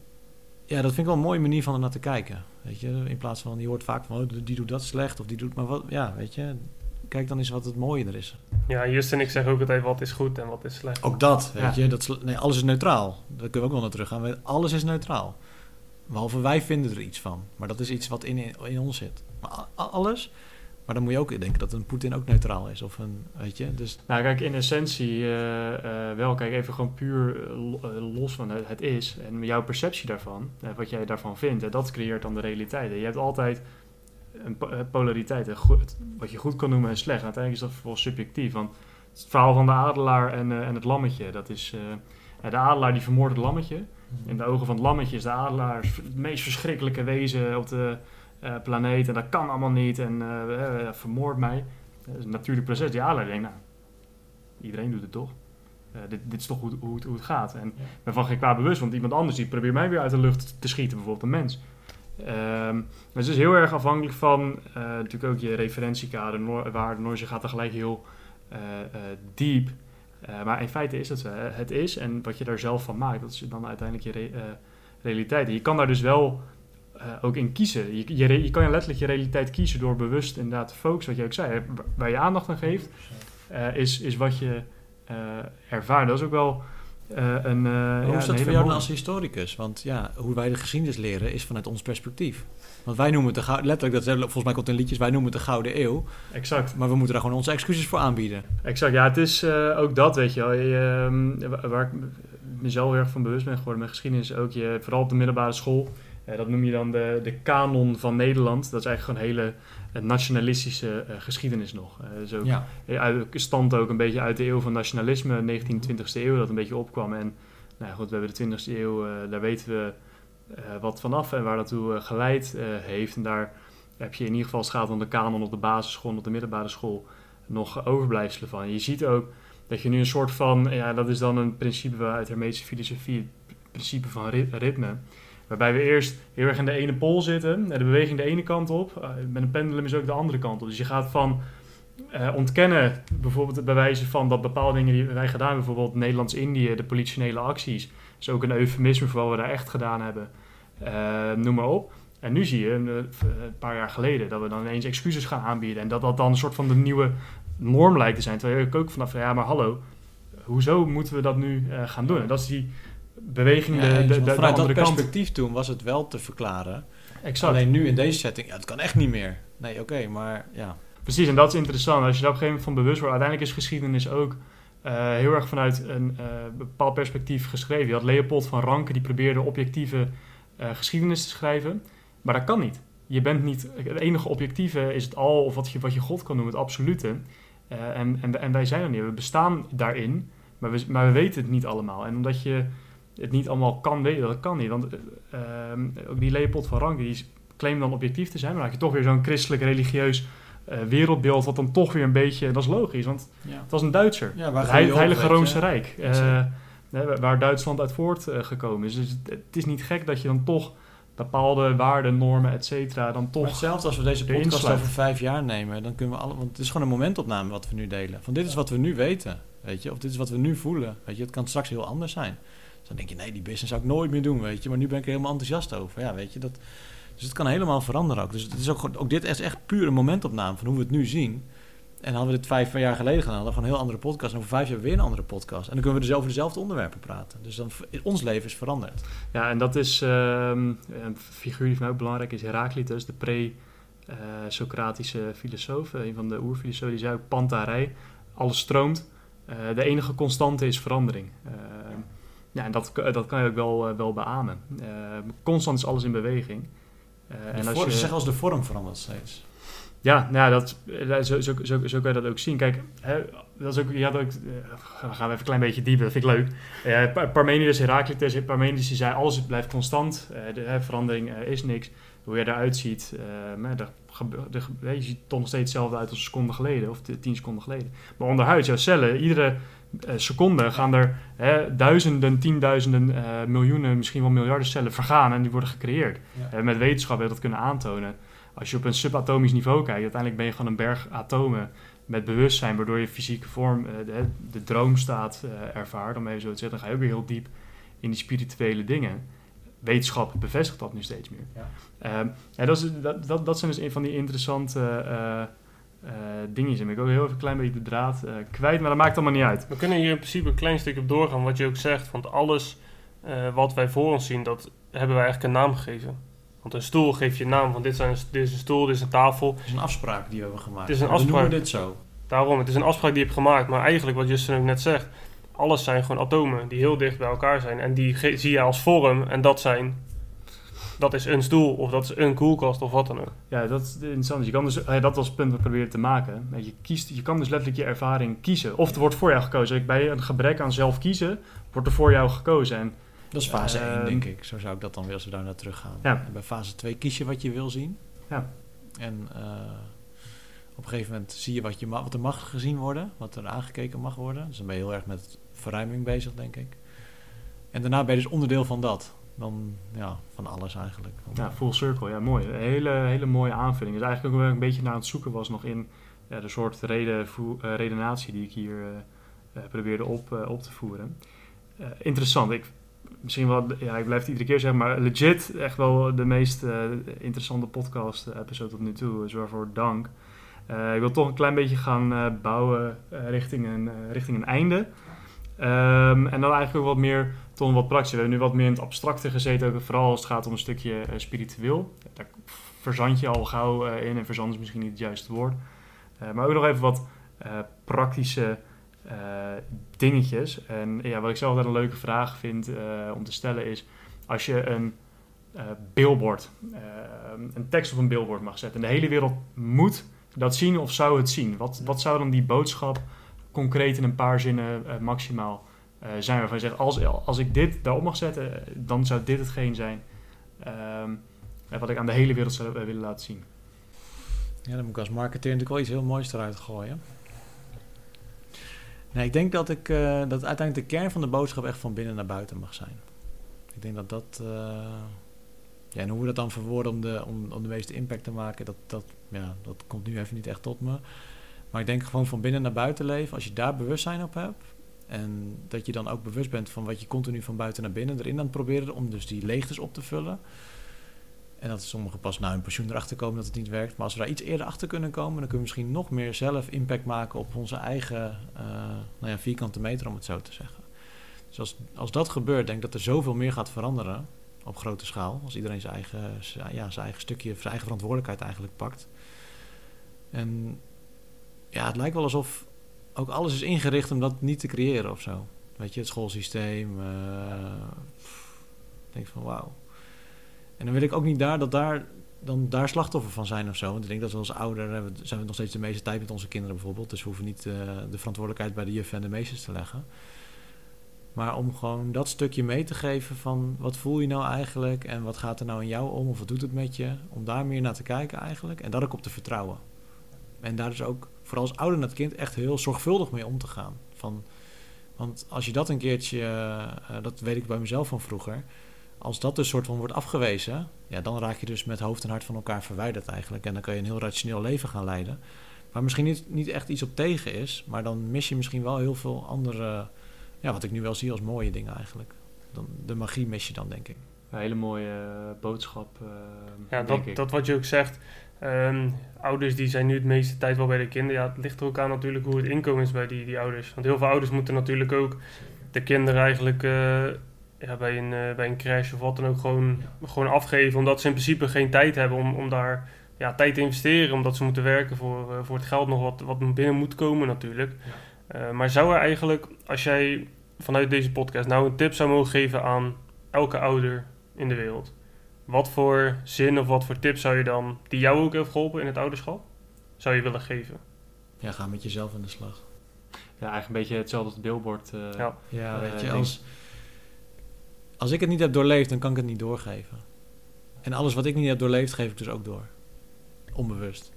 ja, dat vind ik wel een mooie manier van er naar te kijken. Weet je, in plaats van, je hoort vaak van, oh, die doet dat slecht of die doet maar wat. Ja, weet je, kijk dan eens wat het mooie er is. Ja, Just en ik zeggen ook altijd wat is goed en wat is slecht. Ook dat, weet je. Dat, nee, alles is neutraal. Daar kunnen we ook wel naar terug gaan. Alles is neutraal. Behalve wij vinden er iets van. Maar dat is iets wat in, in ons zit. Maar alles maar dan moet je ook denken dat een Poetin ook neutraal is. Of een, weet je, dus... Nou kijk, in essentie uh, uh, wel. Kijk, even gewoon puur uh, los van het, is. En jouw perceptie daarvan, wat jij daarvan vindt, dat creëert dan de realiteit. Je hebt altijd een polariteit. wat je goed kan noemen en slecht. uiteindelijk is dat vooral subjectief. Want het verhaal van de adelaar en, en het lammetje, dat is... de adelaar die vermoordt het lammetje. Mhm. In de ogen van het lammetje is de adelaar het meest verschrikkelijke wezen op de planeet en dat kan allemaal niet en uh, vermoord mij. Dat is een natuurlijk proces. Die adelaar denkt, nou, iedereen doet het toch. dit, dit is toch hoe, hoe, het, hoe het gaat. En ja. ben van geen kwaad bewust, want iemand anders die probeert mij weer uit de lucht te schieten, bijvoorbeeld een mens. Um, dus het is heel erg afhankelijk van natuurlijk ook je referentiekader, noor, waar Noorse gaat tegelijk heel diep. maar in feite is het zo. Het is en wat je daar zelf van maakt, dat is dan uiteindelijk je re realiteit. En je kan daar dus wel uh, ook in kiezen. Je, je, je, kan letterlijk je realiteit kiezen door bewust inderdaad te focussen, wat je ook zei, waar je aandacht aan geeft, uh, is, is wat je uh, ervaart. Dat is ook wel een. hoe is dat voor jou dan als historicus? Want ja, hoe wij de geschiedenis leren is vanuit ons perspectief. Want wij noemen het de letterlijk, dat volgens mij komt in liedjes, wij noemen het de Gouden Eeuw. Exact. Maar we moeten daar gewoon onze excuses voor aanbieden. Exact, ja, het is ook dat, weet je wel. Je, ehm, waar ik mezelf heel erg van bewust ben geworden met geschiedenis, ook je, vooral op de middelbare school Eh, dat noem je dan de, de kanon van Nederland. Dat is eigenlijk gewoon hele eh, nationalistische eh, geschiedenis nog. Eh, ook, Ja. eh, stamt ook een beetje uit de eeuw van nationalisme, 19e, 20e eeuw, dat een beetje opkwam. En nou goed, we hebben de 20e eeuw, eh, daar weten we eh, wat vanaf en waar dat toe eh, geleid eh, heeft. En daar heb je in ieder geval, als het gaat om de kanon op de basisschool op de middelbare school, nog overblijfselen van. Je ziet ook dat je nu een soort van, ja, dat is dan een principe uit hermetische filosofie, het principe van ri- ritme. Waarbij we eerst heel erg in de ene pool zitten, en de beweging de ene kant op, eh, met een pendulum is ook de andere kant op. Dus je gaat van eh, ontkennen, bijvoorbeeld bij wijze van dat bepaalde dingen die wij gedaan hebben, bijvoorbeeld Nederlands-Indië, de politionele acties, is ook een eufemisme voor wat we daar echt gedaan hebben. Eh, noem maar op. En nu zie je, een, paar jaar geleden, dat we dan ineens excuses gaan aanbieden. En dat dat dan een soort van de nieuwe norm lijkt te zijn. Terwijl ik ook vanaf, ja maar hallo, hoezo moeten we dat nu gaan doen? En dat is die beweging de, de, vanuit dat perspectief toen was het wel te verklaren. Exact. Alleen nu in deze setting, ja, het kan echt niet meer. Nee, oké, maar ja. Precies, en dat is interessant. Als je daar op een gegeven moment van bewust wordt, uiteindelijk is geschiedenis ook eh, heel erg vanuit een eh, bepaald perspectief geschreven. Je had Leopold van Ranke, die probeerde objectieve eh, geschiedenis te schrijven, maar dat kan niet. Je bent niet, het enige objectieve is het al, of wat je, wat je God kan noemen, het absolute. En, en, en wij zijn er niet. We bestaan daarin, maar we, maar we weten het niet allemaal. En omdat je het niet allemaal kan weten, dat kan niet. Want eh, ehm, ook die Leopold van Ranke, die claimt dan objectief te zijn, maar dan heb je toch weer zo'n christelijk religieus eh, wereldbeeld, wat dan toch weer een beetje, dat is logisch, want Ja, het was een Duitser. ja waar Het, Heil- Heilige weet je? Roomse Rijk, Ja, eh, waar Duitsland uit voortgekomen is. Dus het, het is niet gek dat je dan toch bepaalde waarden, normen, et cetera, dan Maar toch... hetzelfde als we deze podcast over vijf jaar nemen, dan kunnen we alle, want het is gewoon een momentopname wat we nu delen. Van dit is wat we nu weten, weet je, of dit is wat we nu voelen, weet je. Het kan straks heel anders zijn. Dan denk je, nee, die business zou ik nooit meer doen, weet je. Maar nu ben ik er helemaal enthousiast over, ja, weet je. Dat, dus het kan helemaal veranderen ook. Dus het is ook, ook dit is echt puur een momentopname van hoe we het nu zien. En hadden we dit vijf jaar geleden gedaan, hadden we gewoon een heel andere podcast. En over vijf jaar weer een andere podcast. En dan kunnen we dus over dezelfde onderwerpen praten. Dus dan, ons leven is veranderd. Ja, en dat is ehm, een figuur die voor mij ook belangrijk is, Heraclitus, de pre-Socratische filosoof, een van de oerfilosofen, die zei ook pantarij, alles stroomt, Eh, de enige constante is verandering. Eh, ja, en dat, dat kan je ook wel, eh, wel beamen. Eh, constant is alles in beweging. Eh, En de als je, Ze zeggen als de vorm verandert steeds. ja, nou ja, dat, eh, zo, zo, zo, zo kan je dat ook zien. Kijk, hè, dat is ook, eh, dan gaan we even een klein beetje dieper, dat vind ik leuk. Eh, Pa- Parmenides, Heraclitus, Parmenides die zei, alles blijft constant, eh, de hè, verandering eh, is niks. Hoe je eruit ziet, eh, maar gebe- hè, je ziet toch nog steeds hetzelfde uit als een seconde geleden, of tien seconden geleden. Maar onderhuid, jouw cellen, iedere eh, seconde gaan er hè, duizenden, tienduizenden, eh, miljoenen, misschien wel miljarden cellen vergaan en die worden gecreëerd. Ja. Eh, met wetenschap hebben we dat kunnen aantonen. Als je op een subatomisch niveau kijkt, uiteindelijk ben je gewoon een berg atomen met bewustzijn, waardoor je fysieke vorm, de, de droomstaat ervaart, om even zo te zeggen. Dan ga je ook weer heel diep in die spirituele dingen. Wetenschap bevestigt dat nu steeds meer. Ja. Ehm, ja, dat, is, dat, dat, dat zijn dus een van die interessante eh eh dingetjes. En ik ook heel even een klein beetje de draad eh, kwijt, maar dat maakt allemaal niet uit. We kunnen hier in principe een klein stukje op doorgaan, wat je ook zegt. Want alles eh, wat wij voor ons zien, dat hebben wij eigenlijk een naam gegeven. Want een stoel geeft je een naam, van dit, zijn, dit is een stoel, dit is een tafel. Het is een afspraak die we hebben gemaakt. Het is een We noemen dit zo. Daarom, het is een afspraak die je hebt gemaakt. Maar eigenlijk, wat Justin ook net zegt, alles zijn gewoon atomen die heel dicht bij elkaar zijn. En die zie je als vorm en dat zijn... Dat is een stoel of dat is een koelkast of wat dan ook. Ja, dat is interessant. Je kan dus, eh, dat was het punt dat ik probeerde te maken. Je, kiest, je kan dus letterlijk je ervaring kiezen. Of er wordt voor jou gekozen. Bij een gebrek aan zelf kiezen, wordt er voor jou gekozen. En Dat is fase Ehm, 1, denk ik. Zo zou ik dat dan weer als we daar naar terug gaan. Ja. En bij fase 2 kies je wat je wil zien. Ja. En eh, op een gegeven moment zie je wat, je wat er mag gezien worden, wat er aangekeken mag worden. Dus dan ben je heel erg met verruiming bezig, denk ik. En daarna ben je dus onderdeel van dat. Dan, ja, van alles eigenlijk. ja, full circle, ja, mooi. Een hele, hele mooie aanvulling. Dus eigenlijk ook een beetje naar het zoeken was nog in ja, de soort reden, eh, redenatie die ik hier eh, eh, probeerde op, op te voeren. Interessant. Ik, misschien wel, ja, ik blijf het iedere keer zeggen, maar legit echt wel de meest interessante podcast-episode tot nu toe. Dus waarvoor dank. Ik wil toch een klein beetje gaan bouwen richting, een, richting een einde. Ehm, en dan eigenlijk ook wat meer tot een wat. We hebben nu wat meer in het abstracte gezeten, ook vooral als het gaat om een stukje eh, spiritueel. Daar verzand je al gauw eh, in en verzand is misschien niet het juiste woord. Eh, maar ook nog even wat praktische dingetjes. En ja, wat ik zelf altijd een leuke vraag vind om te stellen is, als je een billboard, een tekst op een billboard mag zetten. En de hele wereld moet dat zien of zou het zien. Wat, wat zou dan die boodschap concreet in een paar zinnen maximaal zijn waarvan je zegt, als, als ik dit daarop mag zetten, eh, dan zou dit hetgeen zijn ehm, eh, wat ik aan de hele wereld zou eh, willen laten zien. Ja, dan moet ik als marketeer natuurlijk wel iets heel moois eruit gooien. Nee, ik denk dat, ik, eh, dat uiteindelijk de kern van de boodschap echt van binnen naar buiten mag zijn. Ik denk dat dat... eh, ja, en hoe we dat dan verwoorden om de, om, om de meeste impact te maken, dat, dat, ja, dat komt nu even niet echt tot me. Maar ik denk gewoon van binnen naar buiten leven, als je daar bewustzijn op hebt... en dat je dan ook bewust bent van wat je continu van buiten naar binnen erin aan het proberen... om dus die leegtes op te vullen... En dat sommigen pas na hun pensioen erachter komen dat het niet werkt. Maar als we daar iets eerder achter kunnen komen, dan kunnen we misschien nog meer zelf impact maken op onze eigen eh, nou ja, vierkante meter, om het zo te zeggen. Dus als, als dat gebeurt, denk ik dat er zoveel meer gaat veranderen op grote schaal. Als iedereen zijn eigen, ja, zijn eigen stukje, zijn eigen verantwoordelijkheid eigenlijk pakt. En ja, het lijkt wel alsof ook alles is ingericht om dat niet te creëren of zo. Weet je, het schoolsysteem. eh, ik denk van wauw. En dan wil ik ook niet daar dat daar dan daar slachtoffer van zijn of zo. Want ik denk dat we als ouder hebben, zijn we nog steeds de meeste tijd met onze kinderen bijvoorbeeld. Dus we hoeven niet eh, de verantwoordelijkheid bij de juffen en de meesters te leggen. Maar om gewoon dat stukje mee te geven van wat voel je nou eigenlijk en wat gaat er nou in jou om of wat doet het met je. Om daar meer naar te kijken eigenlijk en daar ook op te vertrouwen. En daar dus ook vooral als ouder naar het kind echt heel zorgvuldig mee om te gaan. Van, want als je dat een keertje, eh, dat weet ik bij mezelf van vroeger als dat dus soort van wordt afgewezen, ja, dan raak je dus met hoofd en hart van elkaar verwijderd eigenlijk. En dan kan je een heel rationeel leven gaan leiden. Waar misschien niet, niet echt iets op tegen is, maar dan mis je misschien wel heel veel andere, ja, wat ik nu wel zie als mooie dingen eigenlijk. Dan, de magie mis je dan, denk ik. Een hele mooie eh, boodschap, eh, Ja, dat, ik. dat wat je ook zegt. ehm, ouders die zijn nu het meeste tijd wel bij de kinderen. Ja, het ligt er ook aan natuurlijk hoe het inkomen is bij die, die ouders. Want heel veel ouders moeten natuurlijk ook de kinderen eigenlijk eh, ja, bij, een, bij een crash of wat dan ook gewoon, gewoon afgeven. Omdat ze in principe geen tijd hebben om, om daar ja, tijd te investeren. Omdat ze moeten werken voor, voor het geld nog wat, wat binnen moet komen natuurlijk. Maar zou er eigenlijk, als jij vanuit deze podcast nou een tip zou mogen geven aan elke ouder in de wereld. Wat voor zin of wat voor tip zou je dan, die jou ook heeft geholpen in het ouderschap, zou je willen geven? Ja, ga met jezelf aan de slag. Ja, eigenlijk een beetje hetzelfde als het billboard. eh, Ja. Ja, Eh, weet je, als, als ik het niet heb doorleefd, dan kan ik het niet doorgeven. En alles wat ik niet heb doorleefd, geef ik dus ook door. Onbewust.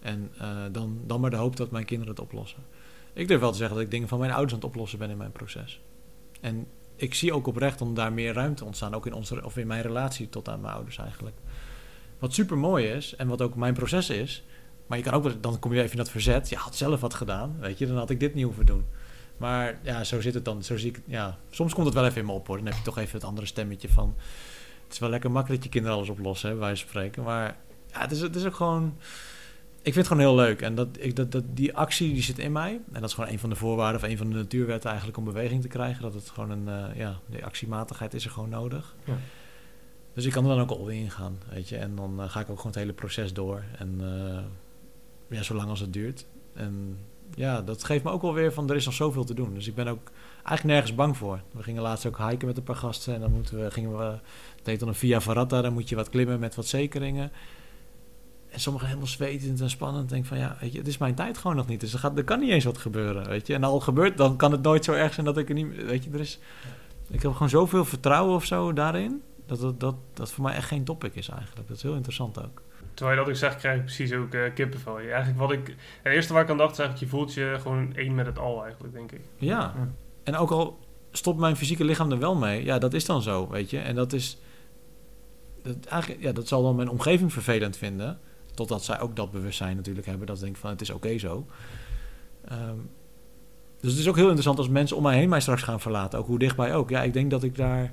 En eh, dan, dan maar de hoop dat mijn kinderen het oplossen. Ik durf wel te zeggen dat ik dingen van mijn ouders aan het oplossen ben in mijn proces. En ik zie ook oprecht om daar meer ruimte te ontstaan, ook in, onze, of in mijn relatie tot aan mijn ouders eigenlijk. Wat super mooi is en wat ook mijn proces is. Maar je kan ook, dan kom je even in dat verzet. Je had zelf wat gedaan, weet je, dan had ik dit niet hoeven doen. Maar ja, zo zit het dan. Zo zie ik. Ja, soms komt het wel even in me op hoor. Dan heb je toch even het andere stemmetje van. Het is wel lekker makkelijk dat je kinderen alles oplossen, hè, van spreken. Maar ja, het is, het is ook gewoon. Ik vind het gewoon heel leuk. En dat, ik, dat, dat, die actie die zit in mij. En dat is gewoon een van de voorwaarden of een van de natuurwetten eigenlijk om beweging te krijgen. Dat het gewoon een. eh, ja, die actiematigheid is er gewoon nodig. Ja. Dus ik kan er dan ook al in gaan, weet je. En dan eh, ga ik ook gewoon het hele proces door. En eh, ja, zolang als het duurt. En ja, dat geeft me ook wel weer van er is nog zoveel te doen. Dus ik ben ook eigenlijk nergens bang voor. We gingen laatst ook hiken met een paar gasten en dan moeten we, gingen we, het heet dan een Via Ferrata, dan moet je wat klimmen met wat zekeringen. En sommigen helemaal zwetend en spannend. Denk van ja, weet je, het is mijn tijd gewoon nog niet. Dus er, gaat, er kan niet eens wat gebeuren, weet je. En al gebeurt, dan kan het nooit zo erg zijn dat ik er niet, weet je, er is. Ik heb gewoon zoveel vertrouwen of zo daarin. Dat dat, dat dat voor mij echt geen topic is eigenlijk. Dat is heel interessant ook. Terwijl je dat ook zegt, krijg ik precies ook eh, kippenvel. Eigenlijk wat ik, het eerste waar ik aan dacht is eigenlijk, je voelt je gewoon één met het al eigenlijk, denk ik. Ja. Ja. En ook al stopt mijn fysieke lichaam er wel mee, ja, dat is dan zo, weet je. En dat is. Dat, eigenlijk, ja, dat zal dan mijn omgeving vervelend vinden. Totdat zij ook dat bewustzijn natuurlijk hebben. Dat ze denken van het is oké zo. Ehm, dus het is ook heel interessant als mensen om mij heen mij straks gaan verlaten. Ook hoe dichtbij ook. Ja, ik denk dat ik daar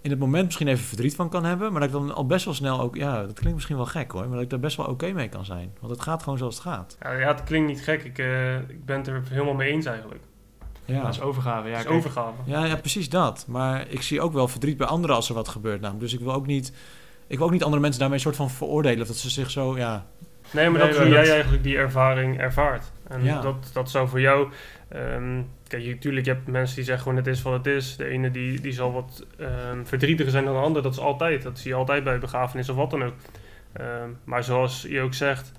in het moment misschien even verdriet van kan hebben. Maar dat ik dan al best wel snel ook... Ja, dat klinkt misschien wel gek hoor. Maar dat ik daar best wel oké mee kan zijn. Want het gaat gewoon zoals het gaat. Ja, ja, het klinkt niet gek. Ik, eh, ik ben het er helemaal mee eens eigenlijk. Ja. Dat is overgave. Ja, is overgave. Ja, ja, precies dat. Maar ik zie ook wel verdriet bij anderen als er wat gebeurt. Namelijk. Dus ik wil ook niet, ik wil ook niet andere mensen daarmee een soort van veroordelen. Of dat ze zich zo, ja, Nee, maar Nee, dat maar hoe dat- jij eigenlijk die ervaring ervaart. En Ja. dat, dat zou voor jou... ehm, kijk, je, je hebt mensen die zeggen gewoon het is wat het is. De ene die, die zal wat ehm, verdrietiger zijn dan de ander. Dat is altijd. Dat zie je altijd bij begrafenis of wat dan ook. Ehm, maar zoals je ook zegt...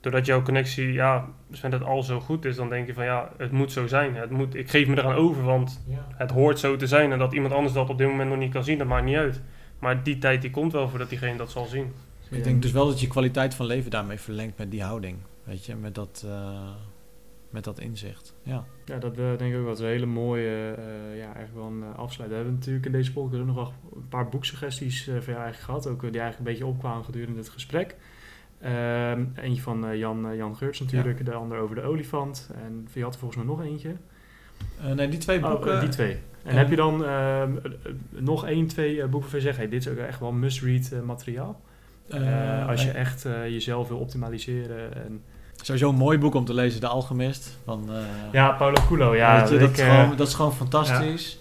Doordat jouw connectie, ja, dus met het al zo goed is, dan denk je van ja, het moet zo zijn. Het moet, ik geef me eraan over, want het hoort zo te zijn. En dat iemand anders dat op dit moment nog niet kan zien, dat maakt niet uit. Maar die tijd die komt wel voordat diegene dat zal zien. Ik denk dus wel dat je kwaliteit van leven daarmee verlengt met die houding. Weet je, met dat, eh, met dat inzicht. Ja. Ja, dat eh, denk ik ook wel. Een hele mooie, eh, ja, eigenlijk wel een afsluit. We hebben natuurlijk in deze podcast nog wel een paar boeksuggesties eh, van jou eigenlijk gehad. Ook die eigenlijk een beetje opkwamen gedurende het gesprek. Ehm, eentje van eh, Jan, Jan Geurts natuurlijk, de ander over de olifant. En je had er volgens mij nog eentje. Eh, nee, die twee Oh, boeken. eh, die twee. En en- heb je dan eh, nog één, twee eh, boeken je zegt, hey, dit is ook echt wel must-read eh, materiaal? als je echt jezelf wil optimaliseren. En... Sowieso een mooi boek om te lezen, De Alchemist. Van, Ja, Paulo Coelho. Ja, je, dat, is gewoon, dat is gewoon fantastisch.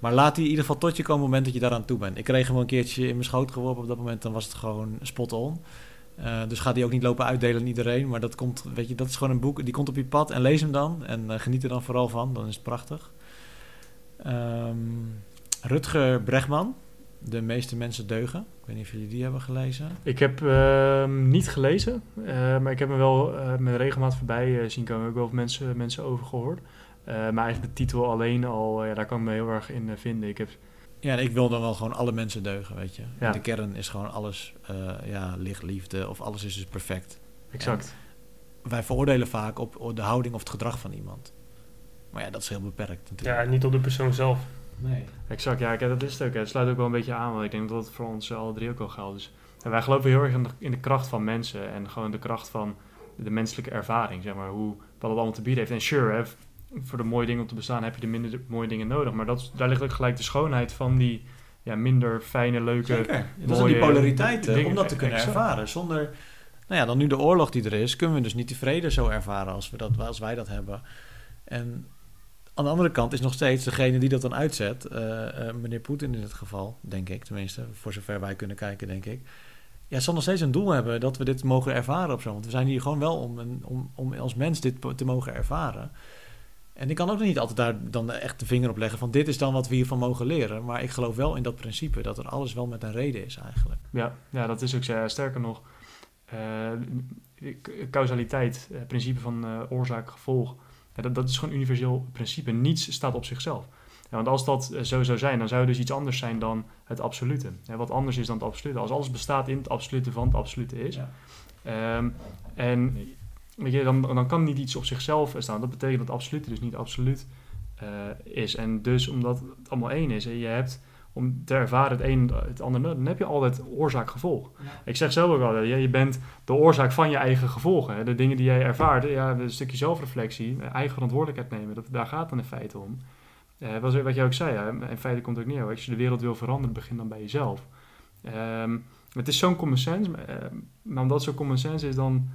Maar laat die in ieder geval tot je komen op het moment dat je daaraan toe bent. Ik kreeg hem een keertje in mijn schoot geworpen op dat moment. Dan was het gewoon spot on. Dus ga die ook niet lopen uitdelen aan iedereen. Maar dat, komt, weet je, dat is gewoon een boek. Die komt op je pad en lees hem dan. En geniet er dan vooral van. Dan is het prachtig. Ehm, Rutger Bregman. De meeste mensen deugen. Ik weet niet of jullie die hebben gelezen. Ik heb ehm, niet gelezen, eh, maar ik heb me wel eh, met regelmaat voorbij eh, zien komen. Ik heb wel mensen, mensen over gehoord. Eh, maar eigenlijk de titel alleen al, ja, daar kan ik me heel erg in vinden. Ik heb, Ja, ik wil dan wel gewoon alle mensen deugen, weet je. Ja. De kern is gewoon alles, ja, licht, liefde of alles is dus perfect. exact. Wij veroordelen vaak op de houding of het gedrag van iemand. Maar ja, dat is heel beperkt Ja, natuurlijk. niet op de persoon zelf. nee. Exact, ja, kijk, dat is het ook. hè. Het sluit ook wel een beetje aan, want ik denk dat het voor ons alle drie ook wel geldt. Dus, en wij geloven heel erg in de, in de kracht van mensen en gewoon de kracht van de menselijke ervaring, zeg maar, hoe, wat het allemaal te bieden heeft. En sure, hè, voor de mooie dingen om te bestaan heb je de minder mooie dingen nodig, maar dat, is- daar ligt ook gelijk de schoonheid van die ja, minder fijne, leuke... Zeker. Dat zijn die polariteiten, dingen. om dat te kunnen Exact. ervaren. Zonder, nou ja, dan nu de oorlog die er is, kunnen we dus niet die vrede zo ervaren als, we dat, als wij dat hebben. En aan de andere kant is nog steeds degene die dat dan uitzet, eh, eh, meneer Poetin in dit geval, denk ik tenminste, voor zover wij kunnen kijken, denk ik. Ja, zal nog steeds een doel hebben dat we dit mogen ervaren of zo. Want we zijn hier gewoon wel om, om, om als mens dit te mogen ervaren. En ik kan ook niet altijd daar dan echt de vinger op leggen van dit is dan wat we hiervan mogen leren. Maar ik geloof wel in dat principe dat er alles wel met een reden is eigenlijk. Ja, ja, dat is ook. Sterker nog, eh, causaliteit, principe van oorzaak-gevolg, ja, dat, dat is gewoon een universeel principe. Niets staat op zichzelf. Ja, want als dat eh, zo zou zijn, dan zou het dus iets anders zijn dan het absolute. Ja, wat anders is dan het absolute. Als alles bestaat in het absolute van het absolute is. Ehm, en weet je, dan, dan kan niet iets op zichzelf staan. Dat betekent dat het absolute dus niet absoluut eh, is. En dus omdat het allemaal één is en je hebt om te ervaren het een het ander, dan heb je altijd oorzaak-gevolg. Ik zeg zelf ook al, je, je bent de oorzaak van je eigen gevolgen. hè. De dingen die jij ervaart, ja, een stukje zelfreflectie, eigen verantwoordelijkheid nemen, dat, daar gaat het dan in feite om. Eh, wat, wat jij ook zei, hè, in feite komt het ook neer, als je de wereld wil veranderen, begin dan bij jezelf. Ehm, het is zo'n common sense, maar, eh, maar omdat het zo common sense is, dan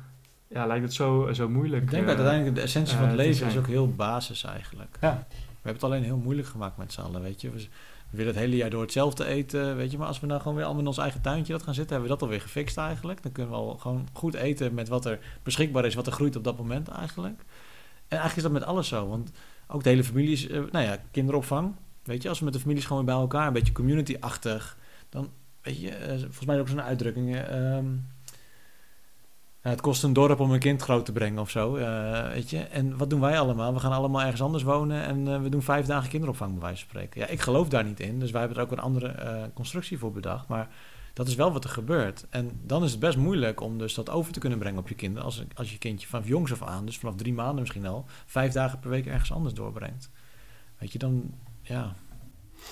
ja, lijkt het zo, zo moeilijk. Ik denk eh, dat uiteindelijk de essentie van eh, het leven is ook heel basis eigenlijk. Ja. We hebben het alleen heel moeilijk gemaakt met z'n allen, weet je. We, we willen het hele jaar door hetzelfde eten, weet je. Maar als we nou gewoon weer allemaal in ons eigen tuintje dat gaan zitten, hebben we dat alweer gefixt eigenlijk. Dan kunnen we al gewoon goed eten met wat er beschikbaar is, wat er groeit op dat moment eigenlijk. En eigenlijk is dat met alles zo, want ook de hele familie is, eh, nou ja, kinderopvang. Weet je, als we met de families gewoon weer bij elkaar, een beetje community-achtig, dan, weet je, eh, volgens mij ook zo'n uitdrukking, eh, ehm, het kost een dorp om een kind groot te brengen of zo, eh, weet je. En wat doen wij allemaal? We gaan allemaal ergens anders wonen en eh, we doen vijf dagen kinderopvang bij wijze van spreken. Ja, ik geloof daar niet in, dus wij hebben er ook een andere eh, constructie voor bedacht. Maar dat is wel wat er gebeurt. En dan is het best moeilijk om dus dat over te kunnen brengen op je kinderen. Als, als je kindje vanaf jongs af aan, dus vanaf drie maanden misschien al, vijf dagen per week ergens anders doorbrengt. Weet je, dan, ja,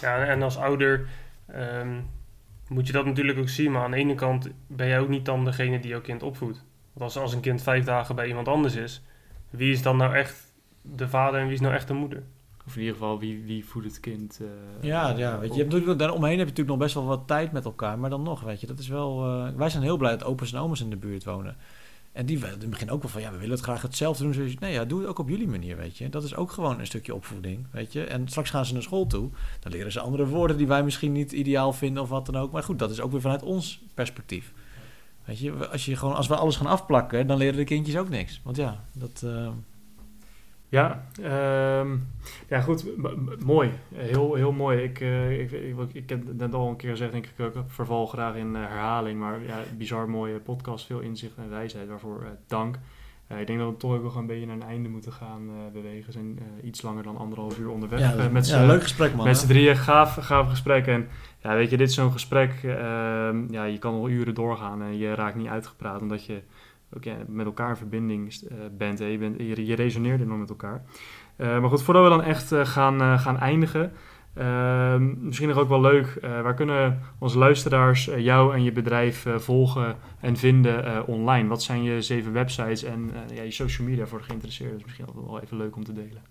Ja, en als ouder ehm, moet je dat natuurlijk ook zien. Maar aan de ene kant ben jij ook niet dan degene die jouw kind opvoedt. Want als, als een kind vijf dagen bij iemand anders is, wie is dan nou echt de vader en wie is nou echt de moeder? Of in ieder geval, wie, wie voedt het kind? eh, Ja, ja, weet je, je hebt natuurlijk, daaromheen heb je natuurlijk nog best wel wat tijd met elkaar, maar dan nog, weet je, dat is wel... eh, wij zijn heel blij dat opa's en oma's in de buurt wonen. En die in het begin ook wel van, ja, we willen het graag hetzelfde doen. Nee, ja, doe het ook op jullie manier, weet je. Dat is ook gewoon een stukje opvoeding, weet je. En straks gaan ze naar school toe, dan leren ze andere woorden die wij misschien niet ideaal vinden of wat dan ook. Maar goed, dat is ook weer vanuit ons perspectief. Weet je, als, je gewoon, als we alles gaan afplakken, dan leren de kindjes ook niks. Want ja, dat... eh, Ja, ehm, ja goed, mooi. Heel, heel mooi. Ik, eh, ik, ik, ik heb het net al een keer gezegd, denk ik ook, verval graag in eh, herhaling. Maar ja, bizar mooie podcast, veel inzicht en wijsheid, waarvoor eh, dank. Ik denk dat we toch ook wel een beetje naar een einde moeten gaan eh, bewegen. We zijn eh, iets langer dan anderhalf uur onderweg ja, eh, met ja, leuk gesprek, man. met z'n drieën. Gaaf, gaaf gesprek. En ja, weet je, dit is zo'n gesprek, ehm, ja, je kan al uren doorgaan en je raakt niet uitgepraat, omdat je ook ja, met elkaar in verbinding bent. Hè. Je, bent je, je resoneert enorm met elkaar. Maar goed, voordat we dan echt gaan, gaan eindigen, ehm, misschien nog ook wel leuk, eh, waar kunnen onze luisteraars eh, jou en je bedrijf eh, volgen en vinden online? Wat zijn je zeven websites en ja, je social media voor de geïnteresseerden? Dus misschien wel even leuk om te delen.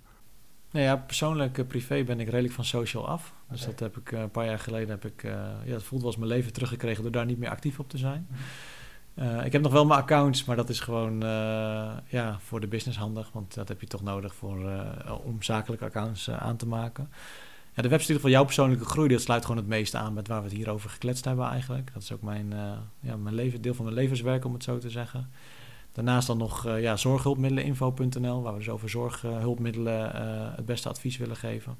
Nou ja, persoonlijk, privé ben ik redelijk van social af. Dus dat heb ik een paar jaar geleden, heb ik, ja, het voelt wel als mijn leven teruggekregen door daar niet meer actief op te zijn. Eh, ik heb nog wel mijn accounts, maar dat is gewoon ja, voor de business handig. Want dat heb je toch nodig voor, om zakelijke accounts aan te maken. De website van jouw persoonlijke groei, dat sluit gewoon het meeste aan met waar we het hier over gekletst hebben eigenlijk. Dat is ook mijn, eh, ja, mijn leven, deel van mijn levenswerk, om het zo te zeggen. Daarnaast dan nog eh, ja, zorghulpmiddeleninfo.nl, waar we dus over zorghulpmiddelen eh, het beste advies willen geven.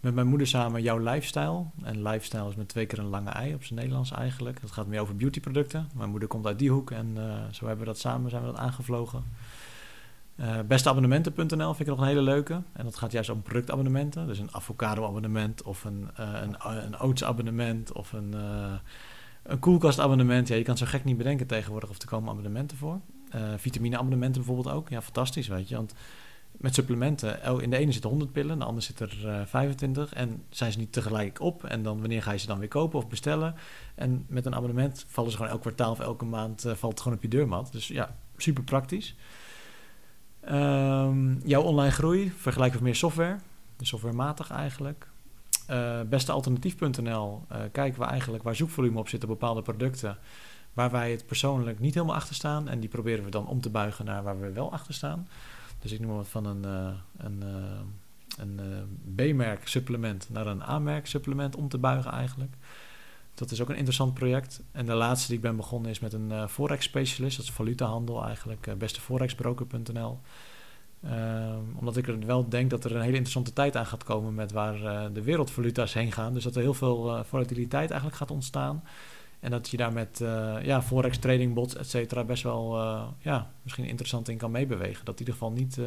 Met mijn moeder samen jouw lifestyle. En lifestyle is met twee keer een lange ei op zijn Nederlands eigenlijk. Dat gaat meer over beautyproducten. Mijn moeder komt uit die hoek en zo hebben we dat samen zijn we dat aangevlogen. Eh besteabonnementen.nl vind ik nog een hele leuke. En dat gaat juist om productabonnementen. Dus een avocado-abonnement of een, eh een, een oats-abonnement of een, eh een koelkastabonnement. Ja, je kan zo gek niet bedenken tegenwoordig of er komen abonnementen voor. Eh vitamineabonnementen bijvoorbeeld ook. Ja, fantastisch, weet je. Want met supplementen, in de ene zitten 100 pillen, in de andere zit er eh 25. En zijn ze niet tegelijk op. En dan wanneer ga je ze dan weer kopen of bestellen? En met een abonnement vallen ze gewoon elk kwartaal of elke maand eh, valt het gewoon op je deurmat. Dus ja, super praktisch. Ehm, jouw online groei, vergelijken we meer software. Dus softwarematig eigenlijk. Eh bestealternatief.nl eh, kijken we eigenlijk waar zoekvolume op zit op bepaalde producten. Waar wij het persoonlijk niet helemaal achter staan. En die proberen we dan om te buigen naar waar we wel achter staan. Dus ik noem wat van een, eh, een, een B-merk supplement naar een A-merk supplement om te buigen eigenlijk. Dat is ook een interessant project. En de laatste die ik ben begonnen is met een eh, forex specialist. Dat is valutahandel eigenlijk. eh besteforexbroker.nl Ehm, omdat ik er wel denk dat er een hele interessante tijd aan gaat komen met waar eh, de wereldvaluta's heen gaan. Dus dat er heel veel volatiliteit eigenlijk gaat ontstaan. En dat je daar met ja, forex, trading bots, et cetera, best wel ja, misschien interessant in kan meebewegen. Dat in ieder geval niet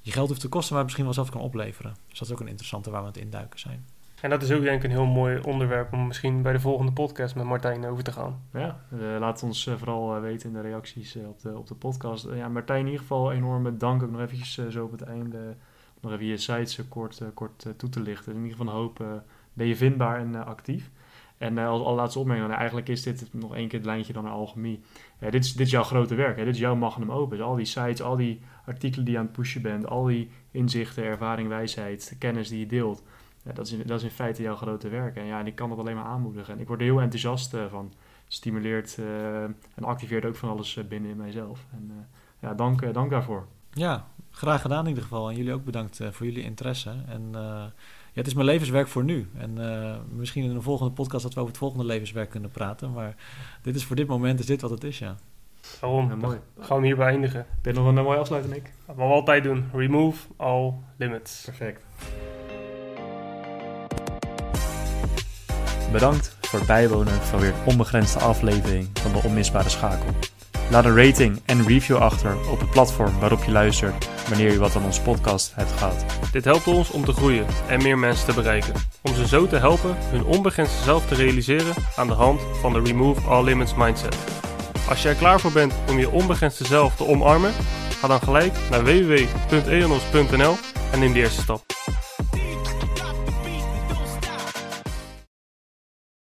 je geld hoeft te kosten, maar misschien wel zelf kan opleveren. Dus dat is ook een interessante waar we aan het induiken zijn. En dat is ook denk ik een heel mooi onderwerp om misschien bij de volgende podcast met Martijn over te gaan. Ja, eh, laat ons eh, vooral eh, weten in de reacties op, de, op de podcast. Ja, Martijn, in ieder geval enorme dank. Ook nog eventjes zo op het einde nog even je sites kort, kort toe te lichten. In ieder geval een hoop ben je vindbaar en actief. En eh, als allerlaatste opmerking, eigenlijk is dit nog één keer het lijntje dan naar alchemie. Dit, is, dit jouw grote werk, hè? dit is jouw magnum opus. Al die sites, al die artikelen die je aan het pushen bent, al die inzichten, ervaring, wijsheid, kennis die je deelt. Ja, dat, is in, dat is in feite jouw grote werk. En ja, en ik kan dat alleen maar aanmoedigen. En ik word er heel enthousiast eh, van. Stimuleert eh, en activeert ook van alles eh, binnen in mijzelf. En eh, ja, dank, eh, dank daarvoor. Ja, graag gedaan in ieder geval. En jullie ook bedankt eh, voor jullie interesse. En eh, ja, het is mijn levenswerk voor nu. En eh, misschien in een volgende podcast dat we over het volgende levenswerk kunnen praten. Maar dit is voor dit moment is dit wat het is, ja. Daarom Ja, mooi. gaan we hierbij eindigen. Je nog een mooie afsluiting, Nick? Wat we altijd doen. Remove all limits. Perfect. Bedankt voor het bijwonen van weer een onbegrensde aflevering van de Onmisbare Schakel. Laat een rating en review achter op het platform waarop je luistert wanneer je wat aan onze podcast hebt gehad. Dit helpt ons om te groeien en meer mensen te bereiken. Om ze zo te helpen hun onbegrensde zelf te realiseren aan de hand van de Remove All Limits mindset. Als je er klaar voor bent om je onbegrensde zelf te omarmen, ga dan gelijk naar www.eonos.nl en neem de eerste stap.